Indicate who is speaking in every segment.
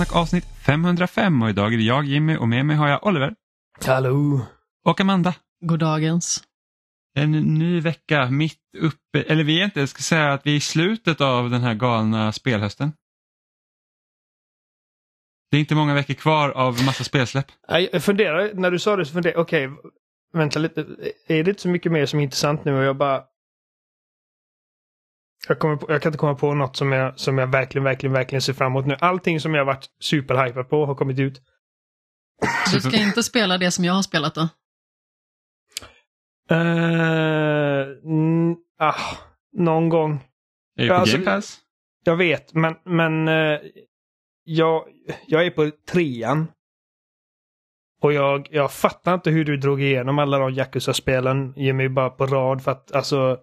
Speaker 1: Spelsnack avsnitt 505 och idag är det jag Jimmy och med mig har jag Oliver
Speaker 2: Hallå!
Speaker 1: och Amanda.
Speaker 3: Goddagens.
Speaker 1: En ny vecka mitt uppe, eller vi är inte, jag ska säga att vi är i slutet av den här galna spelhösten. Det är inte många veckor kvar av massa spelsläpp.
Speaker 2: Jag funderar, när du sa det så funderade jag, okej, vänta lite, är det inte så mycket mer som är intressant nu och jag bara... Jag, kommer på, jag kan inte komma på något som jag, som jag verkligen, verkligen, verkligen ser fram emot nu. Allting som jag varit superhypad på har kommit ut.
Speaker 3: Du ska inte spela det som jag har spelat då?
Speaker 2: Uh, ah, någon gång.
Speaker 1: Är det på
Speaker 2: Alltså-
Speaker 1: Game Pass?
Speaker 2: Jag vet, men, men eh, jag, jag är på trean. Och jag, jag fattar inte hur du drog igenom alla de Yakuza-spelen, Jimmy, bara på rad. För att alltså,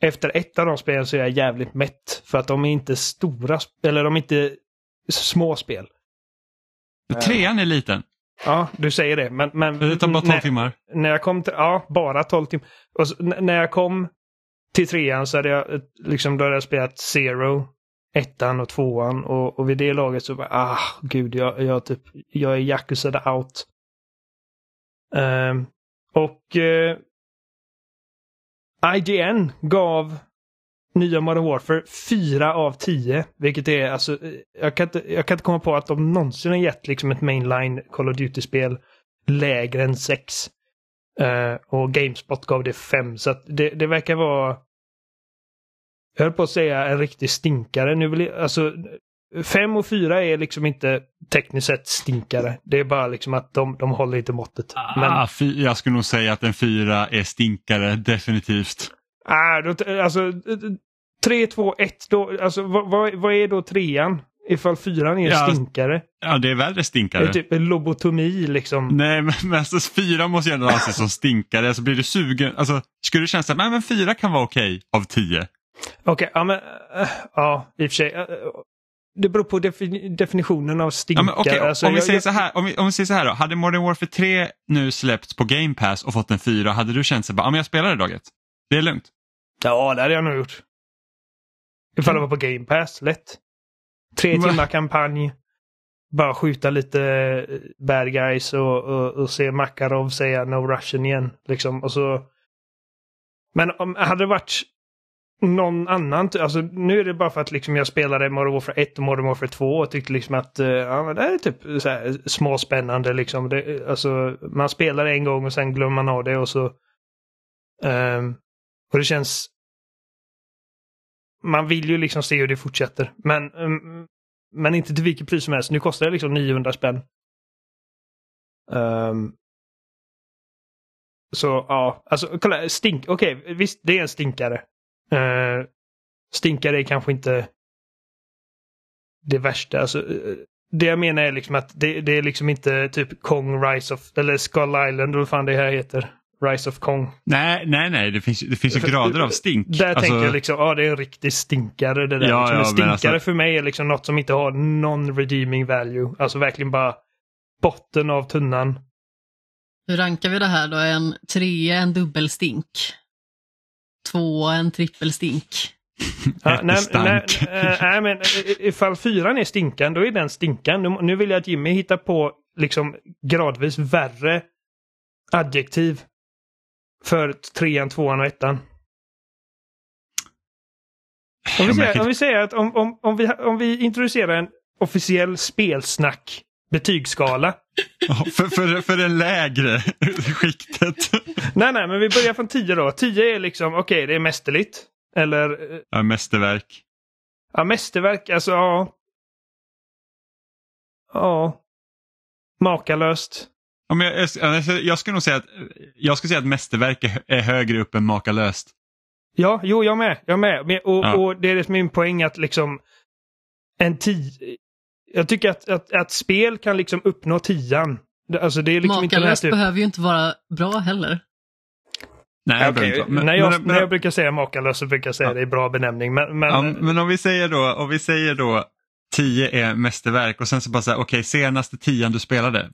Speaker 2: efter ett av de spelen så är jag jävligt mätt. För att de är inte stora, eller de är inte små spel.
Speaker 1: Trean är liten,
Speaker 2: Ja, du säger det. Men, men
Speaker 1: det tar bara 12
Speaker 2: när,
Speaker 1: timmar.
Speaker 2: när jag kom till, ja, bara 12 timmar. Och så, när jag kom till trean så hade jag eh, liksom, då hade jag spelat Zero, ettan och tvåan och, och vid det laget så bara, ah, gud, jag, jag, typ, jag är Yakuza out. Ehm, och eh, IGN gav nya Modern Warfare 4 av 10. Vilket är alltså, jag kan, inte, jag kan inte komma på att de någonsin har gett liksom ett mainline Call of Duty-spel lägre än 6. Uh, eh, och Gamespot gav det 5. Så att det, det verkar vara, jag höll på att säga en riktig stinkare. Nu vill jag, alltså, 5 och 4 är liksom inte tekniskt sett stinkare. Det är bara liksom att de, de håller inte måttet. Men,
Speaker 1: Ah, fy, jag skulle nog säga att en fyra är stinkare, definitivt.
Speaker 2: ah, då, alltså 3, 2, 1, då, alltså vad, vad, vad är då trean? Ifall fyran är
Speaker 1: Ja,
Speaker 2: stinkare.
Speaker 1: Ja, det är värre
Speaker 2: Det
Speaker 1: stinkare.
Speaker 2: är typ en lobotomi liksom.
Speaker 1: Nej, men, men alltså, fyra måste ju ändå anses som stinkare. Så blir du sugen, alltså, skulle det kännas att nej, men fyra kan vara okej av tio?
Speaker 2: Okej, ja men äh, ja, i och för sig. Det beror på defi- definitionen av
Speaker 1: Ja,
Speaker 2: stinkare.
Speaker 1: men, okej,
Speaker 2: Alltså,
Speaker 1: om, vi säger
Speaker 2: jag-
Speaker 1: så här, om, vi, om vi säger så här då, hade Modern Warfare 3 nu släppts på Game Pass och fått en fyra, hade du känt sig bara, ja men jag spelar det daget. Det är lugnt.
Speaker 2: Ja, det hade jag nog gjort. Ifall det var på Game Pass, lätt. Tre timmar kampanj. Bara skjuta lite eh, bad guys och, och, och se Makarov säga No Russian igen. Liksom. Och så... Men om hade det varit någon annan, alltså nu är det bara för att liksom jag spelade Modern Warfare 1 och Modern Warfare 2 och tyckte liksom att eh, ja, men det här är typ så här småspännande liksom. Det, alltså, man spelar en gång och sen glömmer man av det och så... Um, och det känns man vill ju liksom se hur det fortsätter. Men, um, men inte till vilket pris som helst. Nu kostar det liksom 900 spänn. Um, så ja, alltså kolla, stink, okej, visst det är en stinkare. Uh, stinkare är kanske inte det värsta. Alltså, eh, det jag menar är liksom att det, det är liksom inte typ Kong Rise of, eller Skull Island, vad fan det här heter. Rise of Kong.
Speaker 1: Nej, nej, nej, det finns, det finns ju
Speaker 2: För-
Speaker 1: grader av stink.
Speaker 2: Där
Speaker 1: Alltså,
Speaker 2: tänker jag liksom, ja det är en riktig stinkare det där.
Speaker 1: Ja,
Speaker 2: liksom.
Speaker 1: ja,
Speaker 2: stinkare
Speaker 1: alltså-
Speaker 2: för mig är liksom något som inte har någon redeeming value. Alltså verkligen bara botten av tunnan.
Speaker 3: Hur rankar vi det här då? En trea, en dubbelstink. Två, en trippelstink.
Speaker 2: Ja, nej, nej,
Speaker 1: Jättestank.
Speaker 2: eh, nej, men i- ifall fyran är stinkan, då är den stinkan. Nu, nu vill jag att Jimmy hittar på liksom gradvis värre adjektiv för trean, tvåan och ettan. Om vi säger, om vi säger att om, om, om, vi, om vi introducerar en officiell spelsnack betygsskala.
Speaker 1: för, för, för det lägre skiktet.
Speaker 2: nej, nej, men vi börjar från 10 då. 10 är liksom, okej, det är mästerligt. Eller, eh,
Speaker 1: Ja, mästerverk.
Speaker 2: ja, mästerverk, alltså ja. Ja. Makalöst.
Speaker 1: Ja, men jag, jag, jag skulle nog säga att, jag skulle säga att mästerverk är, är högre upp än makalöst.
Speaker 2: Ja, jo, jag med. Jag med. Och,
Speaker 1: Ja.
Speaker 2: och det är det min poäng att liksom en tio... Jag tycker att, att, att spel kan liksom uppnå tian. Det- Alltså det är liksom inte
Speaker 3: Makalöst
Speaker 2: typ...
Speaker 3: behöver ju inte vara bra heller.
Speaker 1: Nej, jag inte vara- men-
Speaker 2: när, jag,
Speaker 1: men-
Speaker 2: när jag brukar säga makalös så brukar jag säga
Speaker 1: Ja.
Speaker 2: det är bra benämning. Men, men,
Speaker 1: Ja, men om vi säger då, om vi säger då 10 är mästerverk och sen så bara säga okej senaste tian du spelade.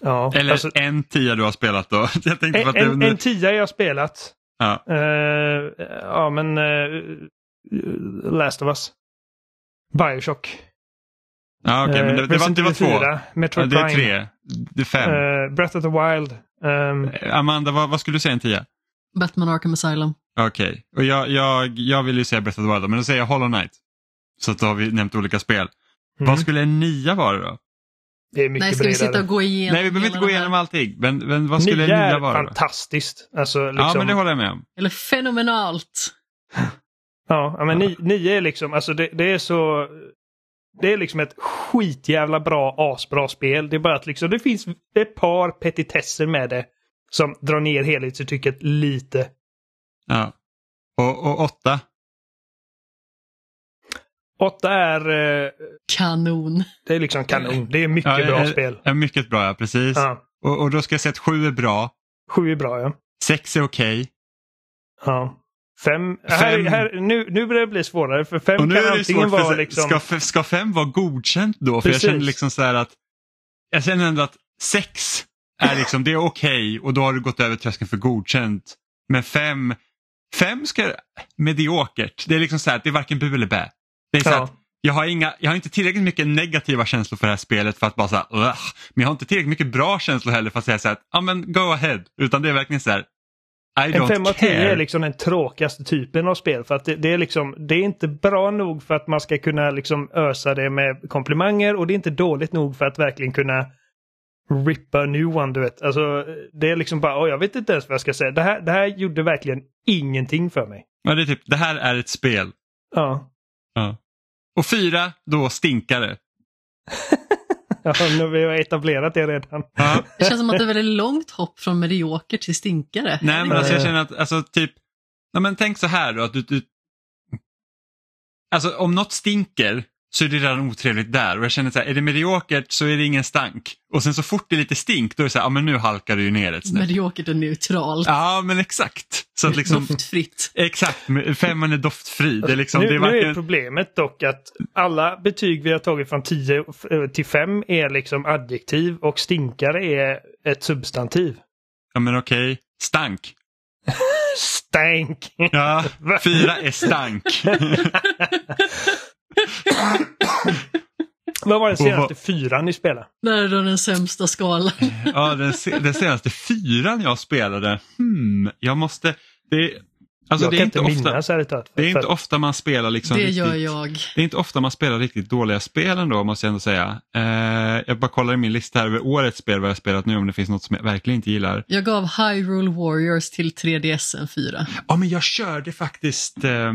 Speaker 2: ja,
Speaker 1: Eller
Speaker 2: alltså,
Speaker 1: en tia du har spelat då. Jag
Speaker 2: en,
Speaker 1: att det,
Speaker 2: en, en tia jag har spelat.
Speaker 1: Ja.
Speaker 2: Eh, ja, men uh, Last of Us. Bioshock.
Speaker 1: Ja, okej, men det, det, var, det var två.
Speaker 2: 4,
Speaker 1: Ja,
Speaker 2: Metroid
Speaker 1: det är
Speaker 2: Prime.
Speaker 1: tre. Det är fem.
Speaker 2: eh, Breath of the Wild. ehm,
Speaker 1: Amanda, vad, vad skulle du säga en tia?
Speaker 3: Batman Arkham Asylum.
Speaker 1: Okej, och jag, jag, jag vill ju säga Breath of the Wild, men då säger jag Hollow Knight. Så att då har vi nämnt olika spel.
Speaker 2: mm.
Speaker 1: Vad skulle en nia vara då?
Speaker 2: Det är mycket
Speaker 3: Nej, ska vi
Speaker 2: bredare.
Speaker 3: sitta och gå igenom
Speaker 1: Nej, vi behöver inte gå igenom allting. Men, men vad skulle
Speaker 2: nia är
Speaker 1: vara
Speaker 2: fantastiskt. Alltså, liksom,
Speaker 1: Ja, men det håller jag med om.
Speaker 3: Eller fenomenalt.
Speaker 2: Ja, ja, men ni, nio är liksom, alltså det, det är så... Det är liksom ett skitjävla bra, asbra spel. Det är bara att liksom, det finns ett par petitesser med det som drar ner helhetsintrycket lite.
Speaker 1: Ja. Och, och åtta?
Speaker 2: Åtta är, eh,
Speaker 3: Kanon.
Speaker 2: det är liksom kanon. Det är mycket
Speaker 1: Ja,
Speaker 2: bra
Speaker 1: är-
Speaker 2: spel.
Speaker 1: Är mycket bra, ja precis.
Speaker 2: Ja.
Speaker 1: Och, och då ska jag säga att sju är bra,
Speaker 2: Sju är bra, ja.
Speaker 1: sex är okej.
Speaker 2: ja. Fem, Här,
Speaker 1: Fem.
Speaker 2: här, nu, nu börjar det bli svårare för fem
Speaker 1: Och nu
Speaker 2: kan
Speaker 1: är det
Speaker 2: antingen
Speaker 1: svårt,
Speaker 2: vara liksom...
Speaker 1: ska, f- ska fem vara godkänt då? För
Speaker 2: Precis.
Speaker 1: jag känner liksom så här att jag känner ändå att sex är liksom, det är okej och då har du gått över tröskeln för godkänt. Men fem, fem ska, mediokert. Det är liksom så här att det är varken bu eller bä. Det är så
Speaker 2: Ja.
Speaker 1: jag har, inga, jag har inte tillräckligt mycket negativa känslor för det här spelet för att bara säga men jag har inte tillräckligt mycket bra känslor heller för att säga så här, ja men go ahead. Utan det är verkligen så här, I
Speaker 2: En
Speaker 1: don't
Speaker 2: 5 av 10
Speaker 1: care.
Speaker 2: är liksom den tråkigaste typen av spel. För att det, det, är liksom, det är inte bra nog för att man ska kunna liksom ösa det med komplimanger och det är inte dåligt nog för att verkligen kunna rippa a new one, du vet. Alltså, det är liksom bara, oh, jag vet inte ens vad jag ska säga. Det här, det här gjorde verkligen ingenting för mig.
Speaker 1: Ja, det, är typ, det här är ett spel.
Speaker 2: Ja.
Speaker 1: Ja. Och fyra, då stinkare.
Speaker 2: Ja, nu vi har etablerat det redan.
Speaker 1: Ja.
Speaker 3: Det känns som att det är väldigt långt hopp från medioker till stinkare.
Speaker 1: Nej, men alltså, jag
Speaker 2: Eh.
Speaker 1: känner att, alltså typ, nej, men tänk så här då, att du, du, alltså om något stinker så är det redan otrevligt där och jag känner så här, är det mediokert så är det ingen stank. Och sen så fort det är lite stink då är det så här, ja men nu halkar du ju ner ett snäpp.
Speaker 3: Mediokert och neutralt.
Speaker 1: Ja men exakt. Så att liksom,
Speaker 3: Doftfritt.
Speaker 1: exakt, femman är doftfri. Det är liksom,
Speaker 2: nu,
Speaker 1: det är
Speaker 2: nu är
Speaker 1: varken,
Speaker 2: problemet dock att alla betyg vi har tagit från 10 till 5 är liksom adjektiv och stinkare är ett substantiv.
Speaker 1: ja men okej, stank.
Speaker 2: Stank!
Speaker 1: Ja, fyra är stank.
Speaker 2: Vad var den senaste
Speaker 1: vad-
Speaker 2: fyran ni spelade?
Speaker 3: Där är då den sämsta skalan.
Speaker 1: Ja, den, se- den senaste fyran jag spelade, hmm, jag måste, det, alltså
Speaker 2: jag
Speaker 1: det är
Speaker 2: kan
Speaker 1: inte
Speaker 2: inte
Speaker 1: ofta,
Speaker 2: minnas ärligt talat.
Speaker 1: det är inte ofta man spelar liksom
Speaker 3: Det
Speaker 1: riktigt,
Speaker 3: gör jag.
Speaker 1: Det är inte ofta man spelar riktigt dåliga spel ändå måste jag ändå säga. Eh, jag bara kollar i min lista här över årets spel vad jag spelat nu om det finns något som jag verkligen inte gillar.
Speaker 3: Jag gav Hyrule Warriors till 3DS en 4.
Speaker 1: Ja men jag körde faktiskt eh,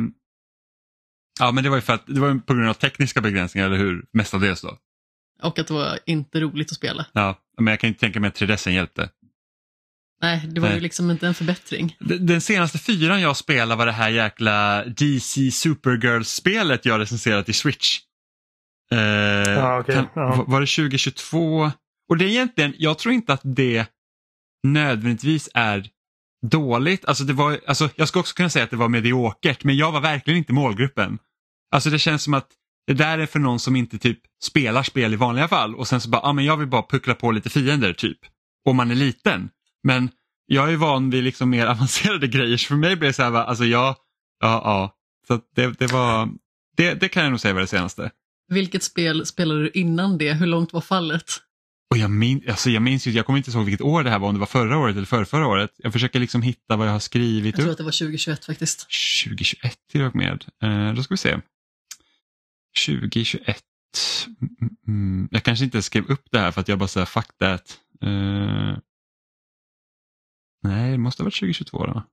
Speaker 1: Ja men det var ju för att det var på grund av tekniska begränsningar eller hur? Mestadels då.
Speaker 3: Och att det var inte roligt att spela.
Speaker 1: Ja, men jag kan inte tänka mig att 3DSen hjälpte.
Speaker 3: Nej, det var
Speaker 1: Nej.
Speaker 3: ju liksom inte en förbättring.
Speaker 1: Den den senaste fyran jag spelade var det här jäkla DC Supergirls-spelet jag recenserat i Switch. Eh,
Speaker 2: Ja, okej.
Speaker 1: kan- Var det 2022? Och det är egentligen, jag tror inte att det nödvändigtvis är dåligt. Alltså det var, alltså jag skulle också kunna säga att det var mediokert, men jag var verkligen inte målgruppen. Alltså det känns som att det där är för någon som inte typ spelar spel i vanliga fall och sen så bara, ja ah, men jag vill bara puckla på lite fiender typ. Om man är liten. Men jag är van vid liksom mer avancerade grejer så för mig blev det så här, va, alltså jag, ja, ja. Så det, det var, det, det kan jag nog säga var det senaste.
Speaker 3: Vilket spel spelade du innan det? Hur långt var fallet?
Speaker 1: Och jag, min, alltså jag minns ju, jag kommer inte ihåg vilket år det här var, om det var förra året eller förra, förra året. Jag försöker liksom hitta vad jag har skrivit
Speaker 3: Jag tror
Speaker 1: upp.
Speaker 3: att det var 2021 faktiskt.
Speaker 1: 2021 till och med. Eh, då ska vi se. 2021. Mm, mm, mm. Jag kanske inte skrev upp det här för att jag bara säger fuck that. Eh, nej, det måste ha varit 2022 då.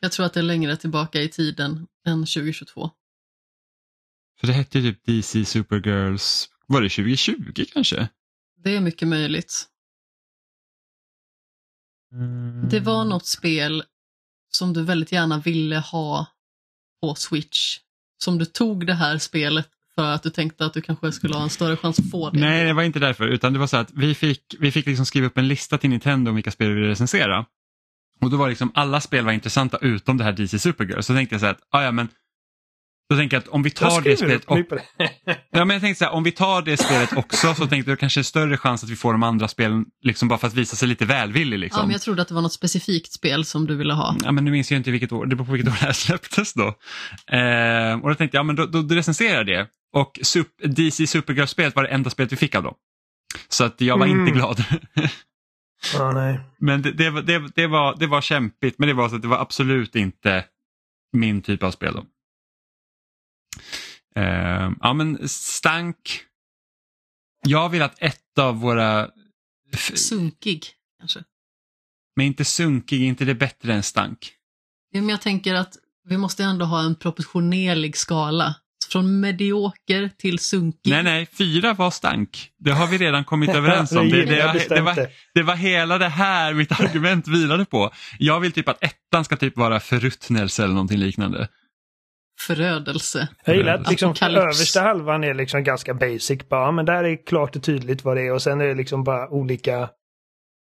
Speaker 3: Jag tror att det är längre tillbaka i tiden än 2022.
Speaker 1: För det hette ju typ DC Supergirls, var det 2020 kanske?
Speaker 3: Det är mycket möjligt. Det var något spel som du väldigt gärna ville ha på Switch. Som du tog det här spelet för att du tänkte att du kanske skulle ha en större chans att få det.
Speaker 1: Nej, det var inte därför. Utan det var så att vi fick, vi fick liksom skriva upp en lista till Nintendo om vilka spel vi ville recensera. Och då var liksom alla spel var intressanta utom det här DC Supergirl. Så tänkte jag så att, ah, ja men Då tänker jag att om vi tar det spelet
Speaker 2: det.
Speaker 1: Ja, men jag tänkte så här, om vi tar det spelet också så tänkte jag kanske är större chans att vi får de andra spelen liksom bara för att visa sig lite välvillig. Liksom.
Speaker 3: Ja, men jag trodde att det var något specifikt spel som du ville ha.
Speaker 1: Ja, men nu minns jag inte vilket år, det beror på vilket år det här släpptes då. Eh, och då tänkte jag, ja, men då, då, då recenserar jag det. Och Sup- DC Supergirl-spelet var det enda spelet vi fick av dem. Så att jag var
Speaker 2: Mm.
Speaker 1: inte glad.
Speaker 2: Ja, nej.
Speaker 1: men det, det, var- det, det, var, det var kämpigt, men det var, så att det var absolut inte min typ av spel. Då. Eh, ja, men stank. Jag vill att ett av våra...
Speaker 3: Sunkig, kanske.
Speaker 1: Men inte sunkig, inte det bättre än stank.
Speaker 3: Ja, Men jag tänker att vi måste ändå ha en proportionerlig skala. Från medioker till sunkig.
Speaker 1: Nej, nej, fyra var stank. Det har vi redan kommit överens om. Det, det, det, var,
Speaker 2: det
Speaker 1: var hela det här mitt argument vilade på. Jag vill typ att ettan ska typ vara förruttnelse eller någonting liknande.
Speaker 3: Förödelse.
Speaker 2: Jag gillar att liksom översta halvan är liksom ganska basic. Bara, ja, men där är klart och tydligt vad det är och sen är det liksom bara olika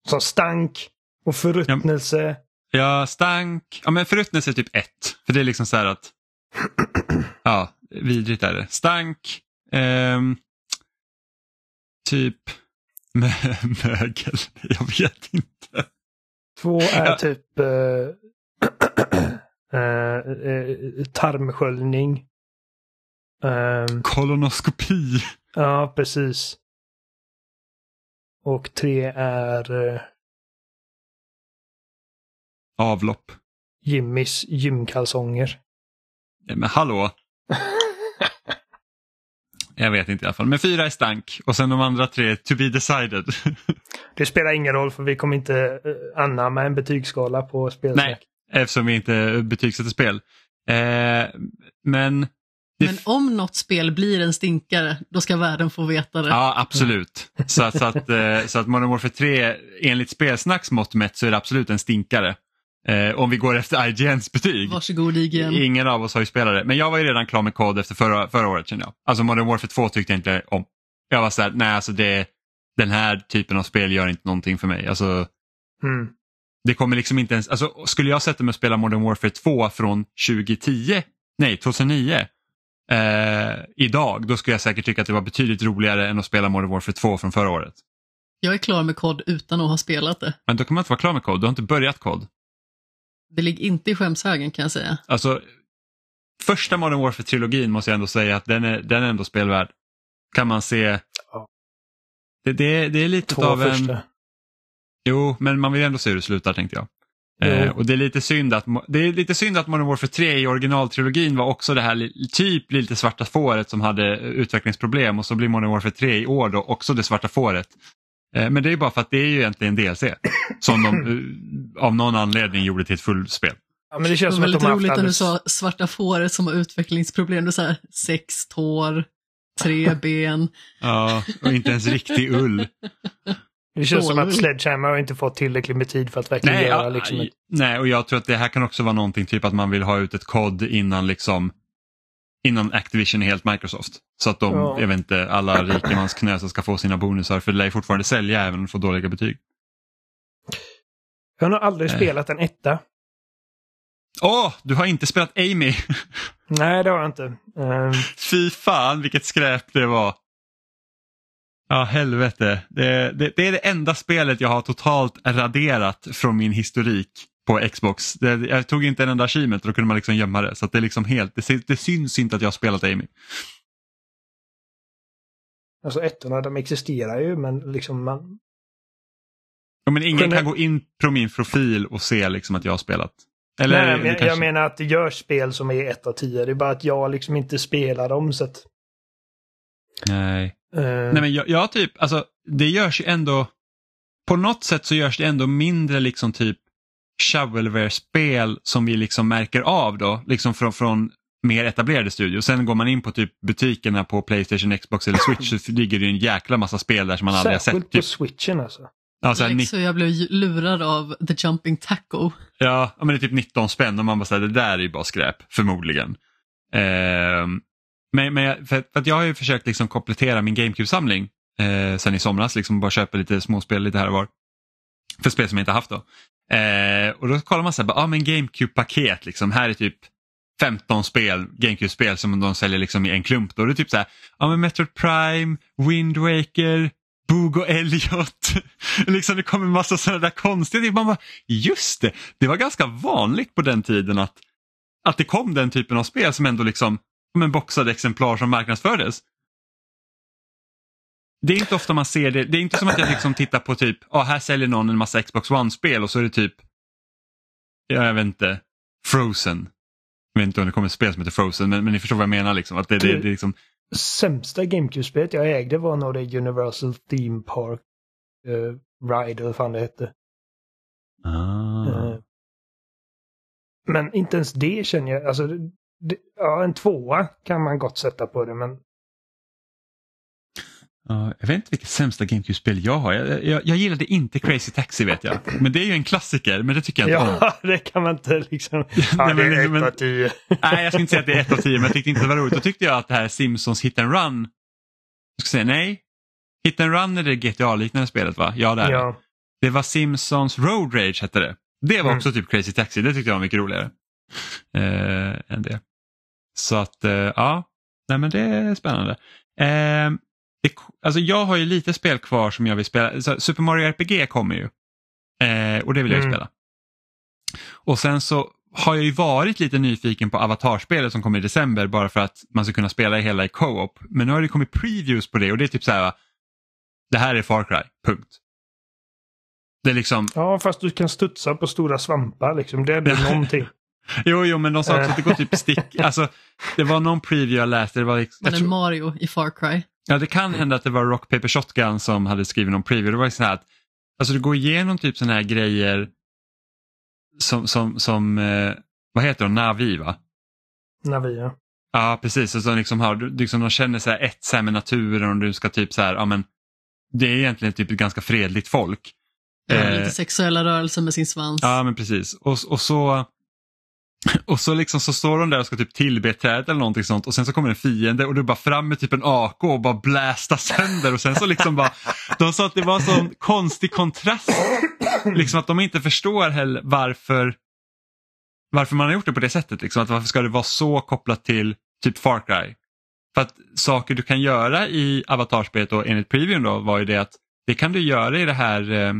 Speaker 2: som stank och förruttnelse.
Speaker 1: Ja, stank. Ja, men förruttnelse är typ ett. För det är liksom så här att... Ja, vidrigt är det. Stank. ehm, typ mö- mögel. Jag vet inte.
Speaker 2: Två är
Speaker 1: Ja.
Speaker 2: typ eh, tarmsköljning. Ehm,
Speaker 1: Kolonoskopi.
Speaker 2: ja, precis. Och tre är eh,
Speaker 1: Avlopp.
Speaker 2: Jimmys gymkalsonger.
Speaker 1: Nej, Men hallå. Jag vet inte i alla fall. Men fyra är stank och sen de andra tre to be decided.
Speaker 2: Det spelar ingen roll för vi kommer inte eh, anamma en betygsskala på spelsnack.
Speaker 1: Nej, eftersom vi inte betygsätter spel. Eh, men det
Speaker 3: Men om något spel blir en stinkare, då ska världen få veta det.
Speaker 1: Ja, absolut. Så, att- så, att, eh, så att Modern Warfare 3, enligt spelsnacks mått mätt så är det absolut en stinkare. Eh, om vi går efter IGNs betyg.
Speaker 3: Varsågod IGN.
Speaker 1: Ingen av oss har ju spelat det. Men jag var ju redan klar med kod efter förra, förra året kände jag. Alltså Modern Warfare 2 tyckte jag inte om. Jag var såhär, nej alltså det, den här typen av spel gör inte någonting för mig. Alltså,
Speaker 2: Mm.
Speaker 1: Det kommer liksom inte ens, alltså skulle jag sätta mig och spela Modern Warfare 2 från 2010, nej 2009, eh, idag, då skulle jag säkert tycka att det var betydligt roligare än att spela Modern Warfare 2 från förra året.
Speaker 3: Jag är klar med kod utan att ha spelat det.
Speaker 1: Men då kan man inte vara klar med kod, du har inte börjat kod.
Speaker 3: Det ligger inte i skämshögen kan jag säga.
Speaker 1: Alltså, första Modern Warfare-trilogin måste jag ändå säga att den är, den är ändå spelvärd. Kan man se. Det, det, det är lite
Speaker 2: Två
Speaker 1: av en...
Speaker 2: första.
Speaker 1: Jo, men man vill ändå se hur det slutar tänkte jag. Eh, och det är, lite synd att, det är lite synd att Modern Warfare 3 i originaltrilogin var också det här li- typ lite svarta fåret som hade eh, utvecklingsproblem och så blir Modern Warfare 3 i år då också det svarta fåret. Eh, men det är ju bara för att det är ju egentligen DLC som de eh, av någon anledning gjorde till ett fullspel.
Speaker 2: Ja, men det
Speaker 3: Det
Speaker 2: känns
Speaker 3: var
Speaker 2: som haft
Speaker 3: roligt när du sa svarta fåret som har utvecklingsproblem. Du sa sex tår, tre ben.
Speaker 1: Ja, och inte ens riktig ull.
Speaker 2: Det känns som att. Sledgehammer har inte fått tillräckligt med tid för att verkligen
Speaker 1: Nej,
Speaker 2: göra liksom ett...
Speaker 1: nej, och jag tror att det här kan också vara någonting typ att man vill ha ut ett kod innan liksom innan Activision är helt Microsoft. Så att de,
Speaker 2: Ja.
Speaker 1: jag vet inte, alla rikemansknösar ska få sina bonusar för det lär ju fortfarande sälja även om de får dåliga betyg.
Speaker 2: Jag har nog aldrig
Speaker 1: Nej.
Speaker 2: spelat en etta.
Speaker 1: Åh, du har inte spelat Amy!
Speaker 2: Nej, det har jag inte. Ehm,
Speaker 1: Fy fan vilket skräp det var. Ja, helvete. Det, det, det är det enda spelet jag har totalt raderat från min historik på Xbox. Det, jag tog inte en enda achievement och då kunde man liksom gömma det. Så det är liksom helt, det, det syns inte att jag har spelat Amy.
Speaker 2: alltså ettorna, de existerar ju, men liksom man...
Speaker 1: Ja, men ingen
Speaker 2: Kunde-
Speaker 1: kan gå in på min profil och se liksom att jag har spelat. Eller,
Speaker 2: Nej, men jag,
Speaker 1: kanske-
Speaker 2: jag menar att det görs spel som är ett av tio. Det är bara att jag liksom inte spelar dem så att...
Speaker 1: Nej.
Speaker 2: Eh,
Speaker 1: Nej men jag, jag typ, alltså det görs ju ändå, på något sätt så görs det ändå mindre liksom typ shovelware-spel som vi liksom märker av då, liksom från, från mer etablerade studios. Sen går man in på typ butikerna på Playstation, Xbox eller Switch så ligger det ju en jäkla massa spel där som man aldrig har
Speaker 2: Särskilt
Speaker 1: sett.
Speaker 2: på
Speaker 1: Typ,
Speaker 2: switchen alltså.
Speaker 1: så
Speaker 3: Alex
Speaker 1: ni-
Speaker 3: och jag blev lurad av The Jumping Taco.
Speaker 1: ja, men det är typ 19 spänn och man bara säger det där är ju bara skräp, förmodligen. Ehm, men men jag, för, för att jag har ju försökt liksom komplettera min GameCube-samling eh, sen i somras, liksom bara köpa lite småspel lite här och var. För spel som jag inte haft då. Eh, och då kollar man så här, bara, ah, men GameCube-paket, liksom, här är typ 15 spel, GameCube-spel som de säljer liksom i en klump. Då är det typ så här, ja men Metroid Prime, Wind Waker, Bug och Elliot. liksom det kommer en massa sådana där konstiga typ, Man bara, just det, det var ganska vanligt på den tiden att, att det kom den typen av spel som ändå liksom, som en boxade exemplar som marknadsfördes. Det är inte ofta man ser det. Det är inte som att jag liksom tittar på typ, ja ah, här säljer någon en massa Xbox One-spel och så är det typ, ja, jag vet inte, Frozen. Jag vet inte om det kommer ett spel som heter Frozen men, men ni förstår vad jag menar. Liksom, att det, det, det, liksom...
Speaker 2: Sämsta GameCube-spelet jag ägde var nog det Universal Theme Park uh, Ride eller vad fan det hette.
Speaker 1: Ah. Uh,
Speaker 2: men inte ens det känner jag, alltså det, ja, en tvåa kan man gott sätta på det men
Speaker 1: Uh, jag vet inte vilket sämsta GameCube-spel jag har. Jag, jag, jag gillade inte Crazy Taxi vet jag. Men det är ju en klassiker, men det tycker jag inte
Speaker 2: ja, om. Det kan man inte liksom... Ja, det är ett av tio.
Speaker 1: nej, jag ska inte säga att det är ett av tio, men jag tyckte inte det var roligt. Då tyckte jag att det här Simpsons Hit and Run, jag ska säga nej. Hit and Run är det GTA-liknande spelet va? Ja, det är ja. det. Det var Simpsons Road Rage hette det. Det var mm. också typ Crazy Taxi, det tyckte jag var mycket roligare. Uh, än det. Så att, uh, ja, nej men det är spännande. Uh, det, alltså jag har ju lite spel kvar som jag vill spela. Så Super Mario RPG kommer ju. Eh, och det vill jag ju mm. spela. Och sen så har jag ju varit lite nyfiken på Avatarspelet som kommer i december bara för att man ska kunna spela hela i co-op. Men nu har det kommit previews på det och det är typ så här. Det här är Far Cry, punkt. Det är liksom...
Speaker 2: Ja, fast du kan studsa på stora svampar liksom. Det är ändå någonting.
Speaker 1: Jo, jo, men de sa också att det går typ stick. Alltså, det var någon preview jag läste. Det var liksom,
Speaker 3: men tror... Mario i Far Cry?
Speaker 1: Ja, det kan hända att det var Rock Paper Shotgun som hade skrivit någon preview. Det var så här att alltså, du går igenom typ sådana här grejer som, som, som eh, vad heter de, Navi va?
Speaker 2: Navi ja.
Speaker 1: Ja, precis. Och så liksom har, liksom, de känner sig ett så med naturen och du ska typ så här, ja men det är egentligen typ ett ganska fredligt folk.
Speaker 3: Ja, eh, lite sexuella rörelser med sin svans.
Speaker 1: Ja, men precis. Och, och så och så liksom så står de där och ska typ tillbe träd eller någonting sånt och sen så kommer en fiende och du bara fram med typ en AK och bara blästa sönder och sen så liksom bara De sa att det var en sån konstig kontrast. Liksom att de inte förstår heller varför varför man har gjort det på det sättet. Liksom, att varför ska det vara så kopplat till typ Far Cry? För att saker du kan göra i avatarspelet och enligt previewn då var ju det att det kan du göra i det här eh,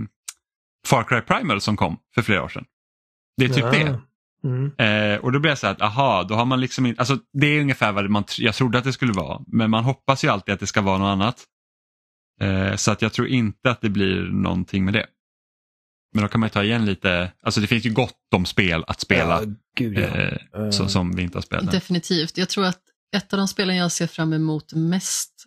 Speaker 1: Far Cry Primal som kom för flera år sedan. Det är typ ja. det. Mm. Eh, och då blir jag så här att aha, då har man liksom inte, alltså det är ungefär vad man, jag trodde att det skulle vara, men man hoppas ju alltid att det ska vara något annat. Eh, så att jag tror inte att det blir någonting med det. Men då kan man ta igen lite, alltså det finns ju gott om spel att spela ja, gud, ja. Eh, som, som vi inte har spelat.
Speaker 3: Definitivt, jag tror att ett av de spelen jag ser fram emot mest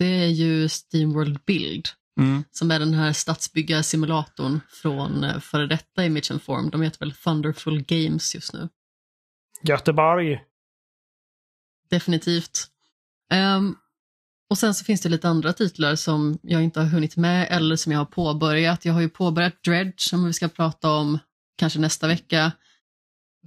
Speaker 3: det är ju Steamworld Build. Mm. Som är den här stadsbyggarsimulatorn från eh, före detta Image and Form. De heter väl Thunderful Games just nu.
Speaker 2: Göteborg.
Speaker 3: Definitivt. Um, och sen så finns det lite andra titlar som jag inte har hunnit med eller som jag har påbörjat. Jag har ju påbörjat Dredge som vi ska prata om kanske nästa vecka.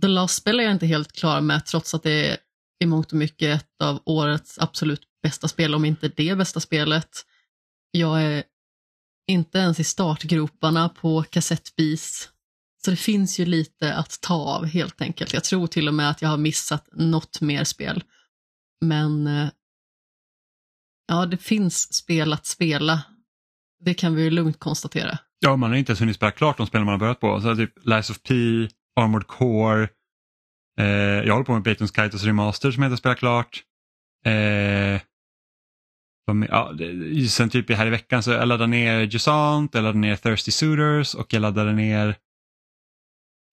Speaker 3: The Lost Spell är jag inte helt klar med trots att det är i mångt och mycket ett av årets absolut bästa spel, om inte det bästa spelet. Jag är inte ens i startgroparna på kassettbis. Så det finns ju lite att ta av helt enkelt. Jag tror till och med att jag har missat något mer spel. Men eh, ja, det finns spel att spela. Det kan vi lugnt konstatera.
Speaker 1: Ja, man har inte ens hunnit spela klart de spel man har börjat på. Så typ Lies of P, Armored Core. Eh, jag håller på med Batons Kaitos Remaster som jag inte spelat klart. Eh, ja, sen typ här i veckan så jag laddade ner Jusant, jag laddade ner Thirsty Suitors och jag laddade ner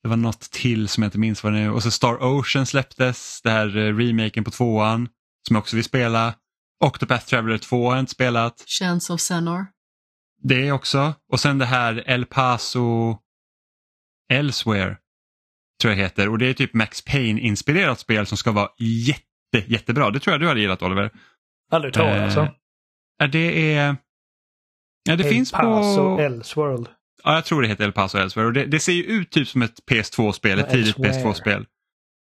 Speaker 1: det var något till som jag inte minns vad det är. Och så Star Ocean släpptes, det här eh, remaken på tvåan som jag också vill spela. Octopath Traveler 2 har jag inte spelat.
Speaker 3: Chance of Senor.
Speaker 1: Det också. Och sen det här El Paso Elsewhere. Tror jag heter. Och det är typ Max Payne-inspirerat spel som ska vara jätte, jättebra. Det tror jag du hade gillat Oliver.
Speaker 2: Aldrig talat eh,
Speaker 1: Ja, det är... Ja, det
Speaker 2: El
Speaker 1: finns
Speaker 2: Paso på... Elseworld.
Speaker 1: Ja, jag tror det heter El Paso Elseworld. Det, det ser ju ut typ som ett PS2-spel, ett tidigt PS2-spel.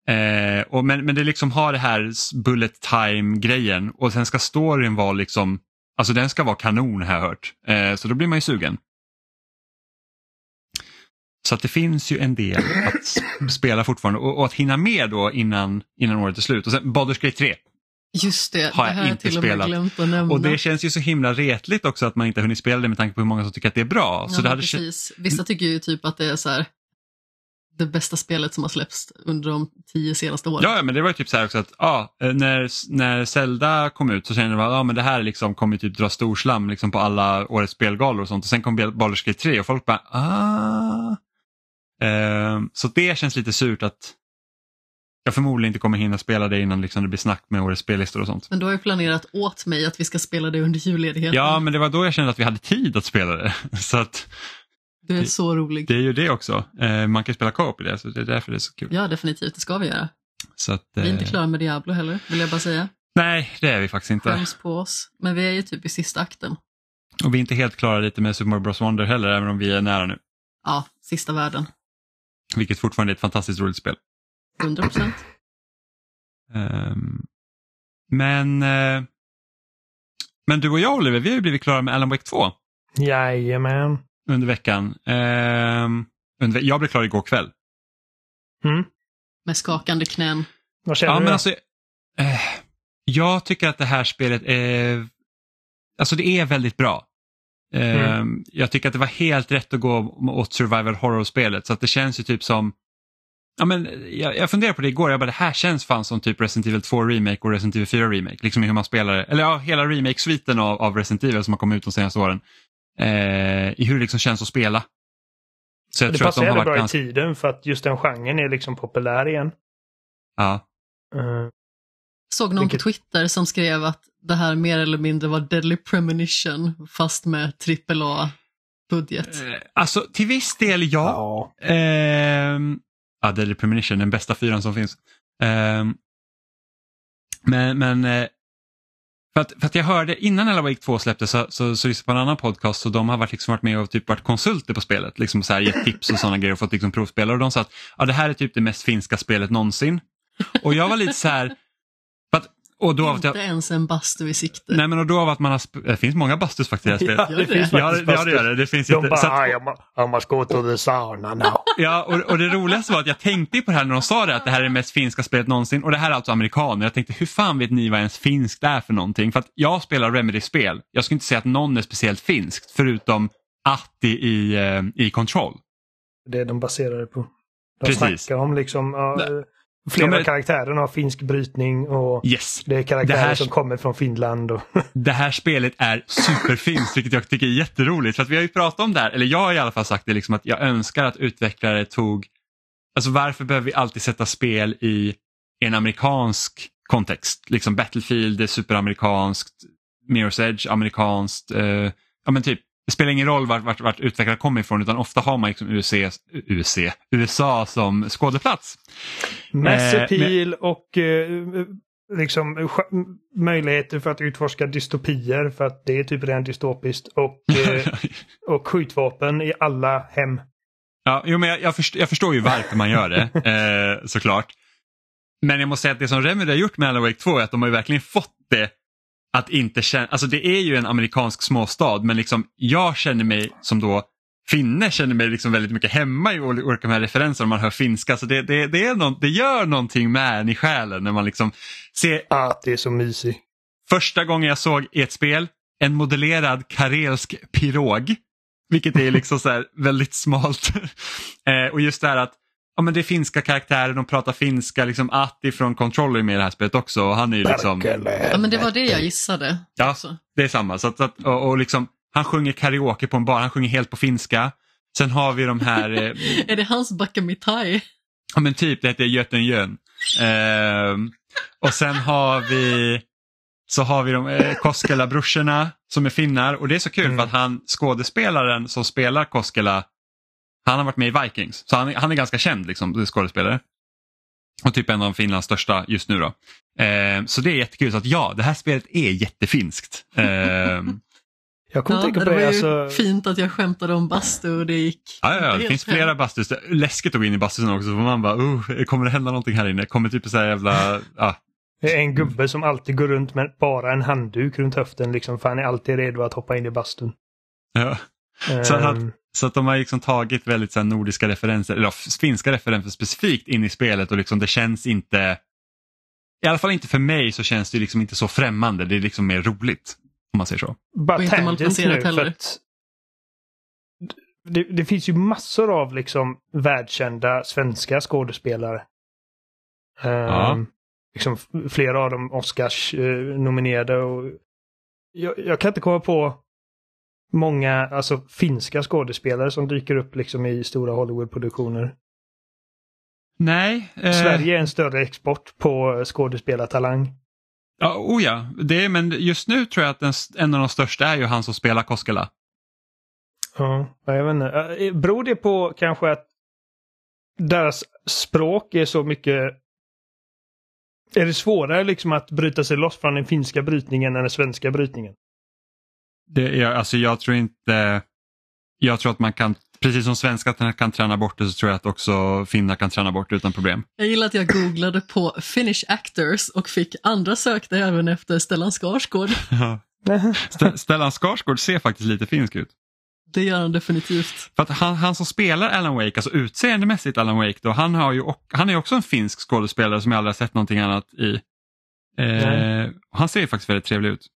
Speaker 1: Eh, och men, men det liksom har det här bullet time-grejen och sen ska storyn vara liksom, alltså den ska vara kanon har jag hört. Eh, så då blir man ju sugen. Så att det finns ju en del att spela fortfarande och, och att hinna med då innan, innan året är slut. Och sen Baldur's Gate 3.
Speaker 3: Just det,
Speaker 1: Har
Speaker 3: det
Speaker 1: jag
Speaker 3: har jag
Speaker 1: inte
Speaker 3: och
Speaker 1: spelat.
Speaker 3: nämna.
Speaker 1: Och det känns ju så himla retligt också att man inte har hunnit spela det med tanke på hur många som tycker att det är bra.
Speaker 3: ja,
Speaker 1: så det hade
Speaker 3: precis. Vissa tycker ju typ att det är så här det bästa spelet som har släppts under de tio senaste åren.
Speaker 1: Ja, men det var ju typ så här också att ja, eh, när, när Zelda kom ut så kände man att ja, men det här liksom kommer typ dra storslam liksom på alla årets spelgalor och sånt. Och sen kom Baldur's Gate 3 och folk bara ah. Ehm, så det känns lite surt att jag förmodligen inte kommer hinna spela det innan liksom det blir snack med årets spellistor och sånt.
Speaker 3: Men du har ju planerat åt mig att vi ska spela det under julledigheten.
Speaker 1: Ja, men det var då jag kände att vi hade tid att spela det. Så att
Speaker 3: Du är så rolig.
Speaker 1: det är ju det också. Eh, man kan spela co-op i det, så det är därför det är så kul.
Speaker 3: Ja, definitivt. Det ska vi göra.
Speaker 1: Så att,
Speaker 3: Vi är inte
Speaker 1: eh,
Speaker 3: klara med Diablo heller, vill jag bara säga.
Speaker 1: Nej, det är vi faktiskt inte.
Speaker 3: Skäms på oss. Men vi är ju typ i sista akten.
Speaker 1: Och vi är inte helt klara lite med Super Mario Bros Wonder heller, även om vi är nära nu.
Speaker 3: Ja, sista världen.
Speaker 1: Vilket fortfarande är ett fantastiskt roligt spel.
Speaker 3: 100 procent.
Speaker 1: Ehm, men, eh, men du och jag Oliver, vi har ju blivit klara med Alan Wake 2
Speaker 2: Jajamän.
Speaker 1: under veckan. Ehm, under, jag blev klar igår kväll.
Speaker 2: Mm.
Speaker 3: Med skakande knän.
Speaker 2: Vad känner
Speaker 1: Ja,
Speaker 2: du?
Speaker 1: men alltså, eh, jag tycker att det här spelet är, alltså det är väldigt bra. Ehm, Jag tycker att det var helt rätt att gå åt survival horror-spelet så att det känns ju typ som Ja, men jag, jag funderade på det igår, jag bara det här känns fan som typ Resident Evil 2 Remake och Resident Evil 4 Remake. Liksom i hur man spelar det. Eller ja, hela remake-sviten av, av Resident Evil som har kommit ut de senaste åren. Eh, I hur det liksom känns att spela. Så jag
Speaker 2: det
Speaker 1: tror att
Speaker 2: passar
Speaker 1: de
Speaker 2: jävligt
Speaker 1: varit
Speaker 2: bra
Speaker 1: ganska...
Speaker 2: i tiden för att just den genren är liksom populär igen.
Speaker 1: Ja.
Speaker 2: Eh,
Speaker 3: Såg någon
Speaker 2: Vilket-
Speaker 3: på Twitter som skrev att det här mer eller mindre var Deadly Premonition fast med AAA-budget.
Speaker 1: Eh, Alltså till viss del ja.
Speaker 2: ja.
Speaker 1: Ehm, ja, Deadly Premonition, den bästa fyran som finns. Ehm, men men eh, för, att, för att jag hörde innan Ella Wake 2 släpptes så, så, så lyssnade jag på en annan podcast och de har varit, liksom varit med och typ varit konsulter på spelet. Liksom så här, gett tips och sådana grejer och fått liksom provspela och de sa att ja, det här är typ det mest finska spelet någonsin. Och jag var lite så här, och då att
Speaker 3: Inte
Speaker 1: jag,
Speaker 3: ens en bastu i sikte.
Speaker 1: nej men och då av att man har, sp- det finns många bastus faktiskt i det här spelet.
Speaker 2: Ja,
Speaker 3: Gör
Speaker 2: det
Speaker 3: det?
Speaker 2: finns
Speaker 1: Ja,
Speaker 2: faktiskt
Speaker 1: det, ja, det gör det. det finns
Speaker 2: De
Speaker 1: jätte-
Speaker 2: bara,
Speaker 1: så att-
Speaker 2: "Ah, jag, må- jag måste gå to the sauna now.
Speaker 1: Ja, och, och det roligaste var att jag tänkte på det här när de sa det, att det här är det mest finska spelet någonsin och det här är alltså amerikaner. Jag tänkte, hur fan vet ni vad ens finskt är för någonting? För att jag spelar Remedy-spel. Jag skulle inte säga att någon är speciellt finskt, förutom Atti i, eh, i Control.
Speaker 2: Det är de baserade på. De
Speaker 1: Precis.
Speaker 2: snackar om liksom, ja, flera
Speaker 1: Ja, men-
Speaker 2: karaktärer har finsk brytning och
Speaker 1: Yes,
Speaker 2: det är karaktärer
Speaker 1: Det här-
Speaker 2: som kommer från Finland. Och
Speaker 1: det här spelet är superfinskt, vilket jag tycker är jätteroligt. För att vi har ju pratat om det här, eller jag har i alla fall sagt det, liksom att jag önskar att utvecklare tog, alltså varför behöver vi alltid sätta spel i en amerikansk kontext? Liksom Battlefield är superamerikanskt, Mirror's Edge amerikanskt, eh, ja men typ, det spelar ingen roll vart, vart, vart utvecklare kommer ifrån utan ofta har man liksom USA, USA, USA som skådeplats.
Speaker 2: Mass
Speaker 1: Eh,
Speaker 2: appeal och eh, liksom möjligheter för att utforska dystopier för att det är typ redan dystopiskt. Och, eh, och skjutvapen i alla hem.
Speaker 1: Ja, jo, men jag, jag, förstår, jag förstår ju varför man gör det, eh, såklart. Men jag måste säga att det som Remedy har gjort med Alan Wake 2 är att de har ju verkligen fått det att inte känna, alltså det är ju en amerikansk småstad men liksom jag känner mig som då finne känner mig liksom väldigt mycket hemma i ol- olika här referenserna man hör finska så det, det, det, är någon, det gör någonting med en i själen när man liksom ser
Speaker 2: Ah, det är så mysigt.
Speaker 1: Första gången jag såg i ett spel en modellerad karelsk pirog. Vilket är liksom så här väldigt smalt. eh, och just det här att ja, men det är finska karaktärer, de pratar finska. Liksom Atti från Control är med i det här spelet också. Och han är ju liksom,
Speaker 3: Ja, men det var det jag gissade.
Speaker 1: Ja.
Speaker 3: också.
Speaker 1: det är samma. Så att, att, och, och liksom, han sjunger karaoke på en bar, han sjunger helt på finska. Sen har vi de här, eh,
Speaker 3: Är det hans Bakamitai?
Speaker 1: Ja men typ, det heter Göten Jön. Ehm, och sen har vi så har vi de eh, Koskela-brorsorna som är finnar och det är så kul
Speaker 2: Mm.
Speaker 1: för att han skådespelaren som spelar Koskela han har varit med i Vikings så han, han är ganska känd liksom, skådespelare. Och typ en av Finlands största just nu då. Ehm, så det är jättekul så att ja, det här spelet är jättefinskt. Ehm,
Speaker 2: Jag kommer
Speaker 3: Ja,
Speaker 2: tänka
Speaker 3: det
Speaker 2: på
Speaker 3: var
Speaker 2: det.
Speaker 3: ju
Speaker 2: Alltså,
Speaker 3: fint att jag skämtade om bastu och det gick
Speaker 1: ja, ja, ja, det finns
Speaker 3: hem.
Speaker 1: flera bastus. Det Läskigt att gå in i bastusen också för man bara, uh, kommer det hända någonting här inne? Kommer typ så här jävla, ja,
Speaker 2: det är en gubbe som alltid går runt med bara en handduk runt höften liksom, för han är alltid redo att hoppa in i bastun.
Speaker 1: ja. Så att-
Speaker 2: Ehm,
Speaker 1: Så att de har liksom tagit väldigt så här, nordiska referenser, eller finska referenser specifikt in i spelet och liksom det känns inte, i alla fall inte för mig så känns det liksom inte så främmande, det är liksom mer roligt. Om man säger så.
Speaker 2: Bara
Speaker 3: Och inte malplacerat heller.
Speaker 2: att det, det finns ju massor av liksom världskända svenska skådespelare. Ehm,
Speaker 1: Ja.
Speaker 2: liksom, f- flera av dem Oscars-nominerade. och jag, jag kan inte komma på många alltså, finska skådespelare som dyker upp liksom i stora Hollywood-produktioner.
Speaker 1: Nej. eh,
Speaker 2: Sverige är en större export på skådespelartalang.
Speaker 1: Ja, oh ja, det är, men just nu tror jag att den, en av de största är ju han som spelar Koskela.
Speaker 2: Ja, jag vet inte. Eh, Beror det på kanske att deras språk är så mycket... Är det svårare liksom att bryta sig loss från den finska brytningen än den svenska brytningen?
Speaker 1: Det är, alltså jag tror inte, jag tror att man kan, precis som svenskar kan träna bort det så tror jag att också finnar kan träna bort det utan problem.
Speaker 3: Jag gillar att jag googlade på Finnish actors och fick andra sökte även efter Stellan Skarsgård.
Speaker 1: St- Stellan Skarsgård ser faktiskt lite finsk ut.
Speaker 3: Det gör han definitivt.
Speaker 1: För att han, han som spelar Alan Wake, alltså utseendemässigt Alan Wake, då, han, har ju, och, han är ju också en finsk skådespelare som jag aldrig har sett någonting annat i. Eh, han ser ju faktiskt väldigt trevlig ut.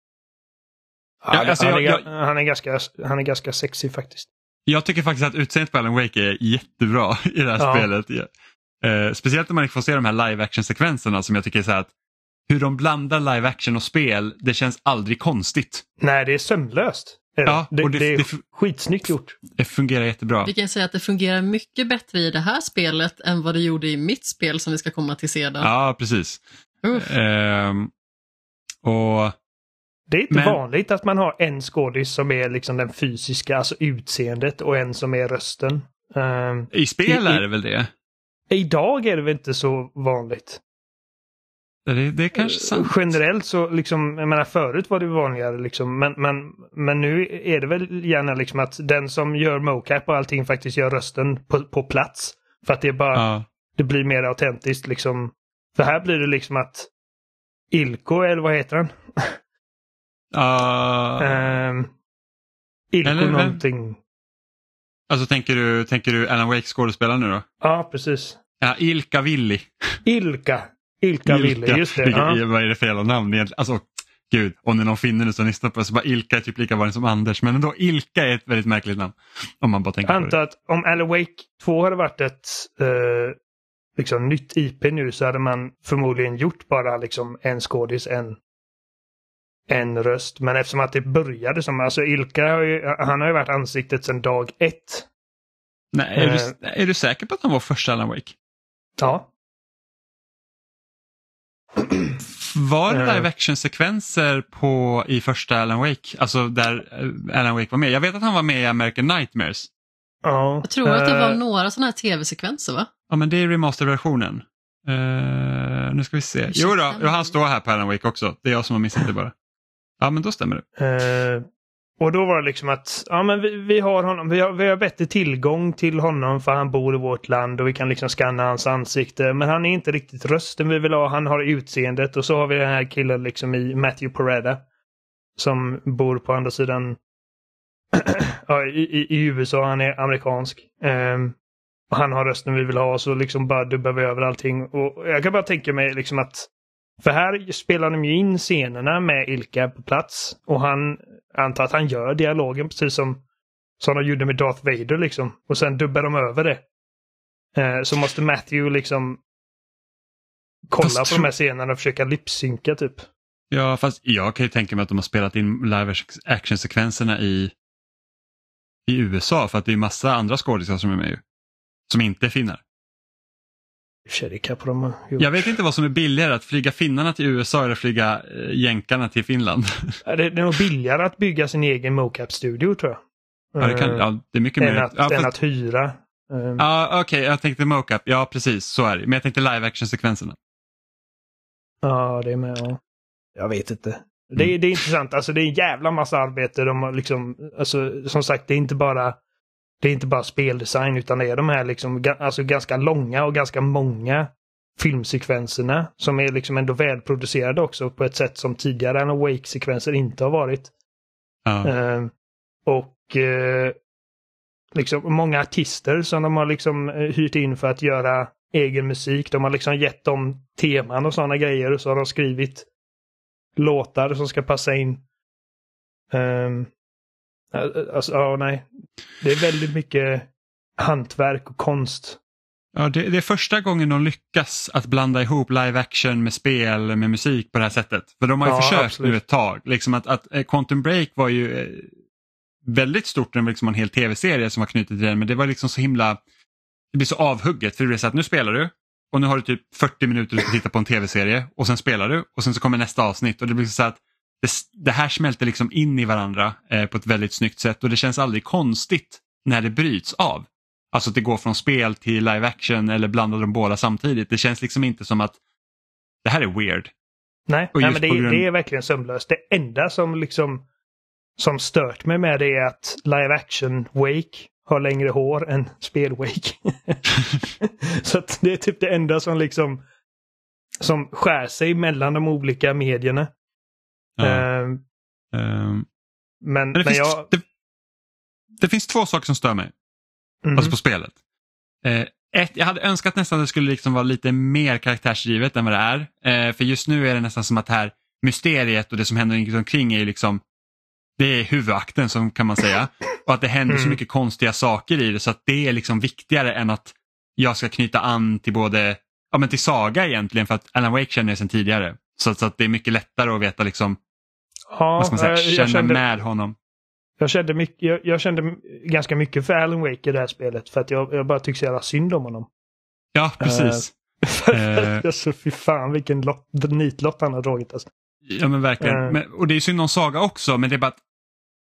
Speaker 2: Ja,
Speaker 1: alltså,
Speaker 2: han, är,
Speaker 1: jag-
Speaker 2: ga- han, är ganska, han är ganska sexy faktiskt.
Speaker 1: Jag tycker faktiskt att utseendet på Alan Wake är jättebra i det här
Speaker 2: Ja.
Speaker 1: spelet. Ja. Eh, speciellt när man får se de här live action sekvenserna som jag tycker är så här att hur de blandar live action och spel, det känns aldrig konstigt.
Speaker 2: Nej, det är sömlöst.
Speaker 1: Ja,
Speaker 2: det,
Speaker 1: och
Speaker 2: det,
Speaker 1: det-
Speaker 2: är
Speaker 1: det-
Speaker 2: skitsnyggt gjort.
Speaker 1: Det fungerar jättebra.
Speaker 3: Vi kan säga att det fungerar mycket bättre i det här spelet än vad det gjorde i mitt spel som vi ska komma till sedan.
Speaker 1: Ja, precis.
Speaker 3: Uff.
Speaker 1: Ehm, och
Speaker 2: Det är inte
Speaker 1: Men-
Speaker 2: vanligt att man har en skådis som är liksom den fysiska, alltså utseendet, och en som är rösten. Ehm,
Speaker 1: i spel
Speaker 2: I- i-
Speaker 1: är det väl det?
Speaker 2: idag är det väl inte så vanligt.
Speaker 1: Det, det är kanske sant.
Speaker 2: Generellt så liksom, jag menar förut var det vanligare liksom, men, men, men nu är det väl gärna liksom att den som gör mocap och allting faktiskt gör rösten på, på plats. För att det är bara,
Speaker 1: Ja.
Speaker 2: det blir mer autentiskt liksom. För här blir det liksom att Ilko, eller vad heter han?
Speaker 1: Ja.
Speaker 2: Ehm, Ilko
Speaker 1: Eller
Speaker 2: någonting.
Speaker 1: alltså tänker du, tänker du Alan Wake skådespelare nu då?
Speaker 2: Ja, precis.
Speaker 1: Ja, Ilka Willi.
Speaker 2: Ilka. Ilka Ville, just det.
Speaker 1: Vilket-
Speaker 2: Ja.
Speaker 1: Vad är det för jävla namn egentligen? Alltså, gud, om det är någon finne nu som lyssnar på det så bara Ilka är typ lika vanligt som Anders. Men ändå, Ilka är ett väldigt märkligt namn. Om man bara tänker
Speaker 2: Jag
Speaker 1: på det.
Speaker 2: att om Alan Wake 2 hade varit ett eh, liksom, nytt IP nu så hade man förmodligen gjort bara liksom en skådis, en, en röst. Men eftersom att det började som, alltså Ilka har ju, han har ju varit ansiktet sedan dag ett.
Speaker 1: Nej, är,
Speaker 2: eh,
Speaker 1: du, är du säker på att han var första Alan Wake?
Speaker 2: Ja.
Speaker 1: Var det
Speaker 2: Eh.
Speaker 1: live action-sekvenser på, i första Alan Wake? Alltså där eh, Alan Wake var med. Jag vet att han var med i American Nightmares.
Speaker 2: ja.
Speaker 3: Jag tror att det var
Speaker 2: Eh,
Speaker 3: några sådana här tv-sekvenser va?
Speaker 1: Ja, men det är remasterversionen. Uh, nu ska vi se. Jo då, jo, han står här på Alan Wake också. Det är jag som har missat det bara. Ja, men då stämmer det.
Speaker 2: Eh, och då var det liksom att ja, men vi, vi har honom, vi har, vi har bättre tillgång till honom för han bor i vårt land och vi kan liksom scanna hans ansikte. Men han är inte riktigt rösten vi vill ha. Han har utseendet och så har vi den här killen liksom i Matthew Pereda. Som bor på andra sidan ja, i, i, i USA. Han är amerikansk. Ehm, och han har rösten vi vill ha så liksom bara dubbar vi över allting. Och jag kan bara tänka mig liksom att för här spelar de ju in scenerna med Ilka på plats. Och han antar att han gör dialogen precis som, som de gjorde med Darth Vader liksom. Och sen dubbar de över det. Eh, så måste Matthew liksom kolla
Speaker 1: Fast
Speaker 2: på de här scenerna och försöka lipsynka typ.
Speaker 1: Ja, fast jag kan ju tänka mig att de har spelat in live action-sekvenserna i, i USA för att det är massa andra skådespelare som är med ju. Som inte är finnar.
Speaker 2: I och för sig, det kanske de har gjort.
Speaker 1: Jag vet inte vad som är billigare, att flyga finnarna till USA eller flyga eh, jänkarna till Finland.
Speaker 2: Det, det är nog billigare att bygga sin egen mocap-studio tror jag.
Speaker 1: ja, det, kan,
Speaker 2: Eh,
Speaker 1: ja, det är mycket
Speaker 2: än,
Speaker 1: mer.
Speaker 2: att,
Speaker 1: Ja,
Speaker 2: än
Speaker 1: fast-
Speaker 2: att hyra. Eh,
Speaker 1: Ja, okej, jag tänkte mocap. Ja, precis, så är det. Men jag tänkte live action-sekvenserna.
Speaker 2: Ja, det är med. Ja. Jag vet inte. Det, är- det är intressant. Alltså det är en jävla massa arbete. De har liksom, alltså, som sagt, det är inte bara det är inte bara speldesign utan det är de här liksom, alltså ganska långa och ganska många filmsekvenserna som är liksom ändå välproducerade också på ett sätt som tidigare Alan Wake-sekvenser inte har varit.
Speaker 1: Ja.
Speaker 2: Eh, och eh, liksom många artister som de har liksom eh, hyrt in för att göra egen musik. De har liksom gett dem teman och sådana grejer och så har de skrivit låtar som ska passa in. Um, alltså, ja, nej. Det är väldigt mycket hantverk och konst.
Speaker 1: Ja, det, det, är första gången de lyckas att blanda ihop live action med spel med musik på det här sättet. För de har ju ja, försökt absolut. nu ett tag. Liksom att, att eh, Quantum Break var ju eh, väldigt stort, det var liksom en hel tv-serie som var knuten till den men det var liksom så himla, det blir så avhugget för det blir så att nu spelar du och nu har du typ 40 minuter du ska titta på en tv-serie och sen spelar du och sen så kommer nästa avsnitt och det blir så att det, det här smälter liksom in i varandra eh, på ett väldigt snyggt sätt och det känns aldrig konstigt när det bryts av. Alltså att det går från spel till live action eller blandar de båda samtidigt. Det känns liksom inte som att det här är weird.
Speaker 2: Nej, nej men det, grund... det, är verkligen sömlöst. Det enda som liksom som stört mig med det är att live action Wake har längre hår än spel Wake. Så det är typ det enda som liksom som skär sig mellan de olika medierna. Ja. Uh, um, men, men,
Speaker 1: det,
Speaker 2: men
Speaker 1: finns,
Speaker 2: jag...
Speaker 1: det, det, finns två saker som stör mig. Mm. Alltså på spelet. Uh, ett, jag hade önskat nästan att det skulle liksom vara lite mer karaktärsdrivet än vad det är. Uh, för just nu är det nästan som att det här mysteriet och det som händer omkring är liksom det är huvudakten som kan man säga. Och att det händer mm. så mycket konstiga saker i det så att det är liksom viktigare än att jag ska knyta an till både, ja men till Saga egentligen för att Alan Wake känner jag sedan tidigare. Så, så att det är mycket lättare att veta liksom, ja, vad ska man säga, känna kände, med honom.
Speaker 2: Jag kände, mycket, jag, jag, kände ganska mycket för Alan Wake i det här spelet för att jag, jag bara tycker så jävla synd om honom.
Speaker 1: Ja, precis.
Speaker 2: Uh, alltså, fy fan vilken lott, nitlott han har dragit. Alltså.
Speaker 1: Ja men verkligen. Uh. Men, och det är synd om Saga också men det är bara att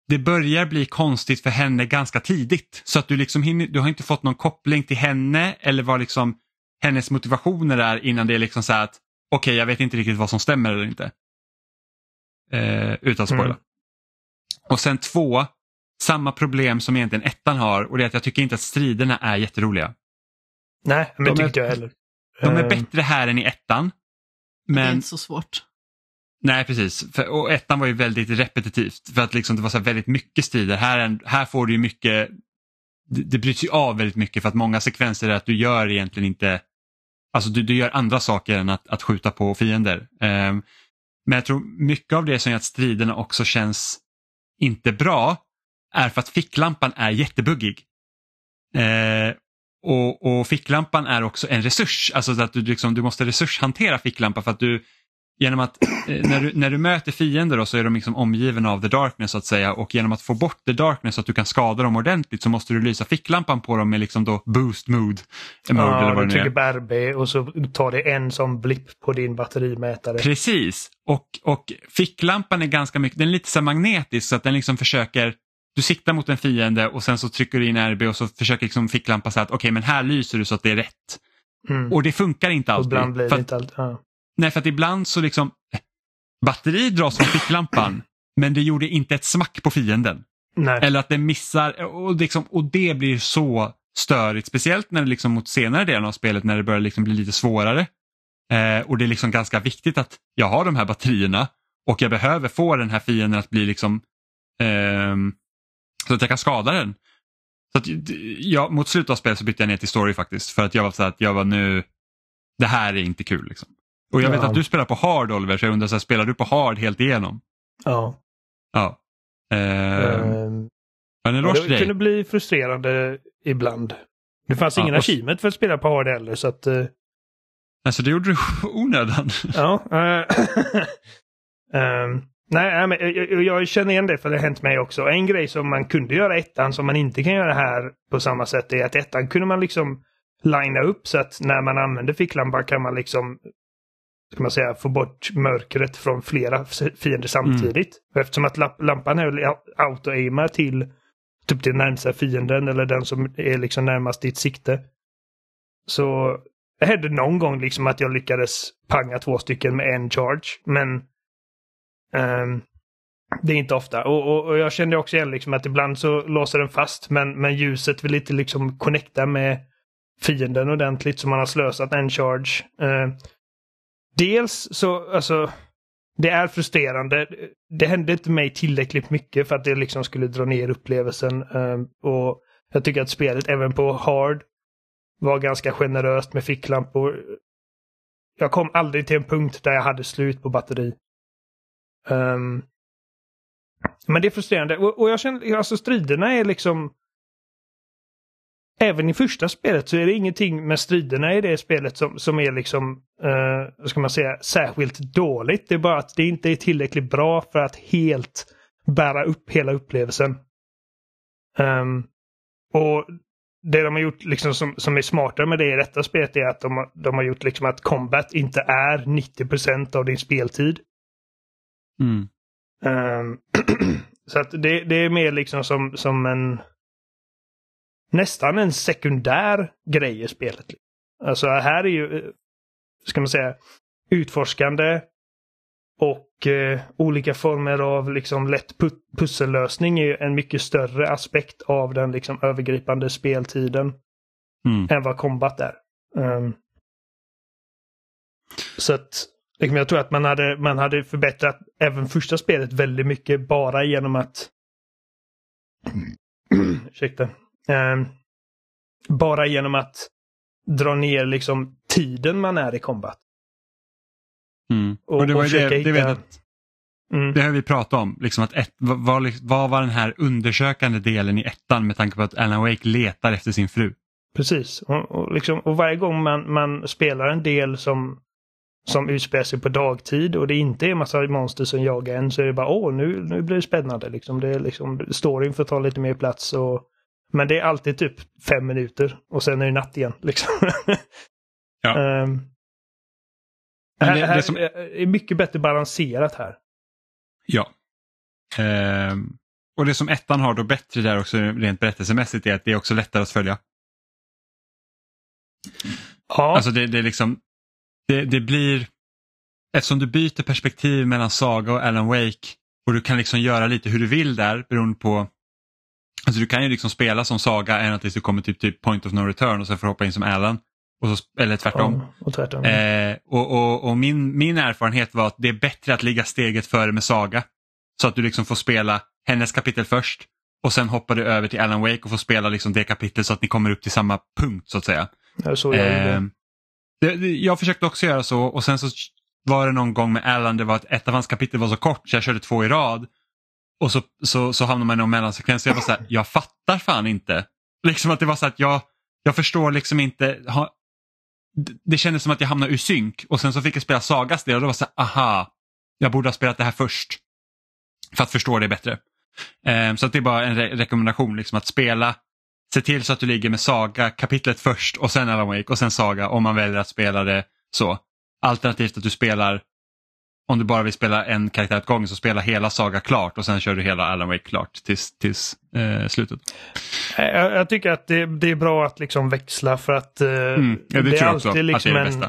Speaker 1: det börjar bli konstigt för henne ganska tidigt. Så att du liksom hinner, du har inte fått någon koppling till henne eller vad liksom hennes motivationer är innan det är liksom så här att okej okay, jag vet inte riktigt vad som stämmer eller inte. Eh, utan spoila. Mm. Och sen två, samma problem som egentligen ettan har och det är att jag tycker inte att striderna är jätteroliga.
Speaker 2: Nej, men det tycker inte jag heller.
Speaker 1: De är uh... bättre här än i ettan. Men... Det är
Speaker 3: inte så svårt.
Speaker 1: Nej precis, för, och ettan var ju väldigt repetitivt för att liksom det var så väldigt mycket strider. Här, här får du ju mycket, det, det bryts ju av väldigt mycket för att många sekvenser är att du gör egentligen inte, alltså du, du gör andra saker än att, att skjuta på fiender. Um, men jag tror mycket av det som gör att striderna också känns inte bra är för att ficklampan är jättebuggig. Eh, och, och, ficklampan är också en resurs, alltså att du, liksom, du måste resurshantera ficklampan för att du genom att eh, när, du, när du möter fiender då, så är de liksom omgivna av the darkness så att säga och genom att få bort the darkness så att du kan skada dem ordentligt så måste du lysa ficklampan på dem med liksom då boost mood.
Speaker 2: mode ja, eller vad du trycker på RB och så tar det en som blipp på din batterimätare.
Speaker 1: Precis, och, och ficklampan är ganska mycket, den är lite så magnetisk så att den liksom försöker du siktar mot en fiende och sen så trycker du in RB och så försöker liksom ficklampan säga att okej okay, men här lyser du så att det är rätt. Mm. Och det funkar inte alltid.
Speaker 2: Och ibland blir det inte alltid. Ja.
Speaker 1: Nej, för att ibland så liksom batteri dras från ficklampan men det gjorde inte ett smack på fienden.
Speaker 2: Nej.
Speaker 1: Eller att den missar och, liksom, och det blir så störigt, speciellt när det liksom mot senare delen av spelet när det börjar liksom bli lite svårare. Eh, och det är liksom ganska viktigt att jag har de här batterierna och jag behöver få den här fienden att bli liksom eh, så att jag kan skada den. Så att, ja, mot slutet av spelet så bytte jag ner till story faktiskt för att jag var så att jag var nu, det här är inte kul liksom. Och jag vet att du spelar på hard Oliver, så jag undrar, så här, spelar du på hard helt igenom?
Speaker 2: Ja.
Speaker 1: Ja. Eh,
Speaker 2: um, en eloge Det kunde bli frustrerande ibland. Det fanns ja, ingen och... achievement för att spela på hard heller så att... Uh...
Speaker 1: Alltså det gjorde du onödan.
Speaker 2: ja. Uh, um, nej, men jag, jag, känner igen det för det har hänt mig också. En grej som man kunde göra ettan som man inte kan göra här på samma sätt är att ettan kunde man liksom linea upp så att när man använder ficklampan kan man liksom ska man säga, få bort mörkret från flera fiender samtidigt. Mm. Eftersom att lampan är auto-aimar till typ den närmsta fienden eller den som är liksom närmast ditt sikte. Så det hände någon gång liksom att jag lyckades panga två stycken med en charge. Men um, det är inte ofta. Och, och, och, jag kände också igen liksom att ibland så låser den fast men, men ljuset vill inte liksom connecta med fienden ordentligt så man har slösat en charge. Uh, dels så, alltså, det är frustrerande. Det hände inte mig tillräckligt mycket för att det liksom skulle dra ner upplevelsen. Ehm, och Jag tycker att spelet även på hard var ganska generöst med ficklampor. Jag kom aldrig till en punkt där jag hade slut på batteri. Um, men det är frustrerande. Och, och jag känner, alltså striderna är liksom... Även i första spelet så är det ingenting med striderna i det spelet som, som är liksom, vad ska man säga, särskilt dåligt. Det är bara att det inte är tillräckligt bra för att helt bära upp hela upplevelsen. Um, och det de har gjort liksom som, som är smartare med det i detta spelet är att de, de har gjort liksom att combat inte är 90% av din speltid.
Speaker 1: Mm.
Speaker 2: Um, så att det, det är mer liksom som, som en nästan en sekundär grej i spelet. Alltså här är ju, ska man säga, utforskande och eh, olika former av liksom lätt pu pussellösning är en mycket större aspekt av den liksom övergripande speltiden
Speaker 1: Mm.
Speaker 2: än vad combat är. Um, så att liksom, jag tror att man hade, man hade förbättrat även första spelet väldigt mycket bara genom att ursäkta. Um, bara genom att dra ner liksom tiden man är i combat.
Speaker 1: Mm.
Speaker 2: Och-
Speaker 1: Och, det var
Speaker 2: och
Speaker 1: ju det, det, vet jag,
Speaker 2: Mm.
Speaker 1: det har vi pratat om. Liksom att ett, vad, vad var den här undersökande delen i ettan med tanke på att Alan Wake letar efter sin fru?
Speaker 2: Precis. Och, och, liksom, och varje gång man, man spelar en del som, som utspelar sig på dagtid och det inte är massa monster som jagar en så är det bara åh nu, nu blir det spännande. Liksom. Det är liksom, storyn får ta lite mer plats. Och, men det är alltid typ fem minuter och sen är det natt igen. Liksom.
Speaker 1: Ja.
Speaker 2: Ehm,
Speaker 1: Men
Speaker 2: här,
Speaker 1: det- det
Speaker 2: här
Speaker 1: som-
Speaker 2: är mycket bättre balanserat här.
Speaker 1: Ja. Ehm, och det som ettan har då bättre där också rent berättelsemässigt är att det är också lättare att följa.
Speaker 2: Ja,
Speaker 1: Alltså det, det är liksom, det, det blir, eftersom du byter perspektiv mellan Saga och Alan Wake och du kan liksom göra lite hur du vill där beroende på, alltså du kan ju liksom spela som Saga ända tills du kommer typ, typ point of no return och sen får hoppa in som Alan. Och så, eller tvärtom.
Speaker 2: ja, och tvärtom.
Speaker 1: Eh, och och, och min, min erfarenhet var att det är bättre att ligga steget före med Saga. Så att du liksom får spela hennes kapitel först och sen hoppar du över till Alan Wake och får spela liksom det kapitlet så att ni kommer upp till samma punkt så att säga.
Speaker 2: Är så jag.
Speaker 1: Eh, det, det, jag försökte också göra så och sen så var det någon gång med Alan, det var att ett av hans kapitel var så kort så jag körde två i rad. Och så, så, så hamnar man i någon mellansekvens jag var så här, jag fattar fan inte. Liksom att det var så att jag, jag förstår liksom inte. Ha, det, kändes som att jag hamnade ur synk och sen så fick jag spela Sagas del och då var det så här, aha, jag borde ha spelat det här först. För att förstå det bättre. Um, så att det är bara en re rekommendation, liksom att spela Se till så att du ligger med Saga kapitlet först och sen Alan Wake och sen Saga om man väljer att spela det så. Alternativt att du spelar, om du bara vill spela en karaktär åt gången så spela hela Saga klart och sen kör du hela Alan Wake klart tills, tills eh, slutet.
Speaker 2: Eh, Jag, jag tycker att det, det är bra att liksom växla för att eh,
Speaker 1: Mm, ja, det, är
Speaker 2: liksom
Speaker 1: det
Speaker 2: en,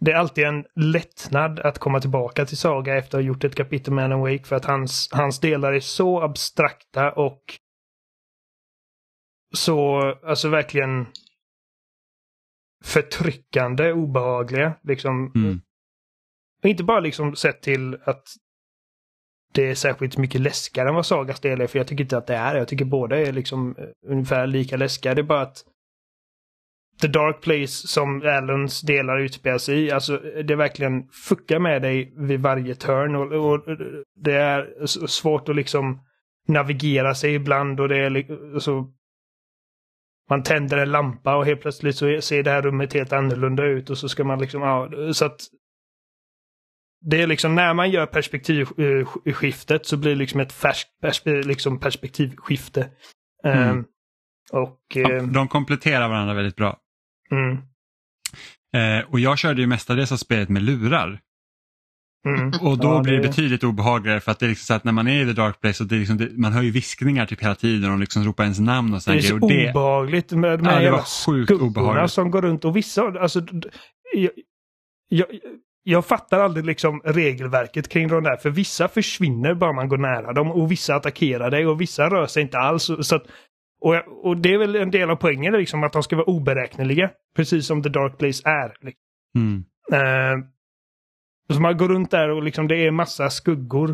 Speaker 2: det är alltid en lättnad att komma tillbaka till Saga efter att ha gjort ett kapitel med Alan Wake för att hans, hans delar är så abstrakta och så, alltså verkligen förtryckande, obehagliga. Liksom.
Speaker 1: Mm.
Speaker 2: Och inte bara liksom sett till att det är särskilt mycket läskigare än vad Sagas del är, för jag tycker inte att det är Jag tycker båda är liksom eh, ungefär lika läskiga. Det är bara att The Dark Place som Allens delar utspelar sig i, alltså eh, det verkligen fuckar med dig vid varje turn och, och det är svårt att liksom navigera sig ibland och det är så alltså, man tänder en lampa och helt plötsligt så ser det här rummet helt annorlunda ut och så ska man liksom, ja, så att det är liksom när man gör perspektivskiftet så blir det liksom ett färskt perspe, liksom perspektivskifte.
Speaker 1: Mm.
Speaker 2: Ehm, och
Speaker 1: Ja,
Speaker 2: ehm,
Speaker 1: de kompletterar varandra väldigt bra.
Speaker 2: mm,
Speaker 1: Eh, och jag körde ju mestadels av spelet med lurar.
Speaker 2: mm.
Speaker 1: Och då
Speaker 2: Ja,
Speaker 1: blir det
Speaker 2: det-
Speaker 1: betydligt obehagligare för att det är liksom så att när man är i the dark place så det är liksom, det, man hör ju viskningar typ hela tiden och liksom ropar ens namn och
Speaker 2: Det
Speaker 1: sådana
Speaker 2: är så.
Speaker 1: Och det,
Speaker 2: obehagligt med de
Speaker 1: Ja,
Speaker 2: här
Speaker 1: det
Speaker 2: jävla
Speaker 1: var sjukt obehagligt.
Speaker 2: som går runt och vissa, alltså jag, jag, jag fattar aldrig liksom regelverket kring de där, för vissa försvinner bara man går nära dem och vissa attackerar dig och vissa rör sig inte alls. Så att, och, och det är väl en del av poängen liksom, att de ska vara oberäkneliga, precis som The Dark Place är. Liksom.
Speaker 1: mm,
Speaker 2: Eh, så man går runt där och liksom det är massa skuggor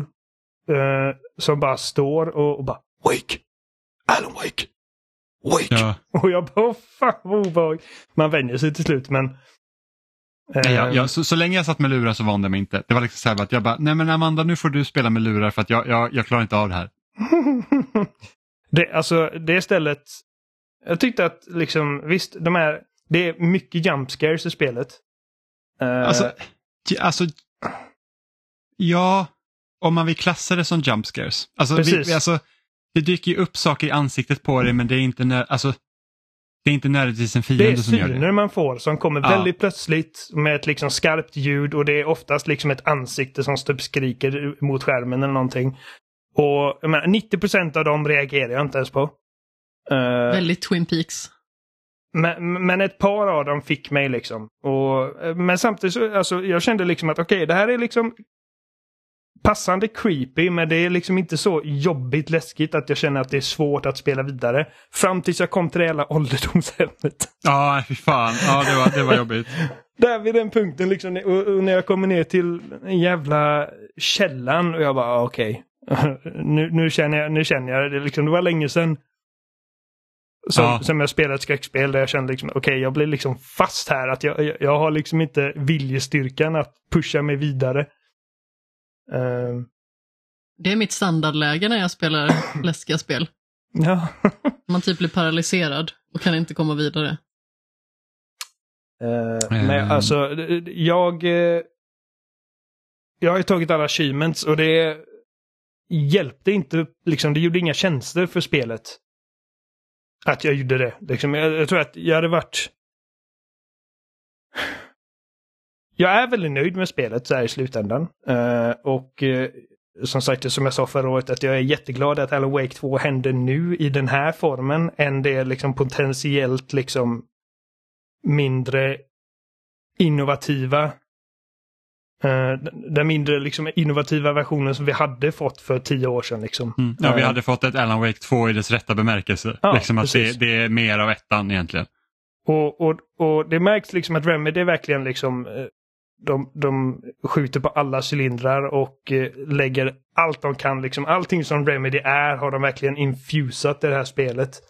Speaker 2: eh, som bara står och, och bara Wake! Alan Wake! Wake!
Speaker 1: Ja.
Speaker 2: Och jag bara, "Åh, fan vad obehag. Man vänjer sig till slut men...
Speaker 1: Nej, jag,
Speaker 2: Eh,
Speaker 1: jag, så, så länge jag satt med lurar så vande jag mig inte. Det var liksom så här att jag bara, nej men Amanda nu får du spela med lurar för att jag, jag, jag klarar inte av det här.
Speaker 2: det, alltså det stället... Jag tyckte att liksom, visst, de är, det är mycket jump scares i spelet. Eh,
Speaker 1: Alltså, alltså, ja, om man vill klassa det som jump scares. Alltså,
Speaker 2: Precis.
Speaker 1: vi, alltså, det dyker ju upp saker i ansiktet på dig men det är inte, nö, alltså, det är inte nödvändigtvis en
Speaker 2: det är
Speaker 1: fiende som gör det.
Speaker 2: syner man får som kommer
Speaker 1: Ja.
Speaker 2: väldigt plötsligt med ett liksom skarpt ljud och det är oftast liksom ett ansikte som typ skriker mot skärmen eller någonting. Och jag menar, 90% av dem reagerar jag inte ens på. Eh,
Speaker 3: Väldigt Twin Peaks.
Speaker 2: Men, men ett par av dem fick mig liksom. Och, men samtidigt så, alltså, jag kände liksom att okej, det här är liksom passande creepy, men det är liksom inte så jobbigt läskigt att jag känner att det är svårt att spela vidare. Fram tills jag kom till det jävla ålderdomshemmet.
Speaker 1: Ja, fy fan. Ja, det var, det var jobbigt.
Speaker 2: Där vid den punkten liksom, och, och när jag kommer ner till den jävla källan och jag bara ah, okej. nu, nu, känner jag, nu känner jag det. Liksom, det var länge sedan som,
Speaker 1: Ja.
Speaker 2: som jag spelade ett skräckspel där jag kände liksom okej jag blir liksom fast här. Att jag, jag, jag har liksom inte viljestyrkan att pusha mig vidare. Ehm,
Speaker 3: Det är mitt standardläge när jag spelar läskiga spel.
Speaker 2: ja.
Speaker 3: Man typ blir paralyserad och kan inte komma vidare.
Speaker 1: Ehm.
Speaker 2: Men alltså, jag... eh, Jag har ju tagit alla achievements och det hjälpte inte, liksom, det gjorde inga tjänster för spelet. Att jag gjorde det. Liksom, jag, jag tror att jag hade varit... Jag är väldigt nöjd med spelet så här i slutändan. Eh, och eh, som sagt, som jag sa förra året, att jag är jätteglad att Alan Wake 2 händer nu i den här formen än det liksom potentiellt liksom mindre innovativa eh, den mindre liksom, innovativa versionen som vi hade fått för tio år sedan. Liksom.
Speaker 1: Mm. Ja, vi hade fått ett Alan Wake 2 i dess rätta bemärkelse.
Speaker 2: Ja,
Speaker 1: liksom att det, det är mer av ettan egentligen.
Speaker 2: och, och, och det märks liksom att Remedy verkligen liksom de, de skjuter på alla cylindrar och eh, lägger allt de kan. Liksom, allting som Remedy är har de verkligen infusat i det här spelet.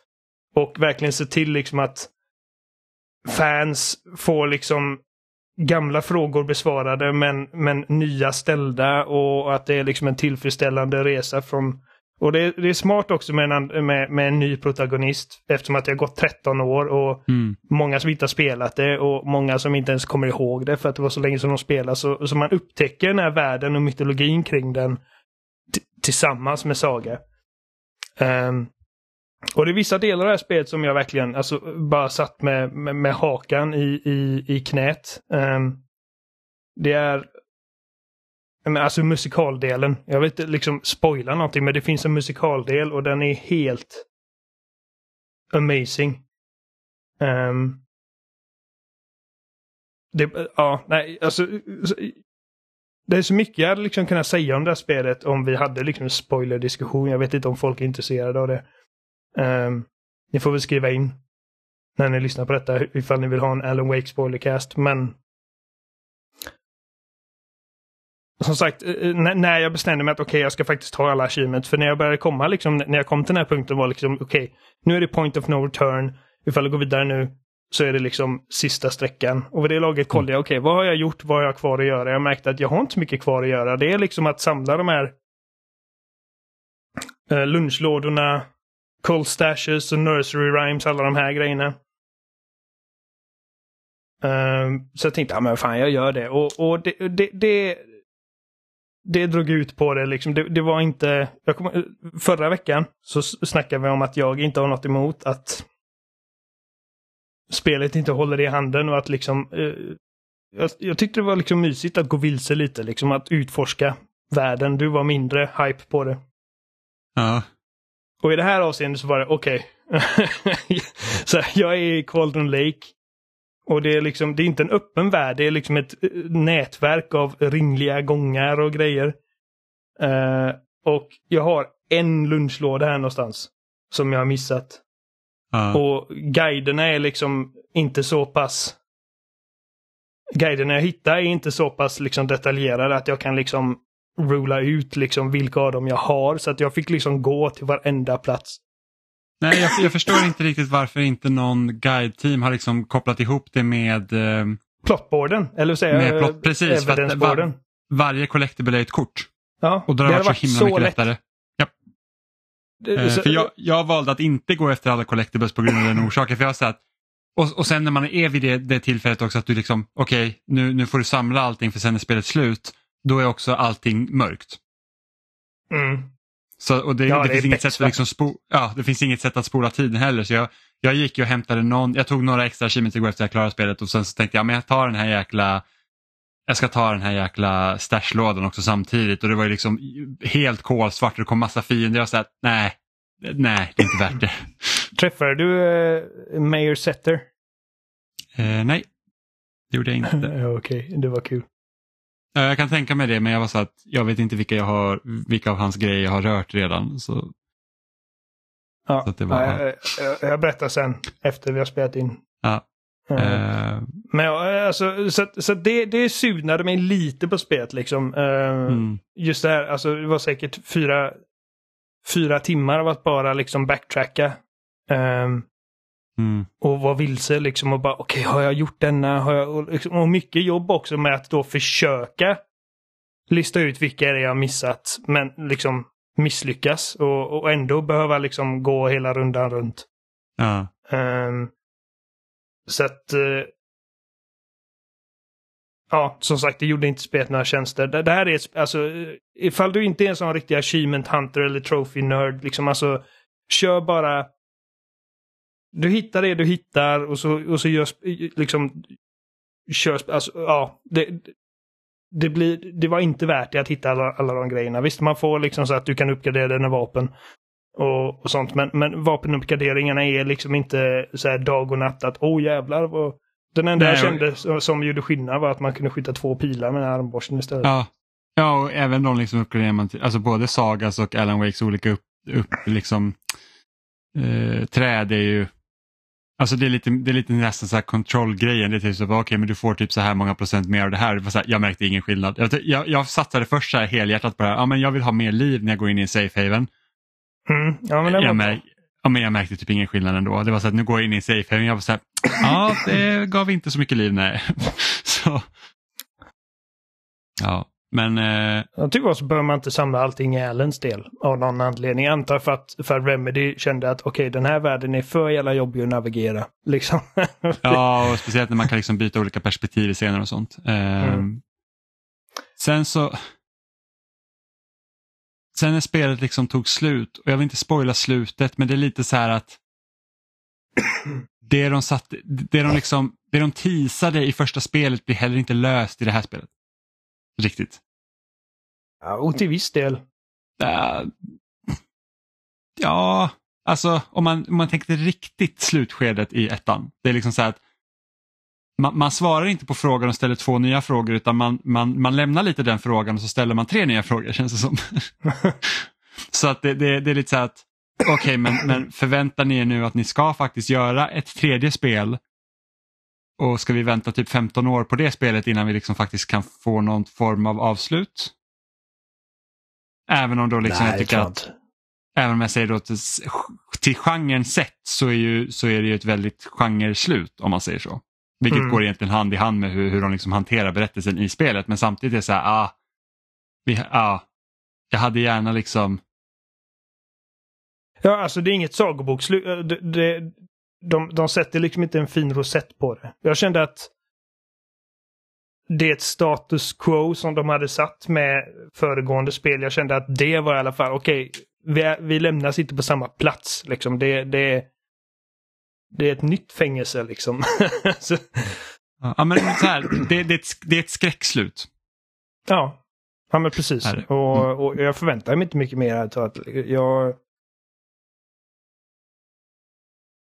Speaker 2: Och verkligen se till liksom att fans får liksom gamla frågor besvarade men, men nya ställda och att det är liksom en tillfredsställande resa från och det är, det är smart också med en, med, med en ny protagonist eftersom att det har gått 13 år och
Speaker 1: Mm.
Speaker 2: många som inte har spelat det och många som inte ens kommer ihåg det för att det var så länge som de spelade. Så, så man upptäcker den här världen och mytologin kring den tillsammans med Saga. Ehm, och det är vissa delar av det här spelet som jag verkligen alltså, bara satt med, med, med hakan i, i, i knät. Ehm, det är men alltså musikaldelen. Jag vill inte liksom spoila någonting men det finns en musikaldel och den är helt amazing. Um, det, ja, nej, alltså. Det är så mycket jag hade liksom kunnat säga om det här spelet om vi hade liksom en spoilerdiskussion. Jag vet inte om folk är intresserade av det. Um, ni får väl skriva in när ni lyssnar på detta ifall ni vill ha en Alan Wake spoilercast. Men som sagt, eh, eh, när- jag bestämde mig att okej, jag ska faktiskt ta alla achievements. För när jag började komma, liksom, när jag kom till den här punkten var liksom okej, nu är det point of no return. Ifall jag går vidare nu så är det liksom sista sträckan. Och vid det laget kollade jag, okej, vad har jag gjort? Vad har jag kvar att göra? Jag märkte att jag har inte så mycket kvar att göra. Det är liksom att samla de här eh, lunchlådorna, cold stashes och nursery rhymes, alla de här grejerna. Ehm, så jag tänkte, ja men fan jag gör det. Och, och det, det, det, det drog ut på det liksom. Det, det var inte... Kom, förra veckan så snackade vi om att jag inte har något emot att spelet inte håller i handen och att liksom... Eh, jag, jag tyckte det var liksom mysigt att gå vilse lite, liksom att utforska världen. Du var mindre hype på det.
Speaker 1: Ja.
Speaker 2: Och i det här avseendet så var det okej. så här, jag är i Qualden Lake. Och det är liksom, det är inte en öppen värld, det är liksom ett eh, nätverk av ringliga gångar och grejer. Eh, och jag har en lunchlåda här någonstans. Som jag har missat.
Speaker 1: Ja.
Speaker 2: Och guiderna är liksom inte så pass... Guiderna jag hittar är inte så pass liksom detaljerade att jag kan liksom rula ut liksom vilka av dem jag har. Så att jag fick liksom gå till varenda plats.
Speaker 1: Nej, jag, jag förstår inte riktigt varför inte någon guide-team har liksom kopplat ihop det med, eh,
Speaker 2: Plotboarden, eller säga
Speaker 1: med plot, precis, för att var, varje collectible är ett kort.
Speaker 2: Ja,
Speaker 1: Och då har det, varit så himla mycket
Speaker 2: lätt.
Speaker 1: lättare.
Speaker 2: Det-
Speaker 1: Eh,
Speaker 2: så-
Speaker 1: för jag, jag valde att inte gå efter alla collectibles på grund av den orsaken. För jag sa att, och, och sen när man är vid det, det tillfället också att du liksom, okej nu, nu får du samla allting för sen är spelet slut. Då är också allting mörkt.
Speaker 2: Mm.
Speaker 1: Så, och det,
Speaker 2: Ja,
Speaker 1: det,
Speaker 2: det
Speaker 1: finns inget sätt att liksom spo, ja, det finns inget sätt att spola tiden heller. Så jag, jag gick och hämtade någon, jag tog några extra achievements igår efter jag klarade spelet och sen så tänkte jag, men jag tar den här jäkla jag ska ta den här jäkla stashlådan också samtidigt och det var ju liksom helt kolsvart och det kom massa fiender. Jag sa att nej, nej det är inte värt det.
Speaker 2: Träffade du eh, Mayor Setter?
Speaker 1: Eh, nej, det gjorde jag inte.
Speaker 2: Okej, det var kul.
Speaker 1: Eh, jag kan tänka mig det men jag var så att jag vet inte vilka, jag har, vilka av hans grejer jag har rört redan. Så,
Speaker 2: Ja.
Speaker 1: Så det var-
Speaker 2: Ja, jag, jag, jag berättar sen efter vi har spelat in.
Speaker 1: ja,
Speaker 2: Eh,
Speaker 1: eh,
Speaker 2: Men ja, alltså, så, så det, det surnade mig lite på spelet liksom. Eh,
Speaker 1: mm,
Speaker 2: Just det här, alltså det var säkert fyra, fyra timmar av att bara liksom backtracka. eh,
Speaker 1: mm,
Speaker 2: och vara vilse liksom och bara okej har jag gjort denna? Har jag, och, liksom, och mycket jobb också med att då försöka lista ut vilka är det jag missat men liksom misslyckas och, och ändå behöva liksom gå hela rundan runt.
Speaker 1: ja,
Speaker 2: Ehm, så att... eh, ja, som sagt, det gjorde inte spelet några tjänster. Det, det här är ett, alltså, eh, ifall du inte är en sån riktig achievement hunter eller trophy nerd, liksom alltså, kör bara... Du hittar det du hittar och så, och så gör, sp- liksom, kör, sp- alltså, ja, det, det, blir, det var inte värt det att hitta alla, alla de grejerna. Visst, man får liksom så att du kan uppgradera dina vapen och, och sånt. Men, men vapenuppgraderingarna är liksom inte så här dag och natt att åh jävlar. Vad... Den enda
Speaker 1: Nej,
Speaker 2: jag
Speaker 1: och-
Speaker 2: kände som, som gjorde skillnad var att man kunde skjuta två pilar med armborsten istället.
Speaker 1: ja. Ja, och även de liksom uppgraderar man till, alltså både Sagas och Alan Wakes olika upp, upp liksom, eh, träd är ju, alltså det är lite, det är lite nästan så här kontrollgrejen. Det är typ så, okej men du får typ så här många procent mer av det här. Det här, jag märkte ingen skillnad. Jag, jag, jag satsade först så här helhjärtat på det här, ja men jag vill ha mer liv när jag går in i en safe haven.
Speaker 2: Mm. Ja, men
Speaker 1: jag, märk, ja, men jag märkte typ ingen skillnad ändå. Det var så att nu går jag in i en safe haven, jag var så här, ja det gav inte så mycket liv nej. så, ja, men eh,
Speaker 2: Jag tycker också behöver man inte samla allting i Allens del av någon anledning. Jag antar för att, för att Remedy kände att okej, den här världen är för jävla jobbig att navigera. Liksom.
Speaker 1: Ja, och speciellt när man kan liksom byta olika perspektiv i scener och sånt. Ehm,
Speaker 2: Mm.
Speaker 1: Sen så... Sen när spelet liksom tog slut, och jag vill inte spoila slutet, men det är lite så här att det de, satt, det de, liksom, det de teasade i första spelet blir heller inte löst i det här spelet. Riktigt.
Speaker 2: ja, och till viss del.
Speaker 1: Ja, alltså om man, om man tänker riktigt slutskedet i ettan. Det är liksom så här att man, man svarar inte på frågan och ställer två nya frågor utan man, man, man lämnar lite den frågan och så ställer man tre nya frågor känns det som. så att det, det, det är lite så här att okej men, men förväntar ni er nu att ni ska faktiskt göra ett tredje spel och ska vi vänta typ 15 år på det spelet innan vi liksom faktiskt kan få någon form av avslut? Även om då liksom jag tycker att Även om jag säger då till, till genren sett så är, ju, så är det ju ett väldigt genreslut om man säger så. Vilket
Speaker 2: Mm.
Speaker 1: går egentligen hand i hand med hur, hur de liksom hanterar berättelsen i spelet. Men samtidigt är det så här, ah, vi, ah, jag hade gärna liksom,
Speaker 2: Ja, alltså det är inget sagobokslut. Eh, Det, det, de, de sätter liksom inte en fin rosett på det. Jag kände att det är ett status quo som de hade satt med föregående spel. Jag kände att det var i alla fall, okej, vi, är- vi lämnas inte på samma plats. Liksom. Det, det, det är ett nytt fängelse liksom. Så,
Speaker 1: ja men så här, det, det, är ett, det är ett skräckslut.
Speaker 2: ja. ja, men precis.
Speaker 1: Är det?
Speaker 2: Och, och jag förväntar mig inte mycket mer. Att jag...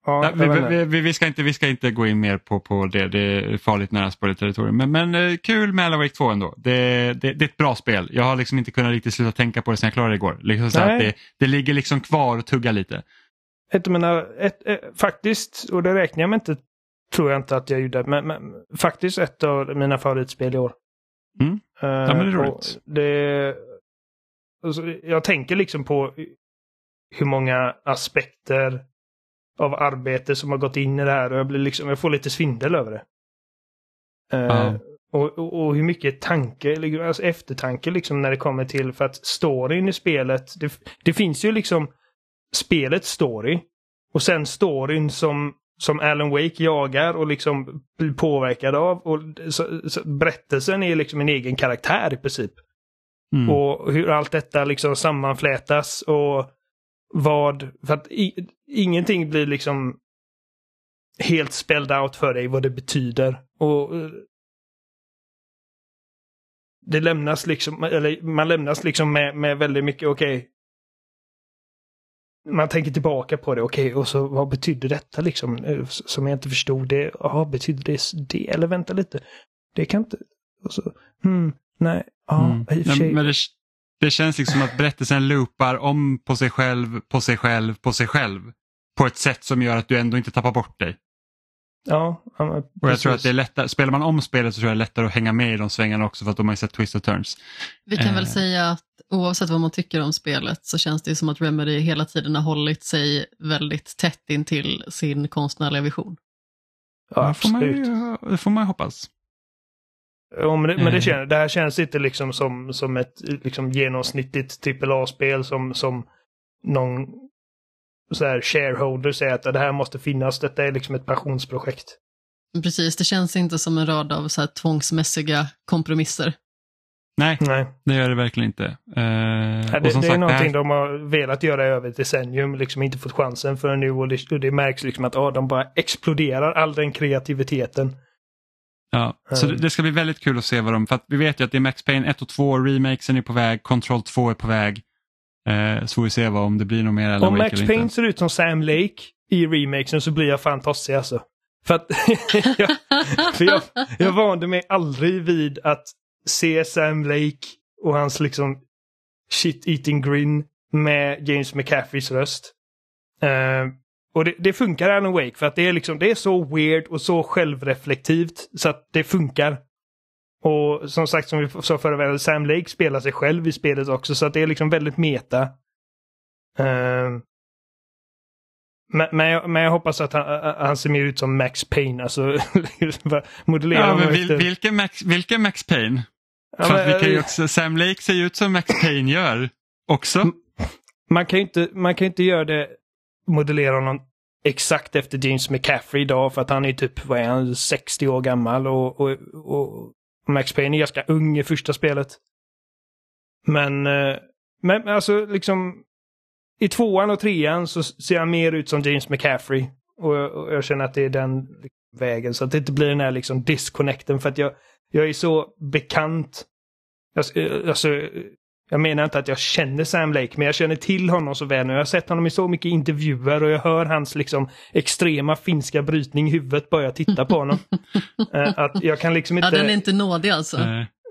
Speaker 2: Ja,
Speaker 1: vi, vi, vi, ska inte, vi ska inte gå in mer på, på det, det är farligt nära spoilerterritorium. Men, men eh, kul med Alan Wake 2 ändå. Det, det, det är ett bra spel. Jag har liksom inte kunnat riktigt sluta tänka på det sen jag klarade det igår. Liksom så att det, det ligger liksom kvar och tuggar lite.
Speaker 2: Ett mina, ett, ett, faktiskt, och det räknar jag med inte, tror jag inte att jag gjorde, men, men faktiskt ett av mina favoritspel i år.
Speaker 1: Mm.
Speaker 2: Eh,
Speaker 1: Ja, men det är roligt.
Speaker 2: det, alltså, jag tänker liksom på hur många aspekter av arbete som har gått in i det här och jag, blir liksom, jag får lite svindel över det. Eh,
Speaker 1: Ja.
Speaker 2: och, och, och hur mycket tanke, eller, alltså eftertanke liksom när det kommer till för att storyn i spelet, det, det finns ju liksom spelets story och sen storyn som, som Alan Wake jagar och liksom blir påverkad av. Och så, så, berättelsen är liksom en egen karaktär i princip.
Speaker 1: Mm.
Speaker 2: Och hur allt detta liksom sammanflätas och vad, för att i, ingenting blir liksom helt spelled out för dig vad det betyder. Och eh, det lämnas liksom, eller man lämnas liksom med, med väldigt mycket, okej. man tänker tillbaka på det, okej, och så vad betyder detta liksom? Eh, Som jag inte förstod det. Jaha, betyder det det? Eller vänta lite. Det kan inte... Och så, hmm, nej, ja,
Speaker 1: Mm.
Speaker 2: i och för
Speaker 1: Ja,
Speaker 2: sig.
Speaker 1: men det, det känns liksom att berättelsen loopar om på sig själv, på sig själv, på sig själv. På ett sätt som gör att du ändå inte tappar bort dig.
Speaker 2: Ja, men
Speaker 1: Och jag tror att det är lättare, spelar man om spelet så tror jag det är lättare att hänga med i de svängarna också för att de har ju sett twist och turns.
Speaker 3: Vi kan väl
Speaker 1: Eh.
Speaker 3: säga att oavsett vad man tycker om spelet så känns det ju som att Remedy hela tiden har hållit sig väldigt tätt in till sin konstnärliga vision.
Speaker 2: Ja,
Speaker 1: det, får man
Speaker 2: absolut.
Speaker 1: ju, det får man ju hoppas.
Speaker 2: Ja, men det, men det, känns, det här känns inte liksom som, som ett liksom genomsnittligt AAA-spel som, som någon så här shareholder säger att det här måste finnas. Detta är liksom ett passionsprojekt.
Speaker 3: Precis, det känns inte som en rad av så här tvångsmässiga kompromisser.
Speaker 1: Nej,
Speaker 2: Nej.
Speaker 1: det gör det verkligen inte. Eh,
Speaker 2: Ja,
Speaker 1: och
Speaker 2: det,
Speaker 1: som
Speaker 2: det är
Speaker 1: sagt,
Speaker 2: någonting
Speaker 1: här-
Speaker 2: de har velat göra i över ett decennium, liksom inte fått chansen förrän nu och det, och det märks liksom att ah, de bara exploderar all den kreativiteten.
Speaker 1: Ja, så det,
Speaker 2: Mm.
Speaker 1: det ska bli väldigt kul att se vad de, för att vi vet ju att det är Max Payne 1 och 2, remakesen är på väg, Control 2 är på väg. Eh, så får vi se vad, om det blir något mer Alan
Speaker 2: Om
Speaker 1: Wake
Speaker 2: Max Payne ser ut som Sam Lake i remakesen så blir jag fan tossig alltså. För att jag, för jag, jag vande mig aldrig vid att se Sam Lake och hans liksom shit-eating grin med James McCaffreys röst. Eh, och det, det funkar Alan Wake för att det är liksom, det är så weird och så självreflektivt så att det funkar. Och som sagt, som vi sa förra veckan, Sam Lake spelar sig själv i spelet också så att det är liksom väldigt meta. Eh, men, men, jag, men jag hoppas att han, han ser mer ut som Max Payne, alltså modellera
Speaker 1: Ja, men vil,
Speaker 2: efter-
Speaker 1: vilken, Max, vilken Max Payne?
Speaker 2: Ja, men,
Speaker 1: vi kan ju
Speaker 2: eh,
Speaker 1: också, Sam Lake ser ju ut som Max Payne gör också.
Speaker 2: man kan ju inte, man kan inte göra det, modellera honom exakt efter James McCaffrey idag för att han är typ, vad är han, 60 år gammal och, och, och Max Payne är ganska ung i första spelet. Men, eh, men alltså liksom i tvåan och trean så ser han mer ut som James McCaffrey. Och jag, och jag känner att det är den vägen så att det inte blir den här liksom disconnecten för att jag, jag är så bekant. Alltså, eh, alltså, jag menar inte att jag känner Sam Lake, men jag känner till honom så väl nu. Jag har sett honom i så mycket intervjuer och jag hör hans liksom extrema finska brytning i huvudet bara jag tittar på honom. Eh, att jag kan liksom
Speaker 3: Ja,
Speaker 2: inte...
Speaker 3: den är inte nådig alltså.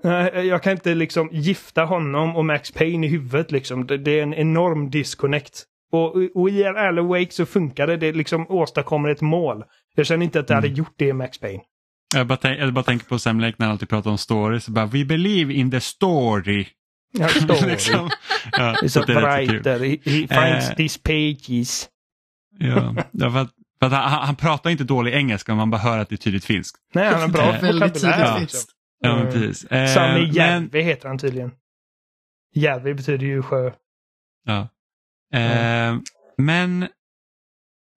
Speaker 2: Nej, Jag kan inte liksom gifta honom och Max Payne i huvudet liksom. Det, är en enorm disconnect. Och, och i Alan Wake så funkar det. Det liksom åstadkommer ett mål. Jag känner inte att det hade
Speaker 1: Mm.
Speaker 2: gjort det i Max Payne.
Speaker 1: jag, bara jag bara tänker på Sam Lake när han alltid pratar om stories. Bara, We believe in the story.
Speaker 2: Han står
Speaker 1: liksom, ja,
Speaker 2: It's a
Speaker 1: det är rätt så kul.
Speaker 2: writer. He, he finds
Speaker 1: Eh.
Speaker 2: these pages.
Speaker 1: Ja, ja, för att, för att han, han pratar inte dålig engelska man bara hör att det är tydligt finskt.
Speaker 2: Nej, han har bra
Speaker 1: Eh,
Speaker 3: Väldigt
Speaker 2: vokabulär.
Speaker 3: tydligt
Speaker 1: Ja. Ja, men
Speaker 2: Mm.
Speaker 1: precis. Eh,
Speaker 2: Sami
Speaker 1: men-
Speaker 2: Järvi heter han tydligen. Järvi betyder ju sjö.
Speaker 1: Ja. Eh, men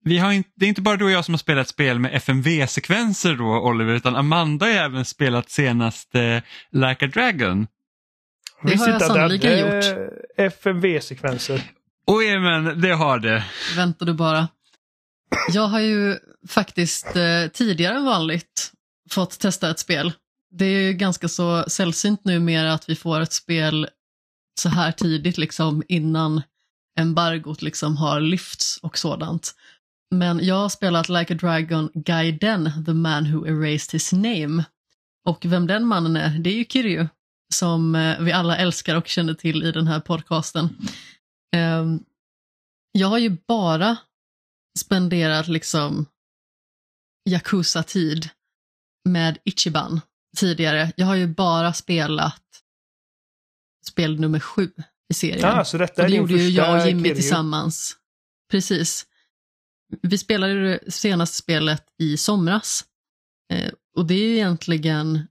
Speaker 1: vi har inte, det är inte bara du och jag som har spelat spel med FMV-sekvenser då Oliver, utan Amanda har ju även spelat senast eh, Like a Dragon.
Speaker 3: Det har jag sannoliken gjort.
Speaker 2: FMV-sekvenser.
Speaker 1: Oj men det har det.
Speaker 3: Vänta du bara. Jag har ju faktiskt eh, tidigare än vanligt fått testa ett spel. Det är ju ganska så sällsynt numera att vi får ett spel så här tidigt liksom innan embargot liksom har lyfts och sådant. Men jag har spelat Like a Dragon Gaiden, The Man Who Erased His Name. Och vem den mannen är, det är ju Kiryu, som eh, vi alla älskar och känner till i den här podcasten. Ehm, jag har ju bara spenderat liksom Yakuza-tid med Ichiban tidigare. Jag har ju bara spelat spel nummer sju i serien.
Speaker 2: Ja, så detta
Speaker 3: och
Speaker 2: är
Speaker 3: det
Speaker 2: din
Speaker 3: gjorde ju jag och Jimmy
Speaker 2: Kiryu.
Speaker 3: tillsammans. Precis. vi spelade det senaste spelet i somras. Eh, och det är egentligen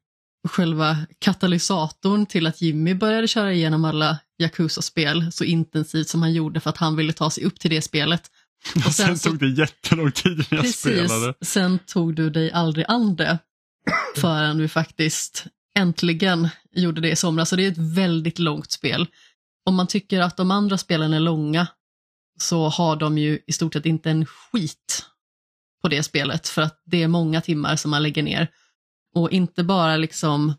Speaker 3: själva katalysatorn till att Jimmy började köra igenom alla Yakuza-spel så intensivt som han gjorde för att han ville ta sig upp till det spelet.
Speaker 1: Och sen, sen tog det jättelång tid när jag precis, spelade.
Speaker 3: Sen tog du dig aldrig an det förrän vi faktiskt äntligen gjorde det i somras. Så det är ett väldigt långt spel. Om man tycker att de andra spelen är långa så har de ju i stort sett inte en skit på det spelet för att det är många timmar som man lägger ner. Och inte bara liksom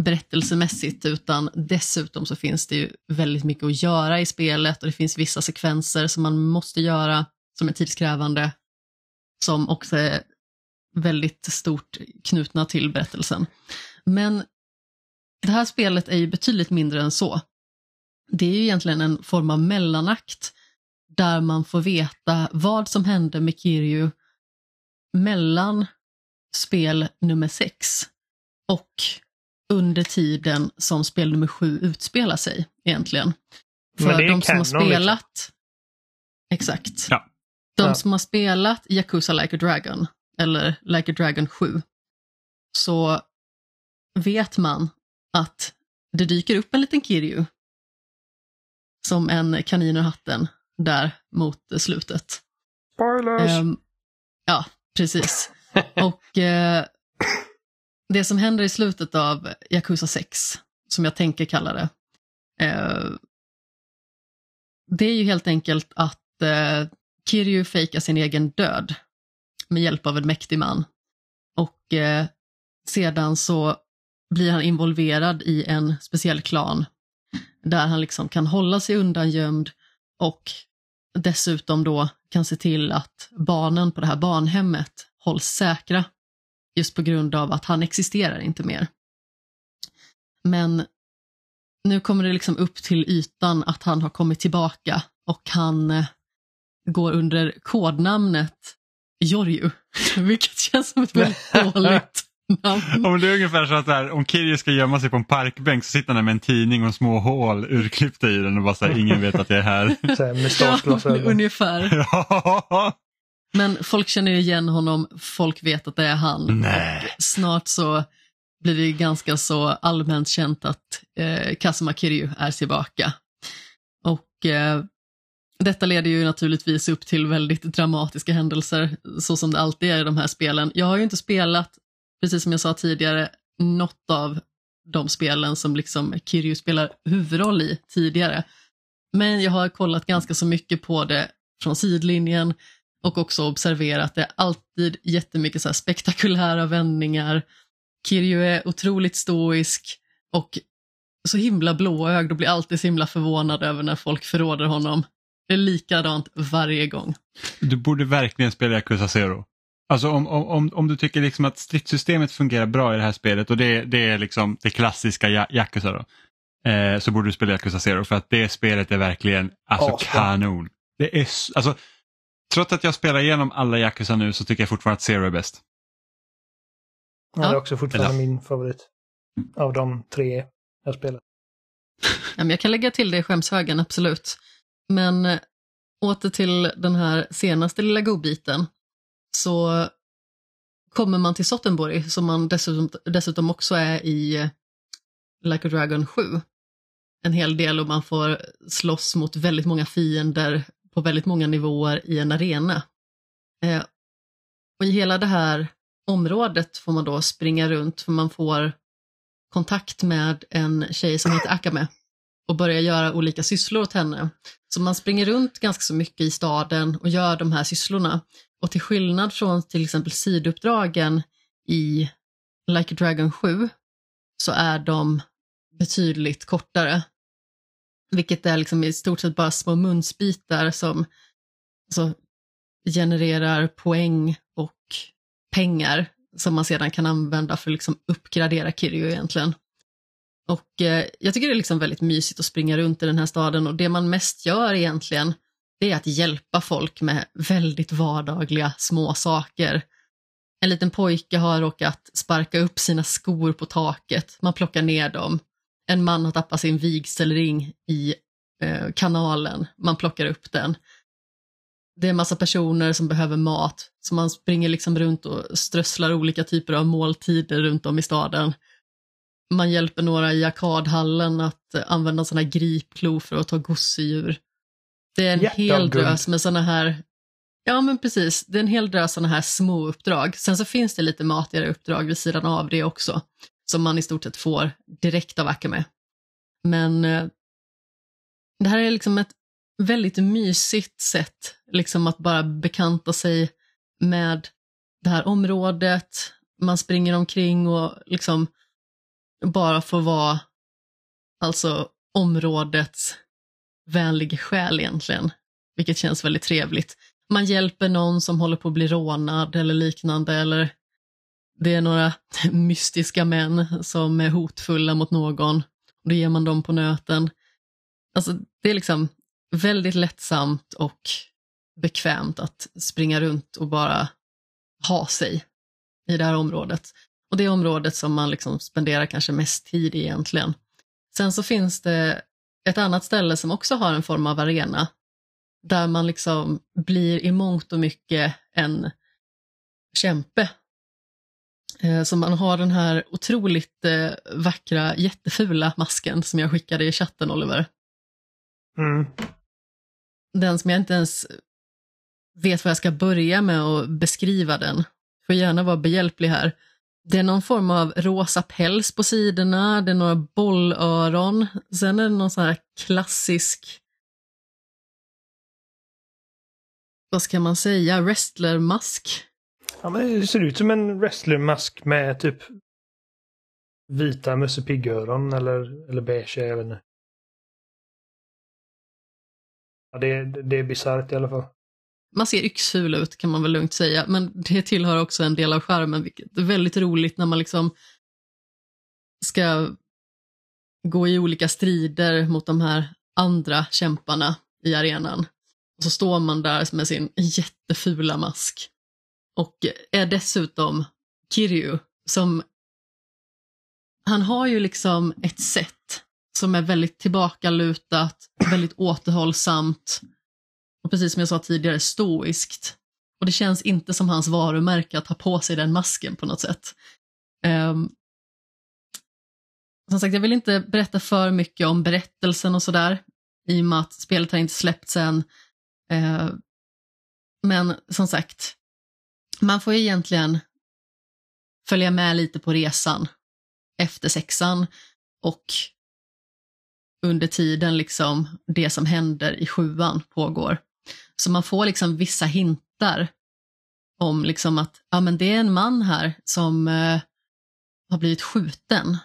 Speaker 3: berättelsemässigt utan dessutom så finns det ju väldigt mycket att göra i spelet och det finns vissa sekvenser som man måste göra som är tidskrävande som också är väldigt stort knutna till berättelsen. Men det här spelet är ju betydligt mindre än så. Det är ju egentligen en form av mellanakt där man får veta vad som hände med Kiryu mellan spel nummer sex och under tiden som spel nummer sju utspelar sig egentligen. För de som har spelat, liksom. exakt,
Speaker 1: ja.
Speaker 3: de ja. som har spelat Yakuza Like a Dragon eller Like a Dragon 7 så vet man att det dyker upp en liten Kiryu som en kanin ur hatten där mot slutet.
Speaker 2: Spoilers! Um,
Speaker 3: ja, precis. Och eh, det som händer i slutet av Yakuza 6, som jag tänker kalla det, eh, det är ju helt enkelt att eh, Kiryu fejkar sin egen död med hjälp av en mäktig man. Och eh, sedan så blir han involverad i en speciell klan där han liksom kan hålla sig undangömd och dessutom då kan se till att barnen på det här barnhemmet hålls säkra just på grund av att han existerar inte mer. Men nu kommer det liksom upp till ytan att han har kommit tillbaka och han eh, går under kodnamnet Jorju, vilket känns som ett väldigt dåligt
Speaker 1: om det är ungefär så att här, om Kirjo ska gömma sig på en parkbänk så sitter han där med en tidning och små hål urklippta i den och bara så här, ingen vet att jag är här.
Speaker 2: Så
Speaker 3: ja, ungefär. Men folk känner ju igen honom, folk vet att det är han.
Speaker 1: Nej.
Speaker 3: Snart så blir det ganska så allmänt känt att eh, Kazuma Kiryu är tillbaka. Och eh, detta leder ju naturligtvis upp till väldigt dramatiska händelser, så som det alltid är i de här spelen. Jag har ju inte spelat precis som jag sa tidigare, något av de spelen som liksom Kiryu spelar huvudroll i tidigare. Men jag har kollat ganska så mycket på det från sidlinjen och också observerat det alltid jättemycket så spektakulära vändningar. Kiryu är otroligt stoisk och så himla blåögd och blir alltid så himla förvånad över när folk förråder honom. Det är likadant varje gång.
Speaker 1: Du borde verkligen spela Yakuza Zero. Alltså om, om, om du tycker liksom att stridssystemet fungerar bra i det här spelet och det, det är liksom det klassiska Yakuza då, eh, så borde du spela Yakuza Zero för att det spelet är verkligen alltså kanon. Det är, alltså, trots att jag spelar igenom alla Yakuza nu så tycker jag fortfarande att Zero är bäst.
Speaker 2: Ja, det är också fortfarande Eller? min favorit av de tre jag spelat.
Speaker 3: Ja, men jag kan lägga till det i skämshögen, absolut. Men äh, åter till den här senaste lilla godbiten så kommer man till Sottenborg som man dessutom, dessutom också är i eh, Like a Dragon 7 en hel del och man får slåss mot väldigt många fiender på väldigt många nivåer i en arena. Eh, och i hela det här området får man då springa runt för man får kontakt med en tjej som heter Akame och börjar göra olika sysslor åt henne. Så man springer runt ganska så mycket i staden och gör de här sysslorna. Och till skillnad från till exempel sidouppdragen i Like a Dragon 7 så är de betydligt kortare. Vilket är liksom i stort sett bara små munsbitar som alltså, genererar poäng och pengar som man sedan kan använda för att liksom uppgradera Kirjo egentligen. Och eh, jag tycker det är liksom väldigt mysigt att springa runt i den här staden och det man mest gör egentligen det är att hjälpa folk med väldigt vardagliga små saker. En liten pojke har råkat sparka upp sina skor på taket, man plockar ner dem. En man har tappat sin vigselring i eh, kanalen, man plockar upp den. det är massa personer som behöver mat, så man springer liksom runt och strösslar olika typer av måltider runt om i staden. Man hjälper några i arkadhallen att använda sådana här gripklo för att ta gosedjur. Det är en hel
Speaker 2: Jätteguld.
Speaker 3: drös med sådana här, ja men precis, det är en hel drös sådana här små uppdrag. Sen så finns det lite matigare uppdrag vid sidan av det också, som man i stort sett får direkt av Akame. Men eh, det här är liksom ett väldigt mysigt sätt liksom att bara bekanta sig med det här området. Man springer omkring och liksom bara får vara alltså områdets vänliga själ egentligen, vilket känns väldigt trevligt. Man hjälper någon som håller på att bli rånad eller liknande, eller det är några mystiska män som är hotfulla mot någon, och då ger man dem på nöten. Alltså, det är liksom väldigt lättsamt och bekvämt att springa runt och bara ha sig i det här området. Och det är området som man liksom spenderar kanske mest tid i egentligen. Sen så finns det ett annat ställe som också har en form av arena där man liksom blir i mångt och mycket en kämpe. Eh, Så man har den här otroligt eh, vackra, jättefula masken som jag skickade i chatten, Oliver.
Speaker 2: Mm.
Speaker 3: Den som jag inte ens vet var jag ska börja med att beskriva den. Får gärna vara behjälplig här. Det är någon form av rosa päls på sidorna, det är några bollöron, sen är det någon sån här klassisk, vad ska man säga, wrestlermask.
Speaker 2: Ja, men det ser ut som en wrestlermask med typ vita Musse Pigg-öron eller, eller beige, jag vet inte. Ja, det, är- det är bisarrt i alla fall.
Speaker 3: Man ser yxful ut kan man väl lugnt säga, men det tillhör också en del av charmen, vilket är väldigt roligt när man liksom ska gå i olika strider mot de här andra kämparna i arenan. Och så står man där med sin jättefula mask och är dessutom Kiryu som han har ju liksom ett sätt som är väldigt tillbakalutat, väldigt återhållsamt och precis som jag sa tidigare, stoiskt. Och det känns inte som hans varumärke att ha på sig den masken på något sätt. Um, som sagt, jag vill inte berätta för mycket om berättelsen och sådär, i och med att spelet har inte släppts än. Uh, men som sagt, man får ju egentligen följa med lite på resan efter sexan och under tiden liksom det som händer i sjuan pågår. Så man får liksom vissa hintar om liksom att ja, men det är en man här som eh, har blivit skjuten.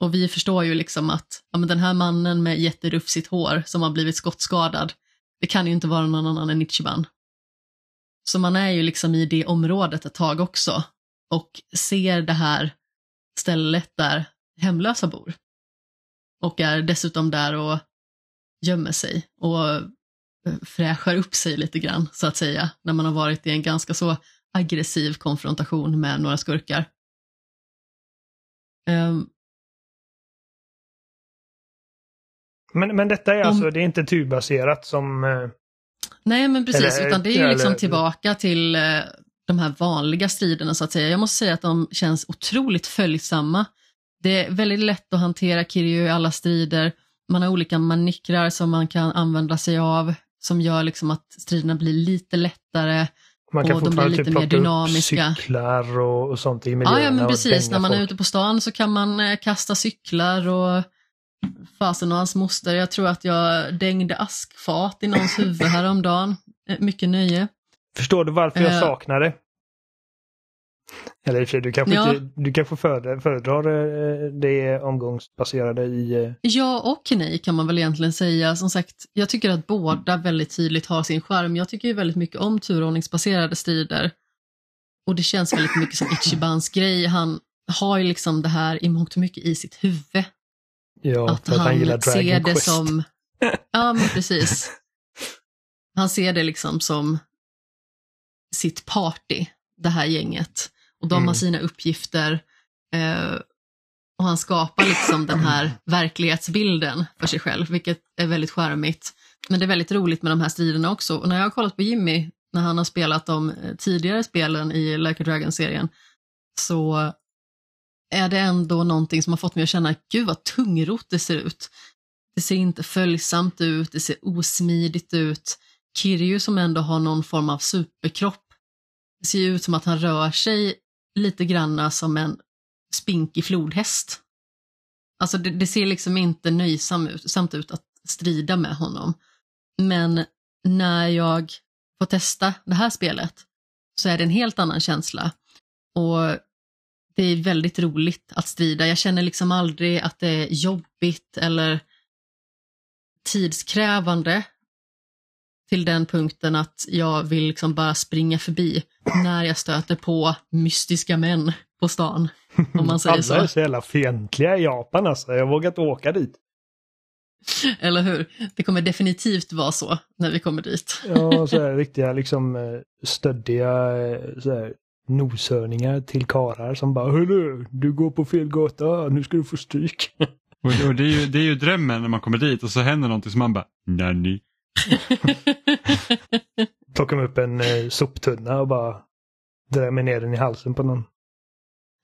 Speaker 3: Och vi förstår ju liksom att ja, men den här mannen med jätterufsigt hår som har blivit skottskadad, det kan ju inte vara någon annan än Ichiban. Så man är ju liksom i det området ett tag också och ser det här stället där hemlösa bor. Och är dessutom där och gömmer sig och eh, fräschar upp sig lite grann, så att säga, när man har varit i en ganska så aggressiv konfrontation med några skurkar. Ehm,
Speaker 2: Men, men detta är
Speaker 3: Om-
Speaker 2: alltså, det är inte turbaserat som...
Speaker 3: nej, men precis,
Speaker 2: Eller-
Speaker 3: utan det är ju
Speaker 2: eller-
Speaker 3: liksom tillbaka till eh, de här vanliga striderna, så att säga. Jag måste säga att de känns otroligt följsamma. Det är väldigt lätt att hantera Kiryu i alla strider. Man har olika manikrar som man kan använda sig av, som gör liksom att striderna blir lite lättare.
Speaker 2: Man kan
Speaker 3: Och de blir
Speaker 2: fortfarande
Speaker 3: lite
Speaker 2: typ
Speaker 3: mer dynamiska.
Speaker 2: upp cyklar och, och sånt i miljöerna.
Speaker 3: Ja, ja men precis. När man är ute på stan så kan man eh, kasta cyklar och fasen och hans moster. Jag tror att jag dängde askfat i någons huvud häromdagen. Eh, Mycket nöje.
Speaker 2: Förstår du varför jag
Speaker 3: Eh.
Speaker 2: saknar det? Eller i och för sig, du kanske,
Speaker 3: Ja.
Speaker 2: inte, du kanske föredrar, föredrar eh, det omgångsbaserade i...
Speaker 3: Ja och nej kan man väl egentligen säga. Som sagt, jag tycker att båda väldigt tydligt har sin charm. Jag tycker ju väldigt mycket om turordningsbaserade strider. Och det känns väldigt mycket som Ichibans grej. Han har ju liksom det här i mångt och mycket i sitt huvud.
Speaker 2: Ja,
Speaker 3: att
Speaker 2: han gillar
Speaker 3: han ser det
Speaker 2: Quest.
Speaker 3: som... Ja, men precis. Han ser det liksom som sitt party, det här gänget. Och de
Speaker 2: Mm.
Speaker 3: har sina uppgifter. Eh, Och han skapar liksom den här verklighetsbilden för sig själv, vilket är väldigt charmigt. Men det är väldigt roligt med de här striderna också. Och när jag har kollat på Jimmy, när han har spelat de eh, tidigare spelen i Like a Dragon-serien, så är det ändå någonting som har fått mig att känna, gud vad tungrot det ser ut. Det ser inte följsamt ut, det ser osmidigt ut. Kirju som ändå har någon form av superkropp, det ser ju ut som att han rör sig lite granna som en spinkig flodhäst. Alltså det, det ser liksom inte nöjsamt ut att strida med honom. Men när jag får testa det här spelet så är det en helt annan känsla. Och det är väldigt roligt att strida. Jag känner liksom aldrig att det är jobbigt eller tidskrävande till den punkten att jag vill liksom bara springa förbi när jag stöter på mystiska män på stan. Om man säger
Speaker 2: Alla
Speaker 3: så.
Speaker 2: är så jävla fientliga i Japan alltså. Jag vågar inte åka dit.
Speaker 3: Eller hur? Det kommer definitivt vara så när vi kommer dit.
Speaker 2: Ja, så här riktiga liksom eh, stöddiga eh, så här, noshörningar till karar som bara Hörru, du går på fel gata, nu ska du få stryk.
Speaker 1: Och, och det, är ju, det är ju drömmen när man kommer dit och så händer någonting som man bara, nanny.
Speaker 2: Plockar upp en eh, soptunna och bara drämmer ner den i halsen på någon.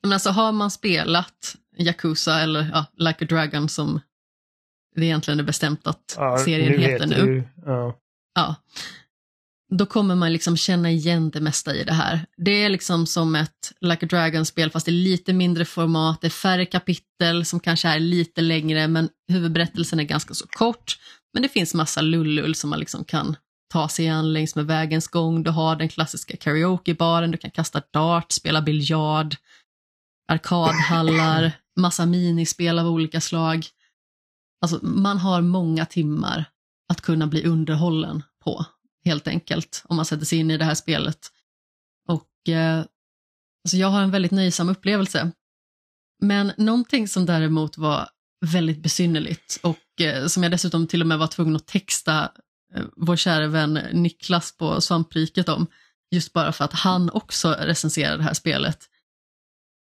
Speaker 3: Men alltså har man spelat Yakuza eller ja, Like a Dragon som det egentligen är bestämt att
Speaker 2: Ja,
Speaker 3: serien
Speaker 2: nu
Speaker 3: heter
Speaker 2: det
Speaker 3: nu.
Speaker 2: ju- ja.
Speaker 3: Ja. Då kommer man liksom känna igen det mesta i det här. Det är liksom som ett Like a Dragon-spel fast i lite mindre format, det är färre kapitel som kanske är lite längre men huvudberättelsen är ganska så kort. Men det finns massa lullull som man liksom kan ta sig an längs med vägens gång. Du har den klassiska karaokebaren, du kan kasta dart, spela biljard, arkadhallar, massa minispel av olika slag. Alltså man har många timmar att kunna bli underhållen på, helt enkelt, om man sätter sig in i det här spelet. Och eh, alltså jag har en väldigt nöjsam upplevelse. Men någonting som däremot var väldigt besynnerligt och eh, som jag dessutom till och med var tvungen att texta eh, vår kära vän Niklas på Svampriket om, just bara för att han också recenserar det här spelet,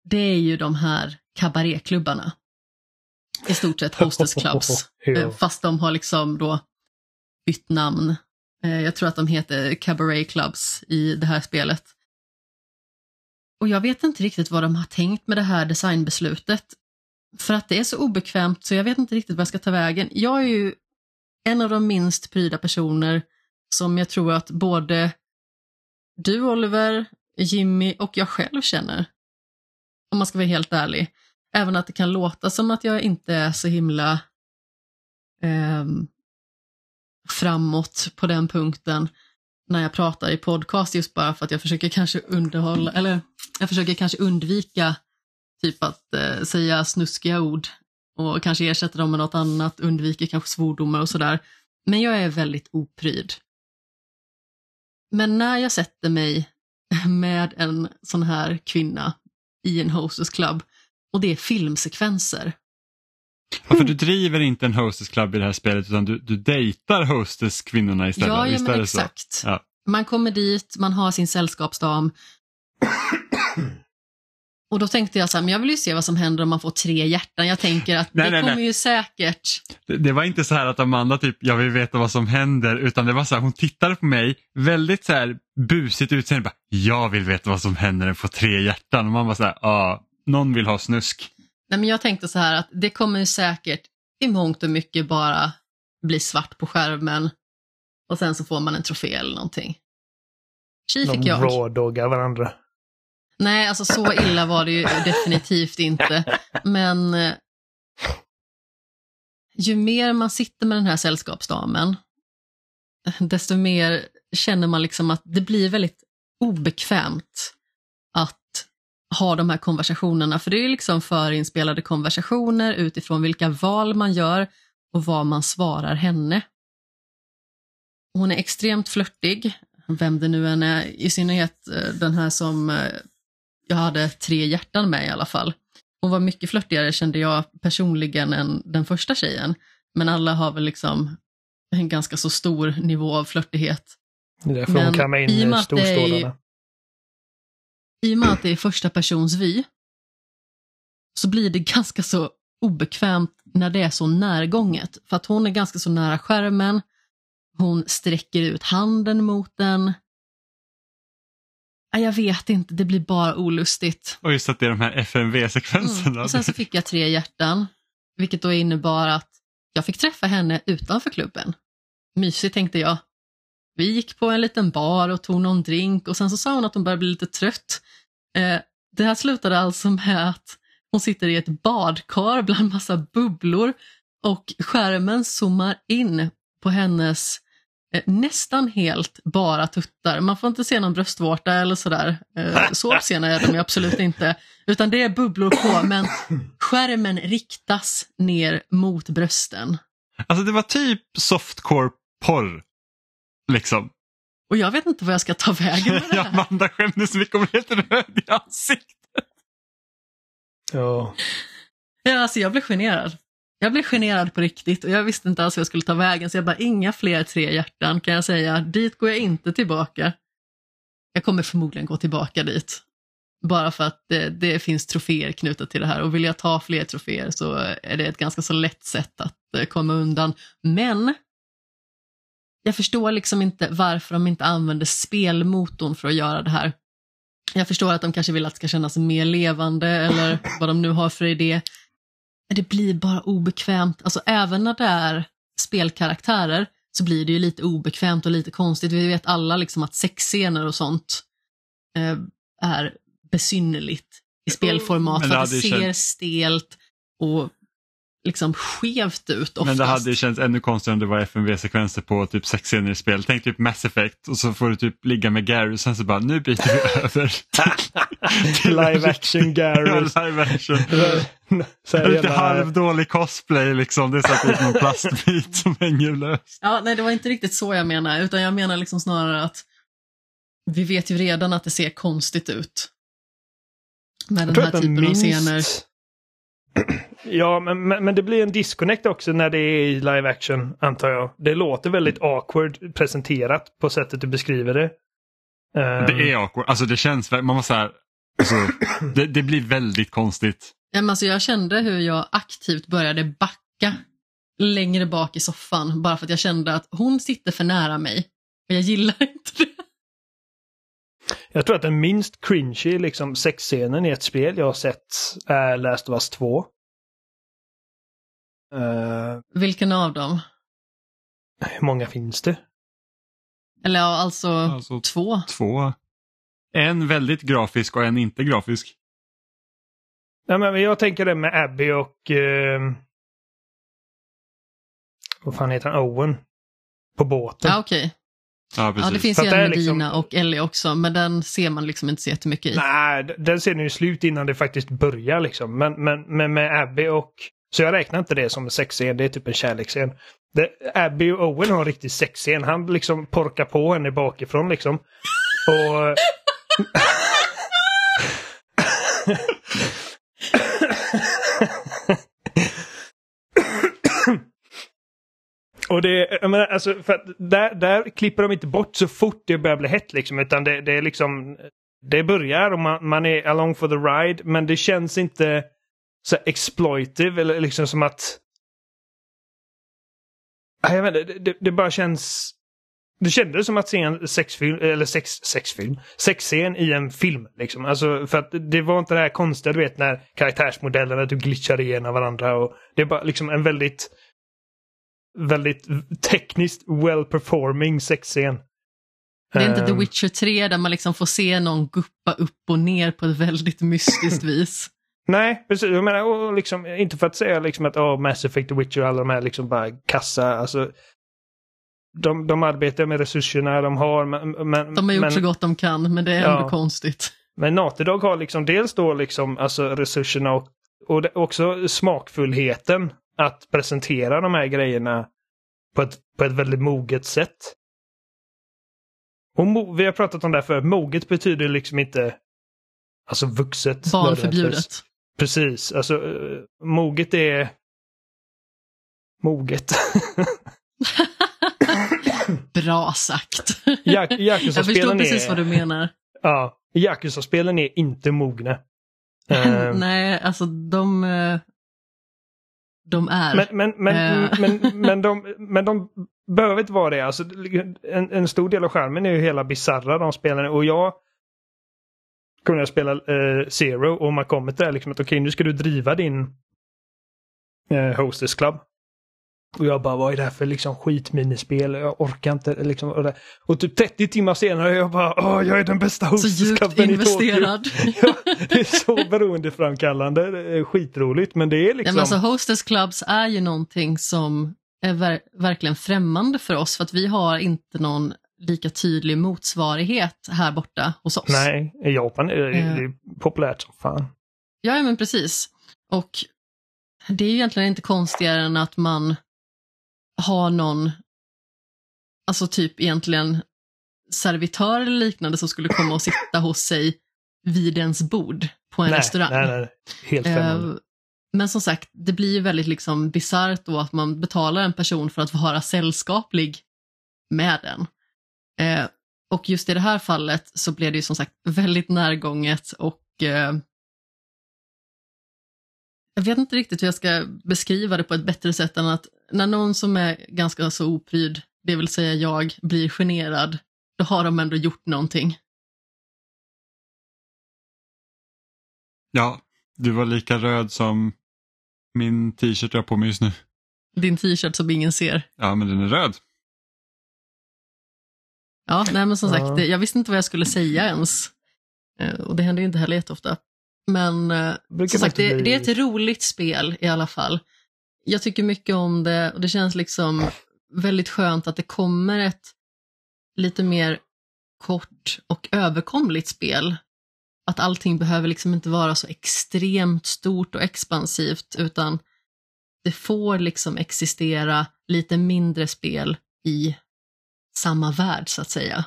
Speaker 3: det är ju de här kabaréklubbarna. I stort sett hostess clubs. Eh, Fast de har liksom då bytt namn. Eh, jag tror att de heter Cabaret Clubs i det här spelet. Och jag vet inte riktigt vad de har tänkt med det här designbeslutet. För att det är så obekvämt så jag vet inte riktigt vad jag ska ta vägen. Jag är ju en av de minst pryda personer som jag tror att både du Oliver, Jimmy och jag själv känner. Om man ska vara helt ärlig. Även att det kan låta som att jag inte är så himla ehm, framåt på den punkten när jag pratar i podcast just bara för att jag försöker kanske underhålla, eller jag försöker kanske undvika typ att eh, säga snuskiga ord och kanske ersätta dem med något annat, undviker kanske svordomar och sådär. Men jag är väldigt opryd. Men när jag sätter mig med en sån här kvinna i en hostess club och det är filmsekvenser.
Speaker 1: Ja, för du driver inte en hostess club i det här spelet utan du, du dejtar hostess kvinnorna istället.
Speaker 3: Ja, ja men exakt.
Speaker 1: Ja.
Speaker 3: Man kommer dit, man har sin sällskapsdam. Och då tänkte jag så här, men jag vill ju se vad som händer om man får tre hjärtan. Jag tänker att
Speaker 1: Nej,
Speaker 3: det
Speaker 1: nej,
Speaker 3: kommer
Speaker 1: nej.
Speaker 3: ju säkert.
Speaker 1: Det, det var inte så här att Amanda typ, jag vill veta vad som händer, utan det var så här, hon tittade på mig, väldigt så här busigt utseende, bara, jag vill veta vad som händer när den får tre hjärtan. Och man var så här, ja, någon vill ha snusk.
Speaker 3: Nej, men jag tänkte så här att det kommer ju säkert i mångt och mycket bara bli svart på skärmen och sen så får man en trofé eller någonting. Tji fick
Speaker 2: De
Speaker 3: jag.
Speaker 2: rawdoggar varandra.
Speaker 3: Nej, alltså så illa var det ju definitivt inte. Men eh, ju mer man sitter med den här sällskapsdamen, desto mer känner man liksom att det blir väldigt obekvämt att ha de här konversationerna. För det är liksom förinspelade konversationer utifrån vilka val man gör och vad man svarar henne. Hon är extremt flörtig, vem det nu än är, i synnerhet eh, den här som eh, jag hade tre hjärtan med i alla fall. Hon var mycket flörtigare kände jag personligen än den första tjejen. Men alla har väl liksom en ganska så stor nivå av flörtighet.
Speaker 2: Det är därför
Speaker 3: Men
Speaker 2: hon kammar in storstålarna.
Speaker 3: I och med att det är första persons vy så blir det ganska så obekvämt när det är så närgånget. För att hon är ganska så nära skärmen, hon sträcker ut handen mot den. Jag vet inte, det blir bara olustigt.
Speaker 1: Och just att det är de här FMV-sekvenserna.
Speaker 3: Mm. Och sen så fick jag tre hjärtan, vilket då innebar att jag fick träffa henne utanför klubben. Mysigt tänkte jag. Vi gick på en liten bar och tog någon drink och sen så sa hon att hon började bli lite trött. Eh, det här slutade alltså med att hon sitter i ett badkar bland massa bubblor och skärmen zoomar in på hennes eh, nästan helt bara tuttar. Man får inte se någon bröstvårta eller sådär. Eh, så uppsena är de absolut inte. Utan det är bubblor på men skärmen riktas ner mot brösten.
Speaker 1: Alltså det var typ softcore-porr. Liksom.
Speaker 3: Och jag vet inte vad jag ska ta vägen med det här.
Speaker 1: Amanda skämdes så mycket om helt röd i ansiktet.
Speaker 2: Ja.
Speaker 3: Ja, alltså jag blev generad. Jag blev generad på riktigt och jag visste inte alls hur jag skulle ta vägen så jag bara inga fler tre hjärtan kan jag säga. Dit går jag inte tillbaka. Jag kommer förmodligen gå tillbaka dit. Bara för att det, det finns troféer knutet till det här och vill jag ta fler troféer så är det ett ganska så lätt sätt att eh, komma undan. Men jag förstår liksom inte varför de inte använder spelmotorn för att göra det här. Jag förstår att de kanske vill att det ska kännas mer levande eller vad de nu har för idé. Det blir bara obekvämt, alltså även när det är spelkaraktärer så blir det ju lite obekvämt och lite konstigt. Vi vet alla liksom att sexscener och sånt eh, är besynnerligt i spelformat
Speaker 1: Men
Speaker 3: för
Speaker 1: det
Speaker 3: att det ser
Speaker 1: känts-
Speaker 3: stelt och liksom skevt ut oftast.
Speaker 1: Men det hade ju känts ännu konstigare om det var FMV-sekvenser på typ sex scener i spel. Tänk typ Mass Effect och så får du typ ligga med Gary och sen så bara nu byter vi över. till-
Speaker 2: Live action Gary.
Speaker 1: Ja, live action.
Speaker 2: Så här
Speaker 1: Lite halvdålig cosplay liksom. Det är så att det är någon plastbit som hänger löst.
Speaker 3: Ja, nej, det var inte riktigt så jag menar, utan jag menar liksom snarare att vi vet ju redan att det ser konstigt ut. Med den här typen av scener.
Speaker 2: Ja, men, men, men det blir en disconnect också när det är i live action, antar jag. Det låter väldigt awkward presenterat på sättet du beskriver det. Ehm,
Speaker 1: Det är awkward. Alltså det känns, man var så här, alltså, det, det blir väldigt konstigt.
Speaker 3: Ja, men alltså, jag kände hur jag aktivt började backa längre bak i soffan, bara för att jag kände att hon sitter för nära mig. Och jag gillar inte det.
Speaker 2: Jag tror att den minst cringy liksom, sexscenen i ett spel jag har sett är Last of Us 2. Uh,
Speaker 3: Vilken av dem?
Speaker 2: hur många finns det?
Speaker 3: Eller ja, alltså,
Speaker 1: Alltså,
Speaker 3: två.
Speaker 1: Två. En väldigt grafisk och en inte grafisk.
Speaker 2: Nej, men jag tänker det med Abby och... Uh, vad fan heter han? Owen. På båten.
Speaker 3: Ja, okej.
Speaker 1: Ja, precis.
Speaker 3: Ja, det finns ju en med
Speaker 2: liksom-
Speaker 3: Dina och Ellie också, men den ser man liksom inte så jättemycket i.
Speaker 2: Nej, den ser ni ju slut innan det faktiskt börjar liksom. Men, men, men med Abby och... Så jag räknar inte det som en sexscen, det är typ en kärleksscen. Det, Abby och Owen har en riktig sexscen. Han liksom porkar på henne bakifrån liksom. Och... Och det, jag menar, alltså, för att där, där klipper de inte bort så fort det börjar bli hett liksom, utan det, det är liksom, det börjar och man, man är along for the ride, men det känns inte så exploitive eller liksom som att... Jag vet inte, det, det, det bara känns... Det kändes som att se en sexfilm, eller sex, sexfilm, sexscen i en film. Liksom. Alltså, för att det var inte det här konstiga, du vet, när karaktärsmodellerna du glitchar igenom varandra. Och det är bara liksom en väldigt, väldigt tekniskt well performing sexscen.
Speaker 3: Det är inte The
Speaker 2: Ehm,
Speaker 3: Witcher 3 där man liksom får se någon guppa upp och ner på ett väldigt mystiskt vis.
Speaker 2: Nej, precis. Jag menar, och liksom, inte för att säga liksom att oh, Mass Effect, The Witcher och alla de här liksom bara kassa. Alltså, de, de arbetar med resurserna de har. Men, men,
Speaker 3: De har gjort
Speaker 2: men,
Speaker 3: så gott de kan, men det är ändå
Speaker 2: Ja.
Speaker 3: konstigt.
Speaker 2: Men Naughty Dog har liksom dels då liksom alltså resurserna och, och också smakfullheten att presentera de här grejerna på ett, på ett väldigt moget sätt. Och mo, vi har pratat om det här för moget betyder liksom inte alltså vuxet.
Speaker 3: Barn
Speaker 2: nödvändigtvis.
Speaker 3: förbjudet.
Speaker 2: Precis, alltså eh, moget är moget.
Speaker 3: Bra sagt.
Speaker 2: Jak-
Speaker 3: Jag förstår precis
Speaker 2: är,
Speaker 3: vad du menar.
Speaker 2: ja, Yakuza-spelen är inte mogna. Eh,
Speaker 3: Nej, alltså de, eh, de är.
Speaker 2: Men, men, men,
Speaker 3: Eh.
Speaker 2: men, men, de, men de behöver inte vara det. Alltså, en, en stor del av skärmen är ju hela bizarra de spelarna. Och jag kunde spela eh, Zero och man kommer till det här liksom att okej nu ska du driva din eh, Hostess Club. Och jag bara, vad är det här för liksom skitminispel? Jag orkar inte liksom. Och, och typ 30 timmar senare, jag bara, åh, jag är den bästa
Speaker 3: så
Speaker 2: Cluben i Tokyo.
Speaker 3: investerad.
Speaker 2: Ja, det är så beroendeframkallande. Det är skitroligt men det är
Speaker 3: Nej,
Speaker 2: liksom...
Speaker 3: men alltså, hostess clubs är ju någonting som är ver verkligen främmande för oss för att vi har inte någon lika tydlig motsvarighet här borta hos oss.
Speaker 2: Nej, i Japan är det,
Speaker 3: Eh.
Speaker 2: det är populärt som fan.
Speaker 3: Ja, men precis. Och det är ju egentligen inte konstigare än att man har någon, alltså typ egentligen servitör eller liknande som skulle komma och sitta hos sig vid ens bord på en
Speaker 2: nej,
Speaker 3: restaurang.
Speaker 2: Nej, nej, helt främmande.
Speaker 3: Eh, Men som sagt, det blir ju väldigt liksom bisarrt då att man betalar en person för att vara sällskaplig med den. Eh, och just i det här fallet så blev det ju som sagt väldigt närgånget och eh, jag vet inte riktigt hur jag ska beskriva det på ett bättre sätt än att när någon som är ganska så opryd, det vill säga jag, blir generad, då har de ändå gjort någonting.
Speaker 1: Ja, du var lika röd som min t-shirt jag har på mig just nu.
Speaker 3: Din t-shirt som ingen ser.
Speaker 1: Ja, men den är röd.
Speaker 3: Ja, nej men som sagt, jag visste inte vad jag skulle säga ens. Eh, Och det händer ju inte heller jätteofta. Men eh, som sagt, det,
Speaker 2: bli-
Speaker 3: det är ett roligt spel i alla fall. Jag tycker mycket om det och det känns liksom väldigt skönt att det kommer ett lite mer kort och överkomligt spel. Att allting behöver liksom inte vara så extremt stort och expansivt utan det får liksom existera lite mindre spel i samma värld så att säga.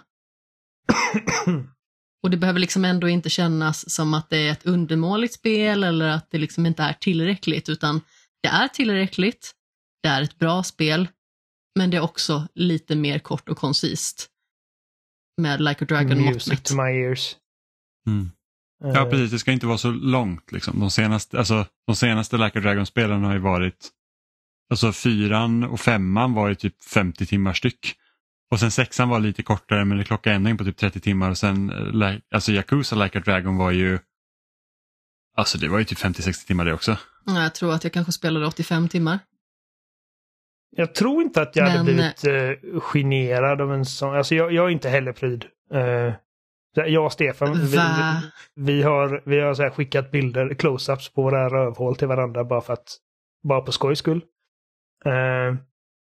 Speaker 3: Och det behöver liksom ändå inte kännas som att det är ett undermåligt spel eller att det liksom inte är tillräckligt utan det är tillräckligt, det är ett bra spel, men det är också lite mer kort och koncist. Med Like a Dragon
Speaker 2: Music
Speaker 3: mått
Speaker 2: to my ears.
Speaker 1: Mm. Ja,
Speaker 2: Eh,
Speaker 1: precis. Det ska inte vara så långt. Liksom. De, senaste, alltså, de senaste Like a Dragon-spelen har ju varit, alltså fyran och femman var ju typ 50 timmar styck. Och sen sexan var lite kortare men det klockade ändå in på typ 30 timmar och sen, eh, alltså Yakuza Like a Dragon var ju, alltså det var ju typ 50-60 timmar det också.
Speaker 3: Ja, Jag tror att jag kanske spelade 85 timmar.
Speaker 2: Jag tror inte att jag hade
Speaker 3: Men-
Speaker 2: blivit eh, generad av en sån. Alltså jag, jag är inte heller pryd. Eh, jag och Stefan, vi,
Speaker 3: Va?
Speaker 2: vi, har, vi har så skickat bilder, close-ups på våra rövhål till varandra bara för att, bara på skojs skull. Eh,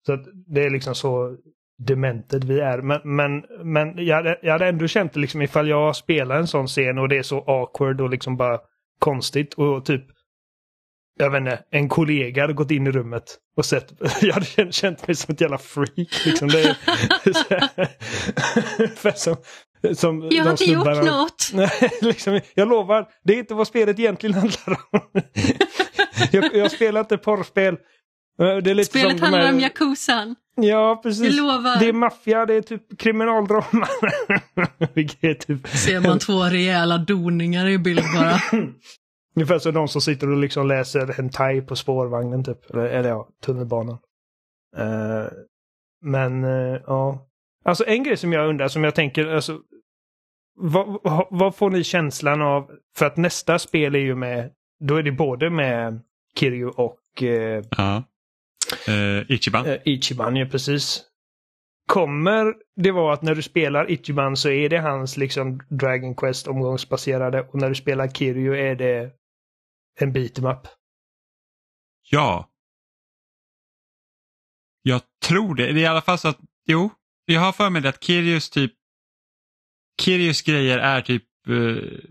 Speaker 2: så att det är liksom så demented vi är. Men, men, men jag, hade, jag hade ändå känt det liksom ifall jag spelar en sån scen och det är så awkward och liksom bara konstigt och typ jag vet inte, en kollega hade gått in i rummet och sett, jag hade känt, mig som ett jävla freak. Liksom. Det är, för som, som
Speaker 3: Jag har inte gjort något!
Speaker 2: Liksom, jag lovar, det är inte vad spelet egentligen handlar om. jag, jag spelar inte porrspel. Eh, Det är lite
Speaker 3: Spelet
Speaker 2: som
Speaker 3: handlar
Speaker 2: här-
Speaker 3: om Yakuzan.
Speaker 2: Ja,
Speaker 3: Jag
Speaker 2: precis.
Speaker 3: lovar.
Speaker 2: Det är maffia, det är typ kriminaldrama. Vilket är typ
Speaker 3: Ser man två rejäla doningar i bild bara.
Speaker 2: Ungefär som de som sitter och liksom läser hentai på spårvagnen typ. Eller, eller ja, tunnelbanan. Eh, men eh, ja. Alltså en grej som jag undrar, som jag tänker, alltså. Vad, vad, får ni känslan av? För att nästa spel är ju med, då är det både med Kiryu och eh,
Speaker 1: Ja. Ichiban.
Speaker 2: Ichiban ju precis. Kommer det vara att när du spelar Ichiban så är det hans liksom Dragon Quest omgångsbaserade och när du spelar Kiryu är det en beat'em up?
Speaker 1: Ja. Jag tror det. Det är i alla fall så att, jo, jag har för mig det att Kirius typ, Kirius grejer är typ, eh,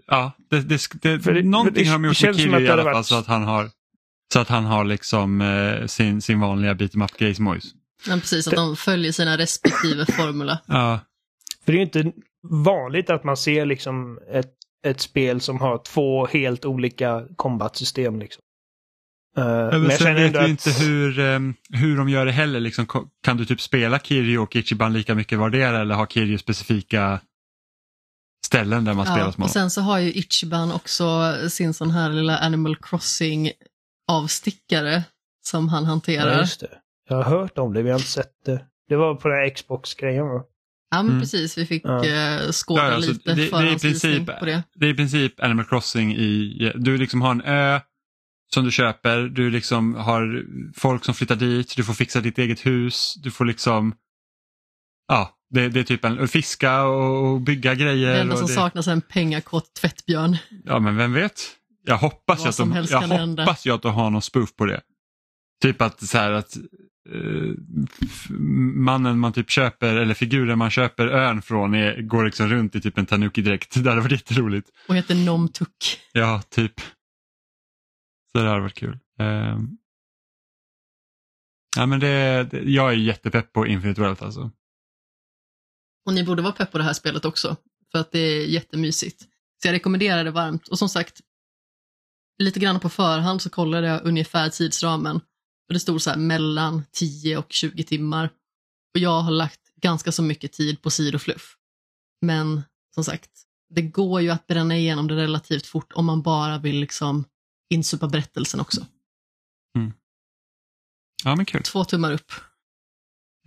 Speaker 1: ja, det, det, det,
Speaker 2: För det-
Speaker 1: någonting
Speaker 2: det
Speaker 1: har de gjort med
Speaker 2: som att
Speaker 1: i
Speaker 2: det
Speaker 1: alla fall
Speaker 2: varit-
Speaker 1: så att han har, så att han har liksom eh, sin, sin vanliga beat'em up grejsmojs.
Speaker 3: Men precis, att de följer sina respektive formula.
Speaker 1: Ja,
Speaker 2: För det är ju inte vanligt att man ser liksom ett, ett spel som har två helt olika combat-system. Liksom. Eh,
Speaker 1: Eller sen vet vi
Speaker 2: att-
Speaker 1: inte hur, ehm, hur de gör det heller. Liksom, kan du typ spela Kiryu och Ichiban lika mycket vardera eller har Kiryu specifika ställen där man spelar som
Speaker 3: och sen så har ju Ichiban också sin sån här lilla Animal Crossing avstickare som han
Speaker 2: Ja,
Speaker 3: hanterar.
Speaker 2: just det. Jag har hört om det, vi har inte sett det. Det var på den här Xbox-grejen va?
Speaker 3: Ja, men
Speaker 1: Mm.
Speaker 3: precis. Vi fick
Speaker 2: Ja.
Speaker 3: eh, skåda
Speaker 1: Ja, alltså,
Speaker 3: lite
Speaker 1: det-
Speaker 3: förhandsvisning på det.
Speaker 1: Det är i princip Animal Crossing i, du liksom har en ö som du köper, du liksom har folk som flyttar dit, du får fixa ditt eget hus, du får liksom, ja, det, det är typ en, fiska och, bygga grejer.
Speaker 3: Det enda som
Speaker 1: det,
Speaker 3: saknas är en pengakåt tvättbjörn.
Speaker 1: Ja men vem vet? Jag hoppas,
Speaker 3: Vad
Speaker 1: att de, jag hoppas ju att de har någon spoof på det. Typ att så här att mannen man typ köper eller figuren man köper ön från är, går liksom runt i typ en tanuki-dräkt. Det hade varit jätteroligt.
Speaker 3: Och heter Nomtuk.
Speaker 1: Ja, typ. Så det hade varit kul. Ehm. Ja, men det, det, jag är jättepepp på Infinite Wealth alltså.
Speaker 3: Och ni borde vara pepp på det här spelet också, för att det är jättemysigt. Så jag rekommenderar det varmt. Och som sagt, lite grann på förhand så kollade jag ungefär tidsramen. Och det stod så här mellan 10 och 20 timmar. Och jag har lagt ganska så mycket tid på sidofluff. Men som sagt, det går ju att bränna igenom det relativt fort om man bara vill liksom insupa berättelsen också.
Speaker 1: Ja, men kul.
Speaker 3: Två tummar upp.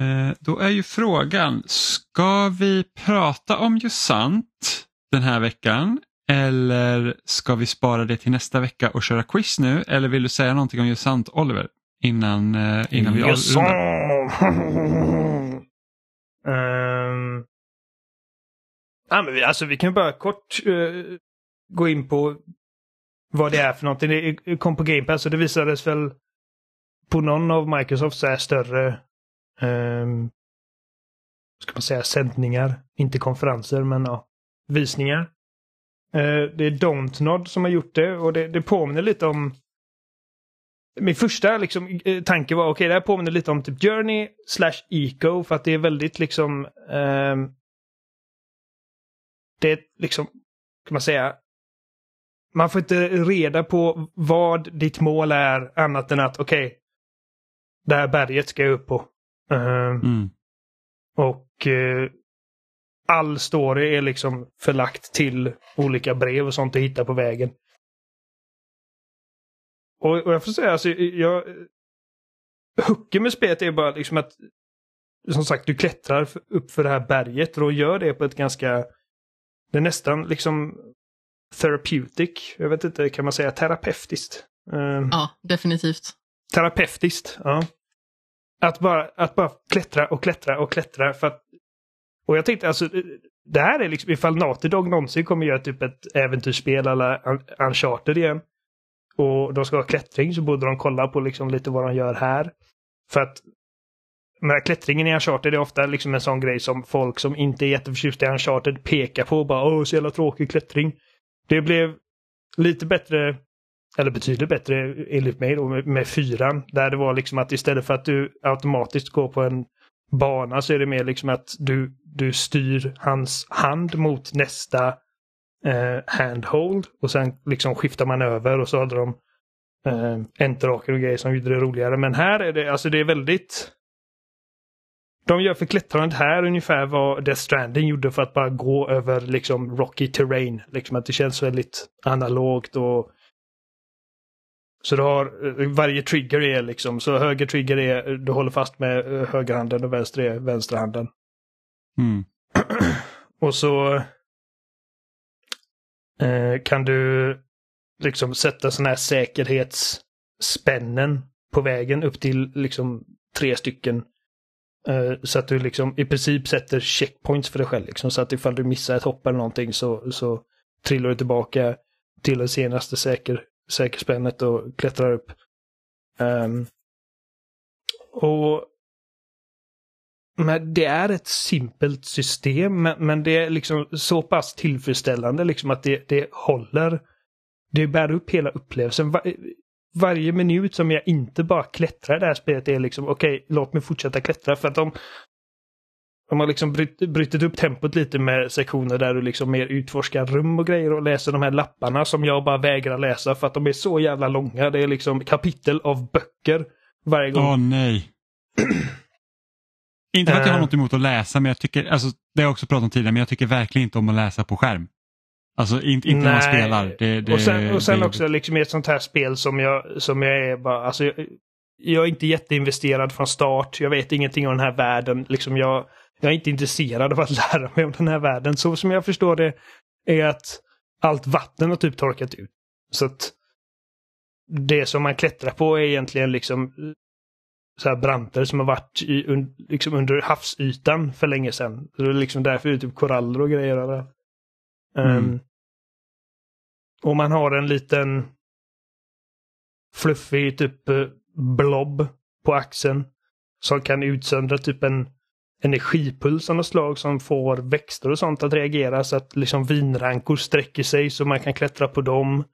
Speaker 1: Eh, då är ju frågan, ska vi prata om Jusant den här veckan? Eller ska vi spara det till nästa vecka och köra quiz nu? Eller vill du säga någonting om Jusant, Oliver? Innan, eh, innan vi
Speaker 2: Yes.
Speaker 1: avrundar.
Speaker 2: Ja, men vi, alltså, vi kan bara kort eh, gå in på vad det är för någonting. Det kom på Game Pass och det visades väl på någon av Microsofts här större um, ska man säga sändningar. Inte konferenser men ja, visningar. Eh, det är Dontnod som har gjort det och det, det påminner lite om min första liksom, eh, tanke var okej, okay, det här påminner lite om typ Journey slash Eco för att det är väldigt liksom ehm, Det är liksom, kan man säga Man får inte reda på vad ditt mål är annat än att okej okay, Det här berget ska jag upp på. Ehm,
Speaker 1: Mm.
Speaker 2: och eh, all story är liksom förlagt till olika brev och sånt du hittar på vägen. Och, och jag får säga, alltså, jag... Hooken med spelet är bara liksom att som sagt, du klättrar upp för det här berget och gör det på ett ganska... Det är nästan liksom therapeutic. Jag vet inte, kan man säga terapeutiskt? Ehm,
Speaker 3: Ja, definitivt.
Speaker 2: terapeutiskt. Ja. Att bara, att bara klättra och klättra och klättra för att... Och jag tänkte alltså, det här är liksom ifall Naughty Dog någonsin kommer göra typ ett äventyrsspel eller Un- Uncharted igen. Och de ska ha klättring så borde de kolla på liksom lite vad de gör här. För att men klättringen i Uncharted är ofta liksom en sån grej som folk som inte är jätteförtjusta i Uncharted pekar på. Bara åh, så jävla tråkig klättring. Det blev lite bättre eller betydligt bättre enligt mig då med, med fyran. Där det var liksom att istället för att du automatiskt går på en bana så är det mer liksom att du, du styr hans hand mot nästa eh, handhold och sen liksom skiftar man över och så hade de eh, enterraker och grejer som gjorde det roligare. Men här är det, alltså det är väldigt de gör för klättrandet här ungefär vad Death Stranding gjorde för att bara gå över liksom rocky terrain. Liksom att det känns väldigt analogt och så du har eh, varje trigger är liksom, så höger trigger är du håller fast med eh, högerhanden och vänster är vänsterhanden.
Speaker 1: Mm.
Speaker 2: Och så Eh, kan du liksom sätta sådana här säkerhetsspännen på vägen upp till liksom tre stycken. Eh, så att du liksom i princip sätter checkpoints för dig själv. Liksom, så att ifall du missar ett hopp eller någonting så, så trillar du tillbaka till det senaste säker, säkerspännet och klättrar upp. Um, och men det är ett simpelt system, men, men det är liksom så pass tillfredsställande liksom att det, det håller. Det bär upp hela upplevelsen. Var, varje minut som jag inte bara klättrar i det här spelet är liksom okej, okay, låt mig fortsätta klättra för att de de har liksom bryt, brutit upp tempot lite med sektioner där du liksom mer utforskar rum och grejer och läser de här lapparna som jag bara vägrar läsa för att de är så jävla långa. Det är liksom kapitel av böcker varje gång.
Speaker 1: Åh nej. Inte för att jag har
Speaker 2: Eh.
Speaker 1: något emot att läsa men jag tycker alltså det har jag också pratat om tidigare, men jag tycker verkligen inte om att läsa på skärm. Alltså inte, inte när man spelar. Det, det,
Speaker 2: och sen, och sen
Speaker 1: det-
Speaker 2: också liksom i ett sånt här spel som jag, som jag är bara, alltså jag, jag är inte jätteinvesterad från start. Jag vet ingenting om den här världen. Liksom jag, jag är inte intresserad av att lära mig om den här världen. Så som jag förstår det är att allt vatten har typ torkat ut. Så att det som man klättrar på är egentligen liksom så här branter som har varit i, un, liksom under havsytan för länge sedan. Så det är liksom därför det är typ koraller och grejer överallt.
Speaker 1: Mm.
Speaker 2: Ehm, och man har en liten fluffig typ eh, blob på axeln. Som kan utsöndra typ en energipuls av något slag som får växter och sånt att reagera så att liksom vinrankor sträcker sig så man kan klättra på dem.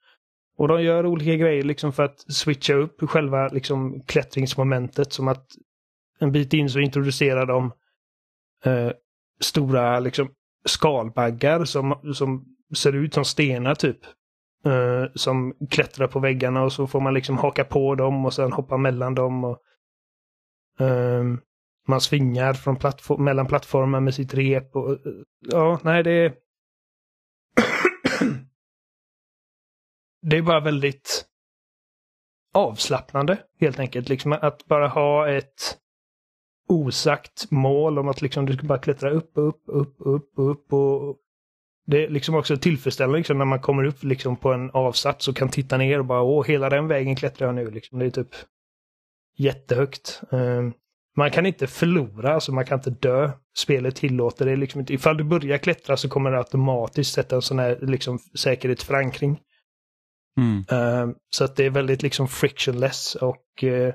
Speaker 2: Och de gör olika grejer liksom för att switcha upp själva liksom klättringsmomentet som att en bit in så introducerar de eh, stora liksom skalbaggar som, som ser ut som stenar typ. Eh, som klättrar på väggarna och så får man liksom haka på dem och sen hoppa mellan dem. Och, eh, man svingar från plattform, mellan plattformar med sitt rep. Och, eh, ja, nej det är... det är bara väldigt avslappnande helt enkelt. Liksom att bara ha ett osagt mål om att liksom du ska bara klättra upp, upp, upp, upp, upp och det är liksom också tillfredsställande liksom, när man kommer upp liksom, på en avsats och kan titta ner och bara åh, hela den vägen klättrar jag nu. Liksom. Det är typ jättehögt. Ehm, man kan inte förlora, alltså man kan inte dö. Spelet tillåter det liksom inte. Ifall du börjar klättra så kommer det automatiskt sätta en sån här liksom, säkerhetsförankring.
Speaker 1: Mm.
Speaker 2: Uh, så att det är väldigt liksom frictionless och uh,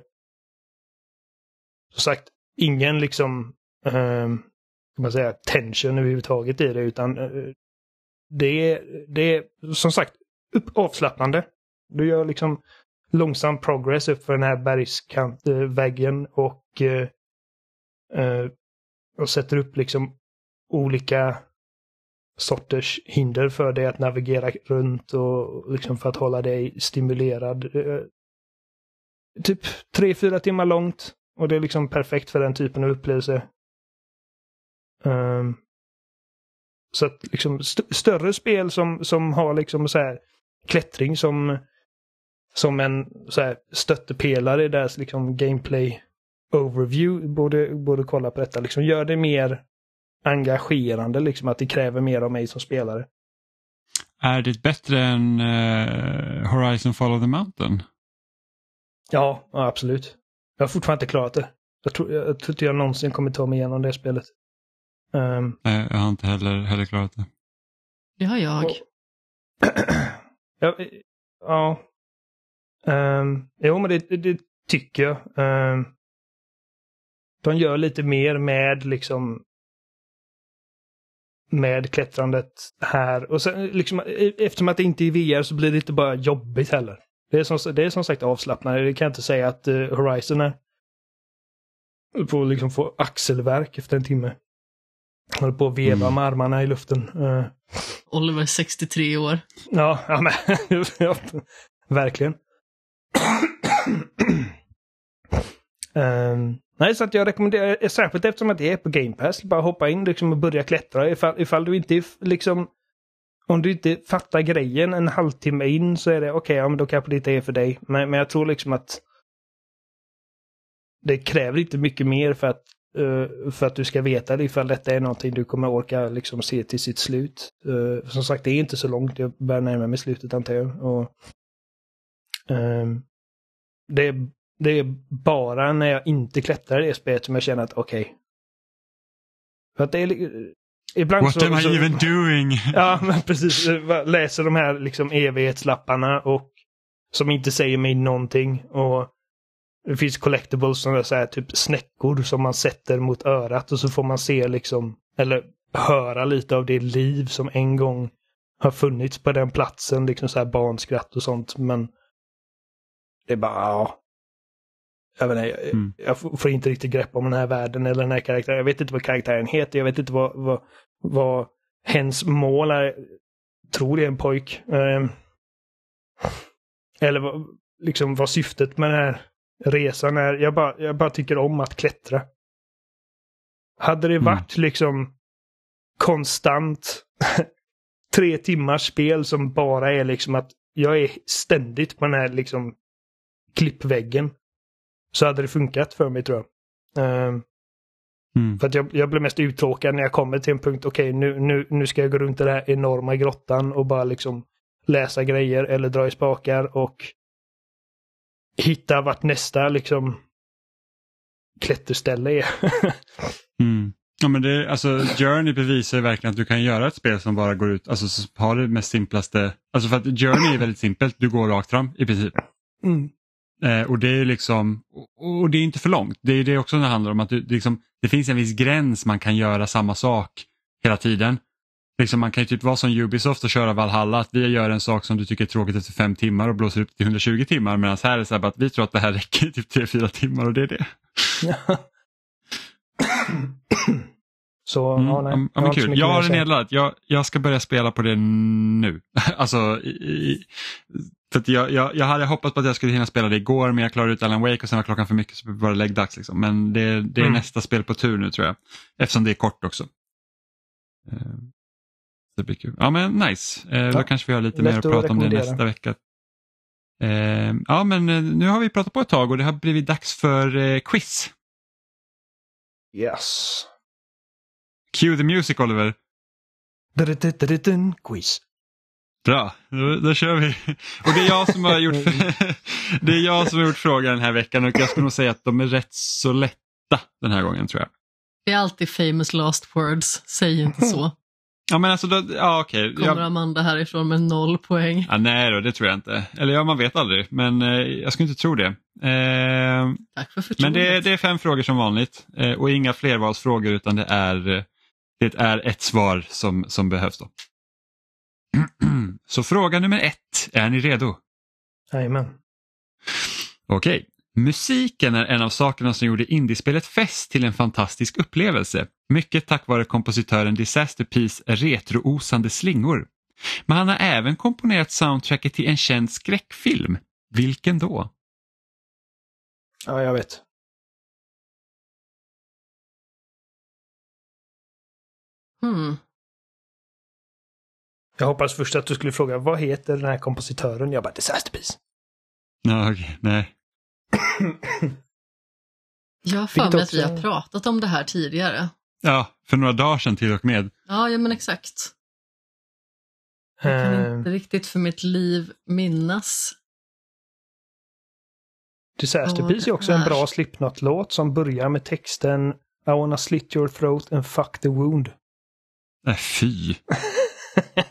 Speaker 2: som sagt, ingen liksom uh, kan man säga, tension överhuvudtaget i det utan uh, det är, det är som sagt upp, avslappnande. Du gör liksom långsam progress upp för den här bergskantväggen eh, och, och sätter upp liksom olika sorters hinder för dig att navigera runt och liksom för att hålla dig stimulerad. Eh, typ tre, fyra timmar långt och det är liksom perfekt för den typen av upplevelse. Um, så att liksom st större spel som, som har liksom så här klättring som, som en så här stöttepelare i deras liksom gameplay overview borde, borde kolla på detta. Liksom gör det mer engagerande, liksom att det kräver mer av mig som spelare.
Speaker 1: Är det bättre än eh, Horizon Follow the Mountain?
Speaker 2: Ja, ja, absolut. Jag har fortfarande inte klarat det. Jag tror, jag tror inte jag någonsin kommer ta mig igenom det spelet. Ehm,
Speaker 1: Nej, jag har inte heller, heller klarat det.
Speaker 3: Det har jag.
Speaker 2: Och- ja. ja. Um, jo, men det, det, det tycker jag. Ehm, de gör lite mer med liksom med klättrandet här. Och sen liksom, e- eftersom att det inte är VR så blir det inte bara jobbigt heller. Det är som, det är som sagt avslappnande. Det kan jag inte säga att eh, Horizon är. På liksom få axelverk efter en timme. Håller på att veva
Speaker 1: Mm.
Speaker 2: med armarna i luften. Eh,
Speaker 3: Oliver 63 år.
Speaker 2: Ja, ja men verkligen. Ehm, nej, så att jag rekommenderar, särskilt eftersom att det är på Game Pass, bara hoppa in liksom och börja klättra. Ifall, ifall du inte liksom, om du inte fattar grejen en halvtimme in så är det okej, ja men då kanske det inte är för dig. Men, men jag tror liksom att det kräver inte mycket mer för att, uh, för att du ska veta det ifall detta är någonting du kommer orka liksom se till sitt slut. Uh, som sagt, det är inte så långt. Jag börjar närma mig slutet antar jag. Och, uh, det, är, det är bara när jag inte klättrar i det spelet som jag känner att okej. För att det är... Ibland
Speaker 1: What
Speaker 2: så,
Speaker 1: am I
Speaker 2: så,
Speaker 1: even doing?
Speaker 2: Ja, men precis. Läser de här liksom evighetslapparna och som inte säger mig någonting. Och det finns collectibles som är så här, typ snäckor som man sätter mot örat och så får man se liksom, eller höra lite av det liv som en gång har funnits på den platsen. Liksom så här barnskratt och sånt. Men det är bara, ja. Jag, vet inte, jag,
Speaker 1: Mm.
Speaker 2: jag får inte riktigt grepp om den här världen eller den här karaktären. Jag vet inte vad karaktären heter. Jag vet inte vad, vad, vad hens mål är. Tror det är en pojk. Ehm, eller vad, liksom vad syftet med den här resan är. Jag bara, jag bara tycker om att klättra. Hade det
Speaker 1: Mm.
Speaker 2: varit liksom konstant tre timmars spel som bara är liksom att jag är ständigt på den här liksom klippväggen. Så hade det funkat för mig tror jag. Uh,
Speaker 1: Mm.
Speaker 2: För att jag, jag blir mest uttråkad när jag kommer till en punkt, okej okay, nu, nu, nu ska jag gå runt i den här enorma grottan och bara liksom läsa grejer eller dra i spakar och hitta vart nästa liksom klätterställe är.
Speaker 1: mm. Ja men det, alltså Journey bevisar ju verkligen att du kan göra ett spel som bara går ut, alltså har det mest simplaste, alltså för att Journey är väldigt simpelt, du går rakt fram i princip.
Speaker 2: Mm.
Speaker 1: Eh, och det är liksom, och, det är inte för långt. Det är det också det handlar om att du, det, liksom, det finns en viss gräns man kan göra samma sak hela tiden. Liksom man kan ju typ vara som Ubisoft och köra Valhalla, att vi gör en sak som du tycker är tråkigt efter fem timmar och blåser upp till 120 timmar medan här är det så här att vi tror att det här räcker i typ 3-4 timmar och det är det.
Speaker 2: så,
Speaker 1: Mm,
Speaker 2: ja, nej.
Speaker 1: ja, men kul. Jag har det nedladdat. Jag, jag ska börja spela på det nu. alltså, i, i, för jag, jag, jag hade hoppats på att jag skulle hinna spela det igår men jag klarade ut Alan Wake och sen var klockan för mycket så var det läggdags. Liksom. Men det, det är mm. nästa spel på tur nu tror jag. Eftersom det är kort också. Uh, det blir kul. Ja men nice. Uh, ja. Då kanske vi har lite mer att prata om det nästa vecka. Uh, ja men nu har vi pratat på ett tag och det har blivit dags för quiz.
Speaker 2: Yes.
Speaker 1: Cue the music Oliver.
Speaker 2: Quiz.
Speaker 1: Bra, då, då, kör vi. Och det är jag som har gjort det är jag som har gjort frågan den här veckan och jag skulle nog säga att de är rätt så lätta den här gången tror jag.
Speaker 3: Det är alltid famous last words, säg inte så.
Speaker 1: Ja men alltså, då, ja okej.
Speaker 3: Kommer jag... Amanda härifrån med noll poäng?
Speaker 1: Ja, nej då, det tror jag inte. Eller ja, man vet aldrig, men eh, jag skulle inte tro det. Eh,
Speaker 3: Tack för
Speaker 1: Men det är, det är fem frågor som vanligt eh, och inga flervalsfrågor utan det är, det är ett svar som, som behövs. då. Så fråga nummer ett, är ni redo?
Speaker 2: Jajamän.
Speaker 1: Okej. Musiken är en av sakerna som gjorde indiespelet Fest till en fantastisk upplevelse. Mycket tack vare kompositören Disaster Peace retroosande slingor. Men han har även komponerat soundtracket till en känd skräckfilm. Vilken då?
Speaker 2: Ja, jag vet.
Speaker 3: Hmm.
Speaker 2: Jag hoppas först att du skulle fråga vad heter den här kompositören? Jag bara Disaster Piece.
Speaker 1: No, okay. nej.
Speaker 3: Jag har för mig att vi har pratat om det här tidigare.
Speaker 1: Ja, för några dagar sedan till och med.
Speaker 3: Ja, ja men exakt. Jag kan uh, inte riktigt för mitt liv minnas.
Speaker 2: Disaster Piece är också en bra Slipknot-låt som börjar med texten I wanna slit your throat and fuck the wound.
Speaker 1: Äh, fy.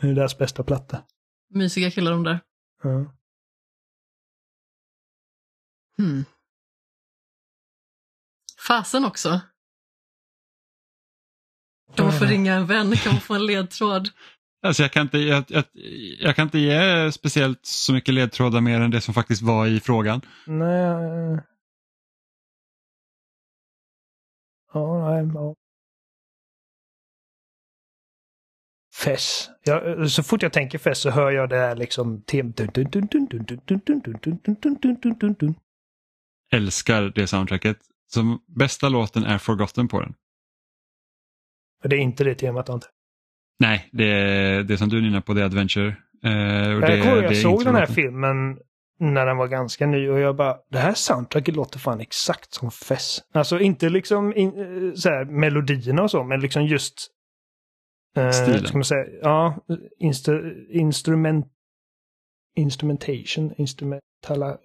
Speaker 2: det är deras bästa platta.
Speaker 3: Mysiga killar de där.
Speaker 2: Ja.
Speaker 3: Hmm. Fasen också. Kan man få ringa en vän? Kan man få en ledtråd?
Speaker 1: Alltså jag, kan inte, jag, jag, jag, kan inte ge speciellt så mycket ledtrådar mer än det som faktiskt var i frågan.
Speaker 2: Nej. Ja, nej, ja. Fess. Jag, så fort jag tänker Fess så hör jag det här liksom.
Speaker 1: Älskar det soundtracket. Som bästa låten är Forgotten på den.
Speaker 2: Det är inte det temat inte.
Speaker 1: Nej, det är det som du nynnar på, det är Adventure.
Speaker 2: Eh, och det, jag kommer, jag såg den här filmen när den var ganska ny och jag bara, det här soundtracket låter fan exakt som Fess. Alltså inte liksom in, så här, melodierna och så, men liksom just Eh, Stilen. Ska man säga, ja, instru, instrument, instrumentation, instrumentala...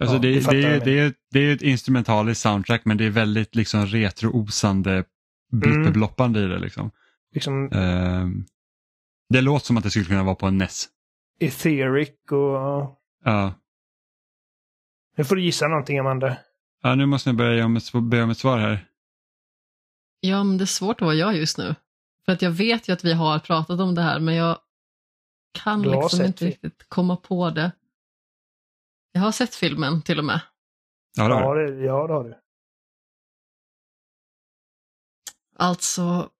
Speaker 1: Alltså ja, det, det, är, det, är, det är ett instrumentaliskt soundtrack men det är väldigt liksom retroosande blipperbloppande mm. i det. Liksom.
Speaker 2: liksom
Speaker 1: uh, det låter som att det skulle kunna vara på en NES.
Speaker 2: Etheric och...
Speaker 1: Ja.
Speaker 2: Nu får du gissa någonting Amanda.
Speaker 1: Ja, nu måste jag börja om ett, börja om ett svar här.
Speaker 3: Ja, men det är svårt att vara jag just nu. För att jag vet ju att vi har pratat om det här men jag kan du liksom inte vi. riktigt komma på det. Jag har sett filmen till och med.
Speaker 1: Ja, det har
Speaker 2: du. Ja, det har du.
Speaker 3: Alltså...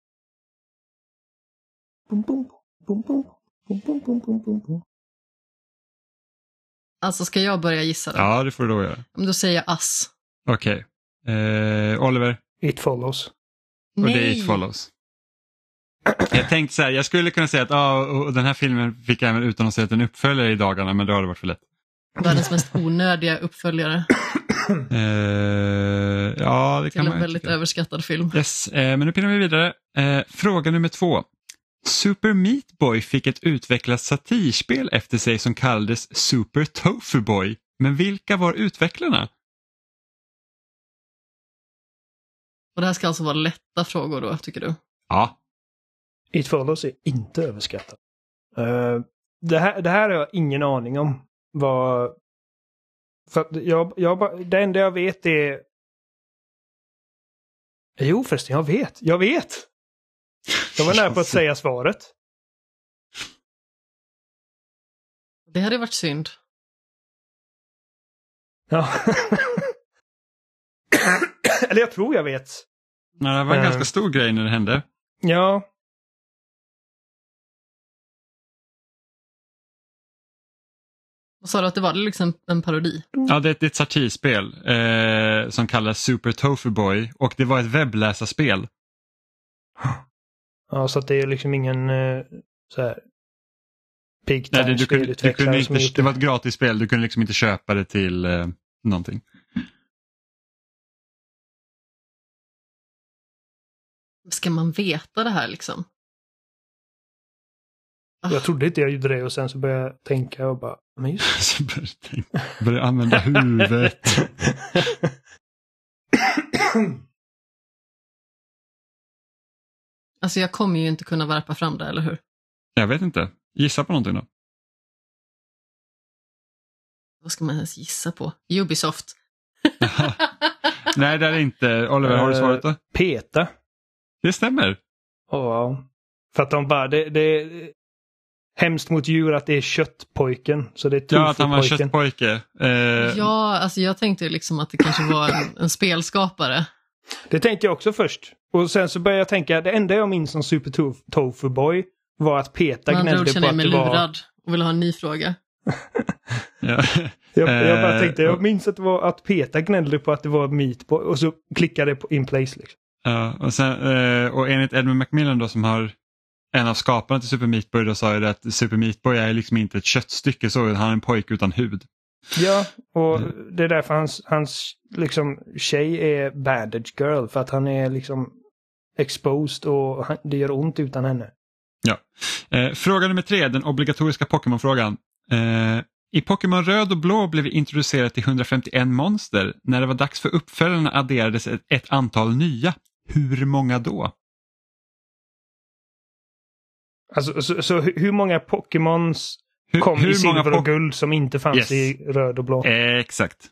Speaker 3: Alltså ska jag börja gissa? Då?
Speaker 1: Ja, det får du då göra.
Speaker 3: Då säger jag ass.
Speaker 1: Okej. Okay. Eh, Oliver?
Speaker 2: It follows. Nej.
Speaker 1: Och det är It follows. Jag tänkte så här, jag skulle kunna säga att ah, den här filmen fick även utannonserat en uppföljare i dagarna men då har det varit för lätt.
Speaker 3: Världens mest onödiga uppföljare
Speaker 1: Eh, ja, det
Speaker 3: till
Speaker 1: kan man
Speaker 3: en
Speaker 1: ju
Speaker 3: väldigt
Speaker 1: tycka.
Speaker 3: överskattad film.
Speaker 1: Yes, eh, men nu pinnar vi vidare. Eh, fråga nummer två. Super Meat Boy fick ett utvecklat satirspel efter sig som kallades Super Tofu Boy. Men vilka var utvecklarna?
Speaker 3: Och det här ska alltså vara lätta frågor då, tycker du?
Speaker 1: Ja,
Speaker 2: It Follows är inte överskattat. Eh, det, här, det här har jag ingen aning om. Vad... För jag, jag, det enda jag vet är... Jo förresten, jag vet. Jag vet! Jag var nära på att säga svaret.
Speaker 3: Det hade varit synd.
Speaker 2: Ja. Eller jag tror jag vet.
Speaker 1: Nej, det var en
Speaker 2: Eh.
Speaker 1: ganska stor grej när det hände.
Speaker 2: Ja.
Speaker 3: Sa du att det var liksom en parodi?
Speaker 1: Ja, det, är ett- det är ett satirspel eh, som kallas Super Tofu Boy och det var ett webbläsarspel.
Speaker 2: Ja, så att det är liksom ingen uh, så här Big
Speaker 1: Nej, det, du kunde, du kunde inte, det var ett gratis spel, du kunde liksom inte köpa det till eh, någonting.
Speaker 3: Ska man veta det här liksom?
Speaker 2: Jag trodde inte jag gjorde det och sen så började jag tänka och bara, men just
Speaker 1: Så började jag tänka- började använda huvudet.
Speaker 3: Alltså jag kommer ju inte kunna värpa fram det, eller hur?
Speaker 1: Jag vet inte. Gissa på någonting då.
Speaker 3: Vad ska man ens gissa på? Ubisoft.
Speaker 1: Nej, det är det inte. Oliver, har du
Speaker 2: Eh,
Speaker 1: svaret då?
Speaker 2: Peta.
Speaker 1: Det stämmer.
Speaker 2: Ja. För att de bara, det, det hemskt mot djur att det är köttpojken. Så det är
Speaker 1: Ja, att han var köttpojke. Eh,
Speaker 3: Ja, alltså jag tänkte liksom att det kanske var en, en spelskapare.
Speaker 2: Det tänkte jag också först. Och sen så började jag tänka, det enda jag minns om Super Tof- Tofu Boy var att Peta
Speaker 3: ord
Speaker 2: gnällde
Speaker 3: känner
Speaker 2: på
Speaker 3: jag
Speaker 2: att
Speaker 3: mig
Speaker 2: det var...
Speaker 3: lurad och vill ha en ny fråga.
Speaker 1: ja.
Speaker 2: Jag, jag bara
Speaker 1: Eh,
Speaker 2: tänkte, jag minns att det var att Peta gnällde på att det var Meat Boy och så klickade jag på In Place. Liksom.
Speaker 1: Ja, och, sen, eh, och enligt Edmund Macmillan då som har en av skaparna till Super Meat Boy då sa ju att Super Meat Boy är liksom inte ett köttstycke så, han är en pojke utan hud.
Speaker 2: Ja, och
Speaker 1: Mm.
Speaker 2: det är därför hans, hans liksom, tjej är bandage girl. För att han är liksom exposed och han, det gör ont utan henne.
Speaker 1: Eh, fråga nummer tre, den obligatoriska Pokémon-frågan. Eh, I Pokémon Röd och Blå blev vi introducerade till 151 monster. När det var dags för uppföljarna adderades ett, ett antal nya. Hur många då?
Speaker 2: Alltså, så, så hur hur många Pokémons
Speaker 1: Hur,
Speaker 2: kom i silver och guld som inte fanns
Speaker 1: Yes.
Speaker 2: i röd och blå?
Speaker 1: Eh, exakt.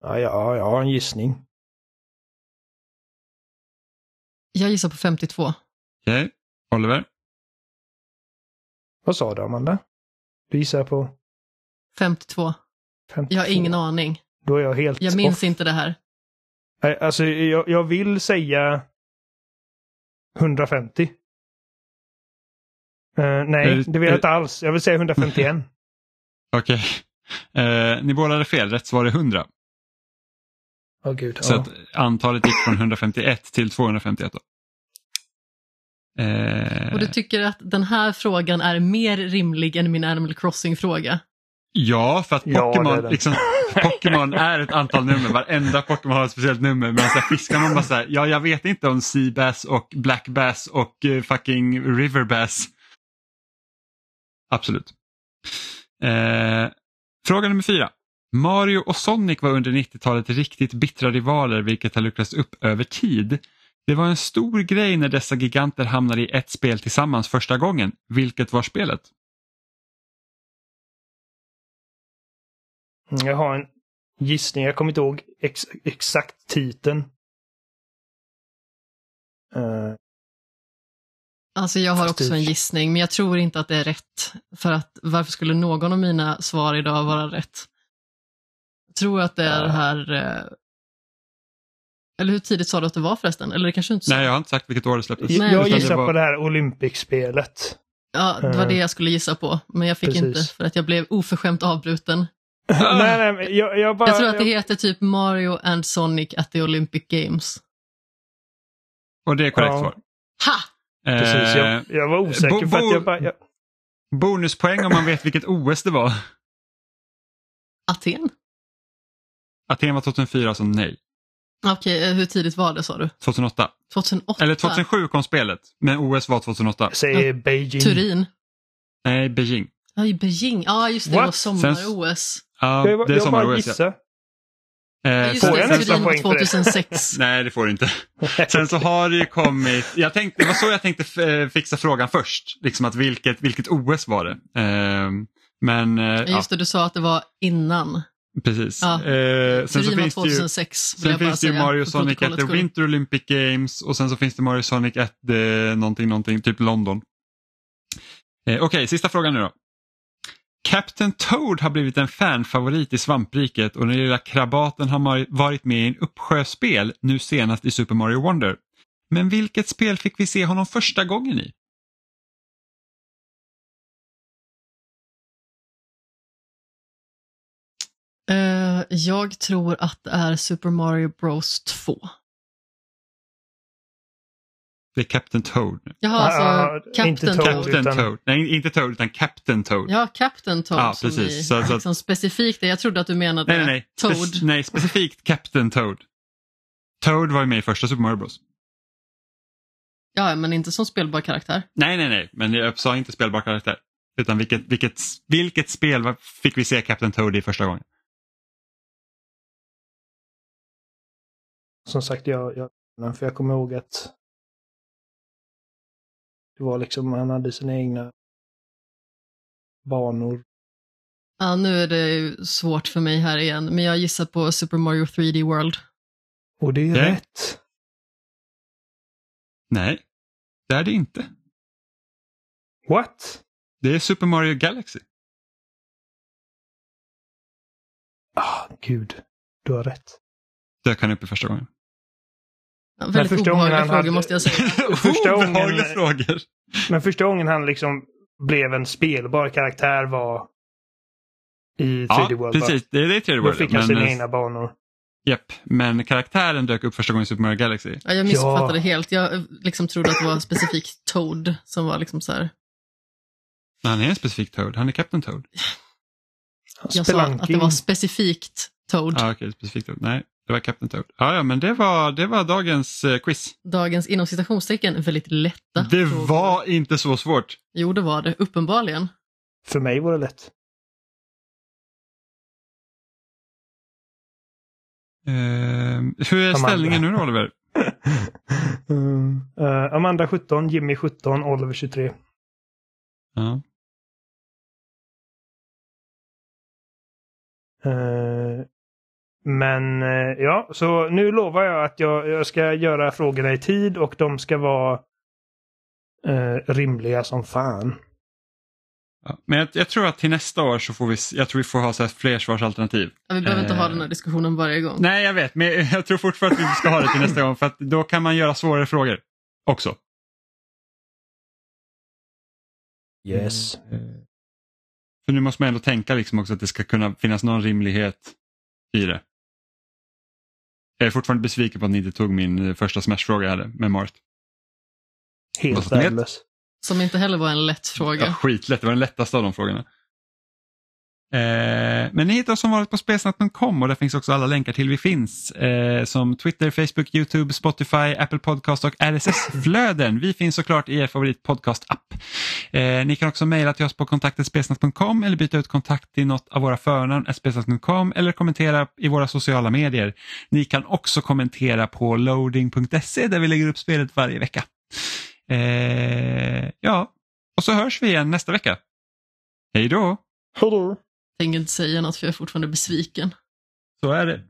Speaker 2: Ja, ja, jag har en gissning.
Speaker 3: Jag gissar på 52.
Speaker 1: Okej, Oliver?
Speaker 2: Vad sa du, Amanda? Du gissar på
Speaker 3: 52.
Speaker 2: 52?
Speaker 3: Jag har ingen aning.
Speaker 2: Då är jag helt
Speaker 3: Jag minns
Speaker 2: off.
Speaker 3: inte det här.
Speaker 2: Nej, Alltså, jag, jag vill säga 150. Eh, nej,
Speaker 1: Eh,
Speaker 2: det vill jag
Speaker 1: eh.
Speaker 2: inte alls. Jag vill säga 151.
Speaker 1: Okej. Eh, ni båda hade fel, rätt svar är 100.
Speaker 2: Åh gud.
Speaker 1: Så
Speaker 2: ja.
Speaker 1: att antalet gick från 151 till 251. Då. Eh,
Speaker 3: Och du tycker att den här frågan är mer rimlig än min Animal Crossing-fråga?
Speaker 1: Ja, för att
Speaker 2: Ja, det
Speaker 1: Pokémon,
Speaker 2: den.
Speaker 1: liksom, Pokémon är ett antal nummer. Varenda Pokémon har ett speciellt nummer. Men så här, fiskar man bara så här, ja jag vet inte om Seabass och Black Bass och uh, fucking River Bass. Absolut. Eh, fråga nummer fyra. Mario och Sonic var under 90-talet riktigt bittra rivaler vilket har luckrats upp över tid. Det var en stor grej när dessa giganter hamnade i ett spel tillsammans första gången. Vilket var spelet?
Speaker 2: Jag har en gissning. Jag kommer inte ihåg ex exakt titeln. Eh,
Speaker 3: Alltså jag har också en gissning, men jag tror inte att det är rätt. För att varför skulle någon av mina svar idag vara rätt? Jag tror att det är
Speaker 2: Ja.
Speaker 3: det här... eh, Eller hur tidigt sa du att det var förresten? Eller det kanske inte sa?
Speaker 1: Nej, jag har inte sagt vilket år det släpptes.
Speaker 3: Nej,
Speaker 2: jag gissar
Speaker 1: var-
Speaker 2: på det här Olympic-spelet.
Speaker 3: Ja, det var det jag skulle gissa på, men jag fick
Speaker 2: precis.
Speaker 3: inte för att jag blev oförskämt avbruten.
Speaker 2: nej, nej, jag, jag bara...
Speaker 3: Jag tror att det
Speaker 2: jag,
Speaker 3: heter typ Mario and Sonic at the Olympic Games.
Speaker 1: Och det är korrekt
Speaker 2: Ja.
Speaker 1: svar.
Speaker 3: Ha!
Speaker 2: precis,
Speaker 1: Eh,
Speaker 2: jag, jag var osäker
Speaker 1: bo-
Speaker 2: för att jag bara... Jag,
Speaker 1: Bonuspoäng om man vet vilket OS det var.
Speaker 3: Aten?
Speaker 1: Aten var 2004, så nej.
Speaker 3: Okej, eh, hur tidigt var det sa du?
Speaker 1: 2008.
Speaker 3: 2008?
Speaker 1: Eller 2007 kom spelet, men OS var 2008.
Speaker 2: jag säger Beijing.
Speaker 3: Turin?
Speaker 1: Nej, Beijing.
Speaker 3: Ja, i Beijing. Ja, just det, det
Speaker 2: What?
Speaker 3: var sommar-OS.
Speaker 1: Ja,
Speaker 2: Jag,
Speaker 1: det är
Speaker 2: jag bara gissar.
Speaker 1: Eh,
Speaker 3: Ja, just
Speaker 2: Får
Speaker 3: det, Turin var
Speaker 2: poäng för det?
Speaker 3: 2006.
Speaker 1: Nej, det får du inte. Sen så har det ju kommit, jag tänkte, det var så jag tänkte eh, fixa frågan först. Liksom att vilket, vilket OS var det? Eh, men eh,
Speaker 3: Just det, du sa att det var innan.
Speaker 1: precis.
Speaker 3: Ja.
Speaker 1: Eh, sen så finns det ju,
Speaker 3: 2006.
Speaker 1: sen finns det ju Mario Sonic at the
Speaker 3: skull.
Speaker 1: Winter Olympic Games och sen så finns det Mario Sonic at the någonting, någonting, typ London. Eh, Okej, sista frågan nu då. Captain Toad har blivit en fanfavorit i svampriket och den lilla krabaten har varit med i en uppsjöspel, nu senast i Super Mario Wonder. Men vilket spel fick vi se honom första gången i?
Speaker 3: Uh, jag tror att det är Super Mario Bros 2.
Speaker 1: Det är Captain Toad.
Speaker 3: Jaha, alltså
Speaker 2: Ah,
Speaker 3: Captain
Speaker 2: inte
Speaker 3: Toad.
Speaker 1: Captain
Speaker 2: utan-
Speaker 1: Toad. Nej, inte Toad utan Captain Toad.
Speaker 3: Ja, Captain Toad
Speaker 1: Ja,
Speaker 3: som
Speaker 1: precis.
Speaker 3: i
Speaker 1: Så- så-
Speaker 3: liksom specifikt. Jag trodde att du menade
Speaker 1: Nej, nej, nej.
Speaker 3: Toad.
Speaker 1: Spec- nej, specifikt Captain Toad. Toad var ju med i första Super Mario Bros.
Speaker 3: Ja, men inte som spelbar karaktär.
Speaker 1: Nej, nej, nej, men jag sa inte spelbar karaktär. Utan vilket, vilket, vilket spel fick vi se Captain Toad i första gången?
Speaker 2: Som sagt, jag, jag, för jag kommer ihåg att det var liksom, han hade sina egna banor.
Speaker 3: Ja, nu är det ju svårt för mig här igen, men jag gissar på Super Mario 3D World.
Speaker 2: Och det är
Speaker 1: Nej.
Speaker 2: rätt.
Speaker 1: Nej, det är det inte.
Speaker 2: What?
Speaker 1: Det är Super Mario Galaxy.
Speaker 2: Ah, gud. Du har rätt.
Speaker 1: Dök han upp i första gången.
Speaker 3: Ja, väldigt
Speaker 2: första
Speaker 3: obehagliga
Speaker 2: han
Speaker 3: frågor
Speaker 2: hade-
Speaker 3: måste jag säga.
Speaker 2: Första gången-
Speaker 1: Obehagliga frågor.
Speaker 2: Men första gången han liksom blev en spelbar karaktär var i 3D
Speaker 1: Ja,
Speaker 2: World. va?
Speaker 1: precis. Det är det i 3D
Speaker 2: Då
Speaker 1: World.
Speaker 2: fick han sina
Speaker 1: eh,
Speaker 2: egna banor.
Speaker 1: Japp, men karaktären dök upp första gången i Super Mario Galaxy.
Speaker 3: Ja, jag missuppfattade
Speaker 2: Ja.
Speaker 3: helt. Jag eh, liksom trodde att det var specifikt Toad som var liksom så här.
Speaker 1: Men han är en specifik Toad. Han är Captain Toad.
Speaker 3: Jag sa
Speaker 2: Spelunky.
Speaker 3: att det var specifikt Toad.
Speaker 1: Ja, okej, specifikt Toad. Nej, det var Captain Toad. Ja, ja, men det var, det var dagens eh, quiz.
Speaker 3: Dagens inom citationstecken väldigt lätta
Speaker 1: Det
Speaker 3: frågor.
Speaker 1: var inte så svårt.
Speaker 3: Jo, det var det. Uppenbarligen.
Speaker 2: För mig var det lätt.
Speaker 1: Eh, hur är
Speaker 2: Amanda.
Speaker 1: ställningen nu då, Oliver?
Speaker 2: Mm. Eh, Amanda 17, Jimmy 17, Oliver 23.
Speaker 1: Ja.
Speaker 2: Eh, men eh, ja, så nu lovar jag att jag, jag ska göra frågorna i tid och de ska vara eh, rimliga som fan.
Speaker 1: Ja. Men jag, jag tror att till nästa år så får vi, jag tror vi får ha så här fler svarsalternativ.
Speaker 3: Ja, vi behöver inte ha
Speaker 1: Eh.
Speaker 3: den här diskussionen varje gång.
Speaker 1: Nej, jag vet, men jag tror fortfarande att vi ska ha det till nästa gång för att då kan man göra svårare frågor också.
Speaker 2: Yes.
Speaker 1: För nu måste man ändå tänka liksom också att det ska kunna finnas någon rimlighet i det. Jag är fortfarande besviken på att ni inte tog min eh, första Smash-fråga jag hade med Mart.
Speaker 2: Helt värdelös.
Speaker 3: Som inte heller var en lätt fråga.
Speaker 1: Ja, skitlätt, det var den lättaste av de frågorna. Eh, men ni hittar oss som vanligt på spelsnack.com och där finns också alla länkar till vi finns. Eh, som Twitter, Facebook, YouTube, Spotify, Apple Podcast och RSS-flöden. Vi finns såklart i er favoritpodcast-app. Eh, ni kan också mejla till oss på kontaktetspelsnack.com eller byta ut kontakt till något av våra förnamn, spelsnack.com eller kommentera i våra sociala medier. Ni kan också kommentera på loading.se där vi lägger upp spelet varje vecka. Eh, ja, och så hörs vi igen nästa vecka. Hej då!
Speaker 2: Hej
Speaker 3: då! Tänker inte säga något för jag är fortfarande besviken.
Speaker 1: Så är det.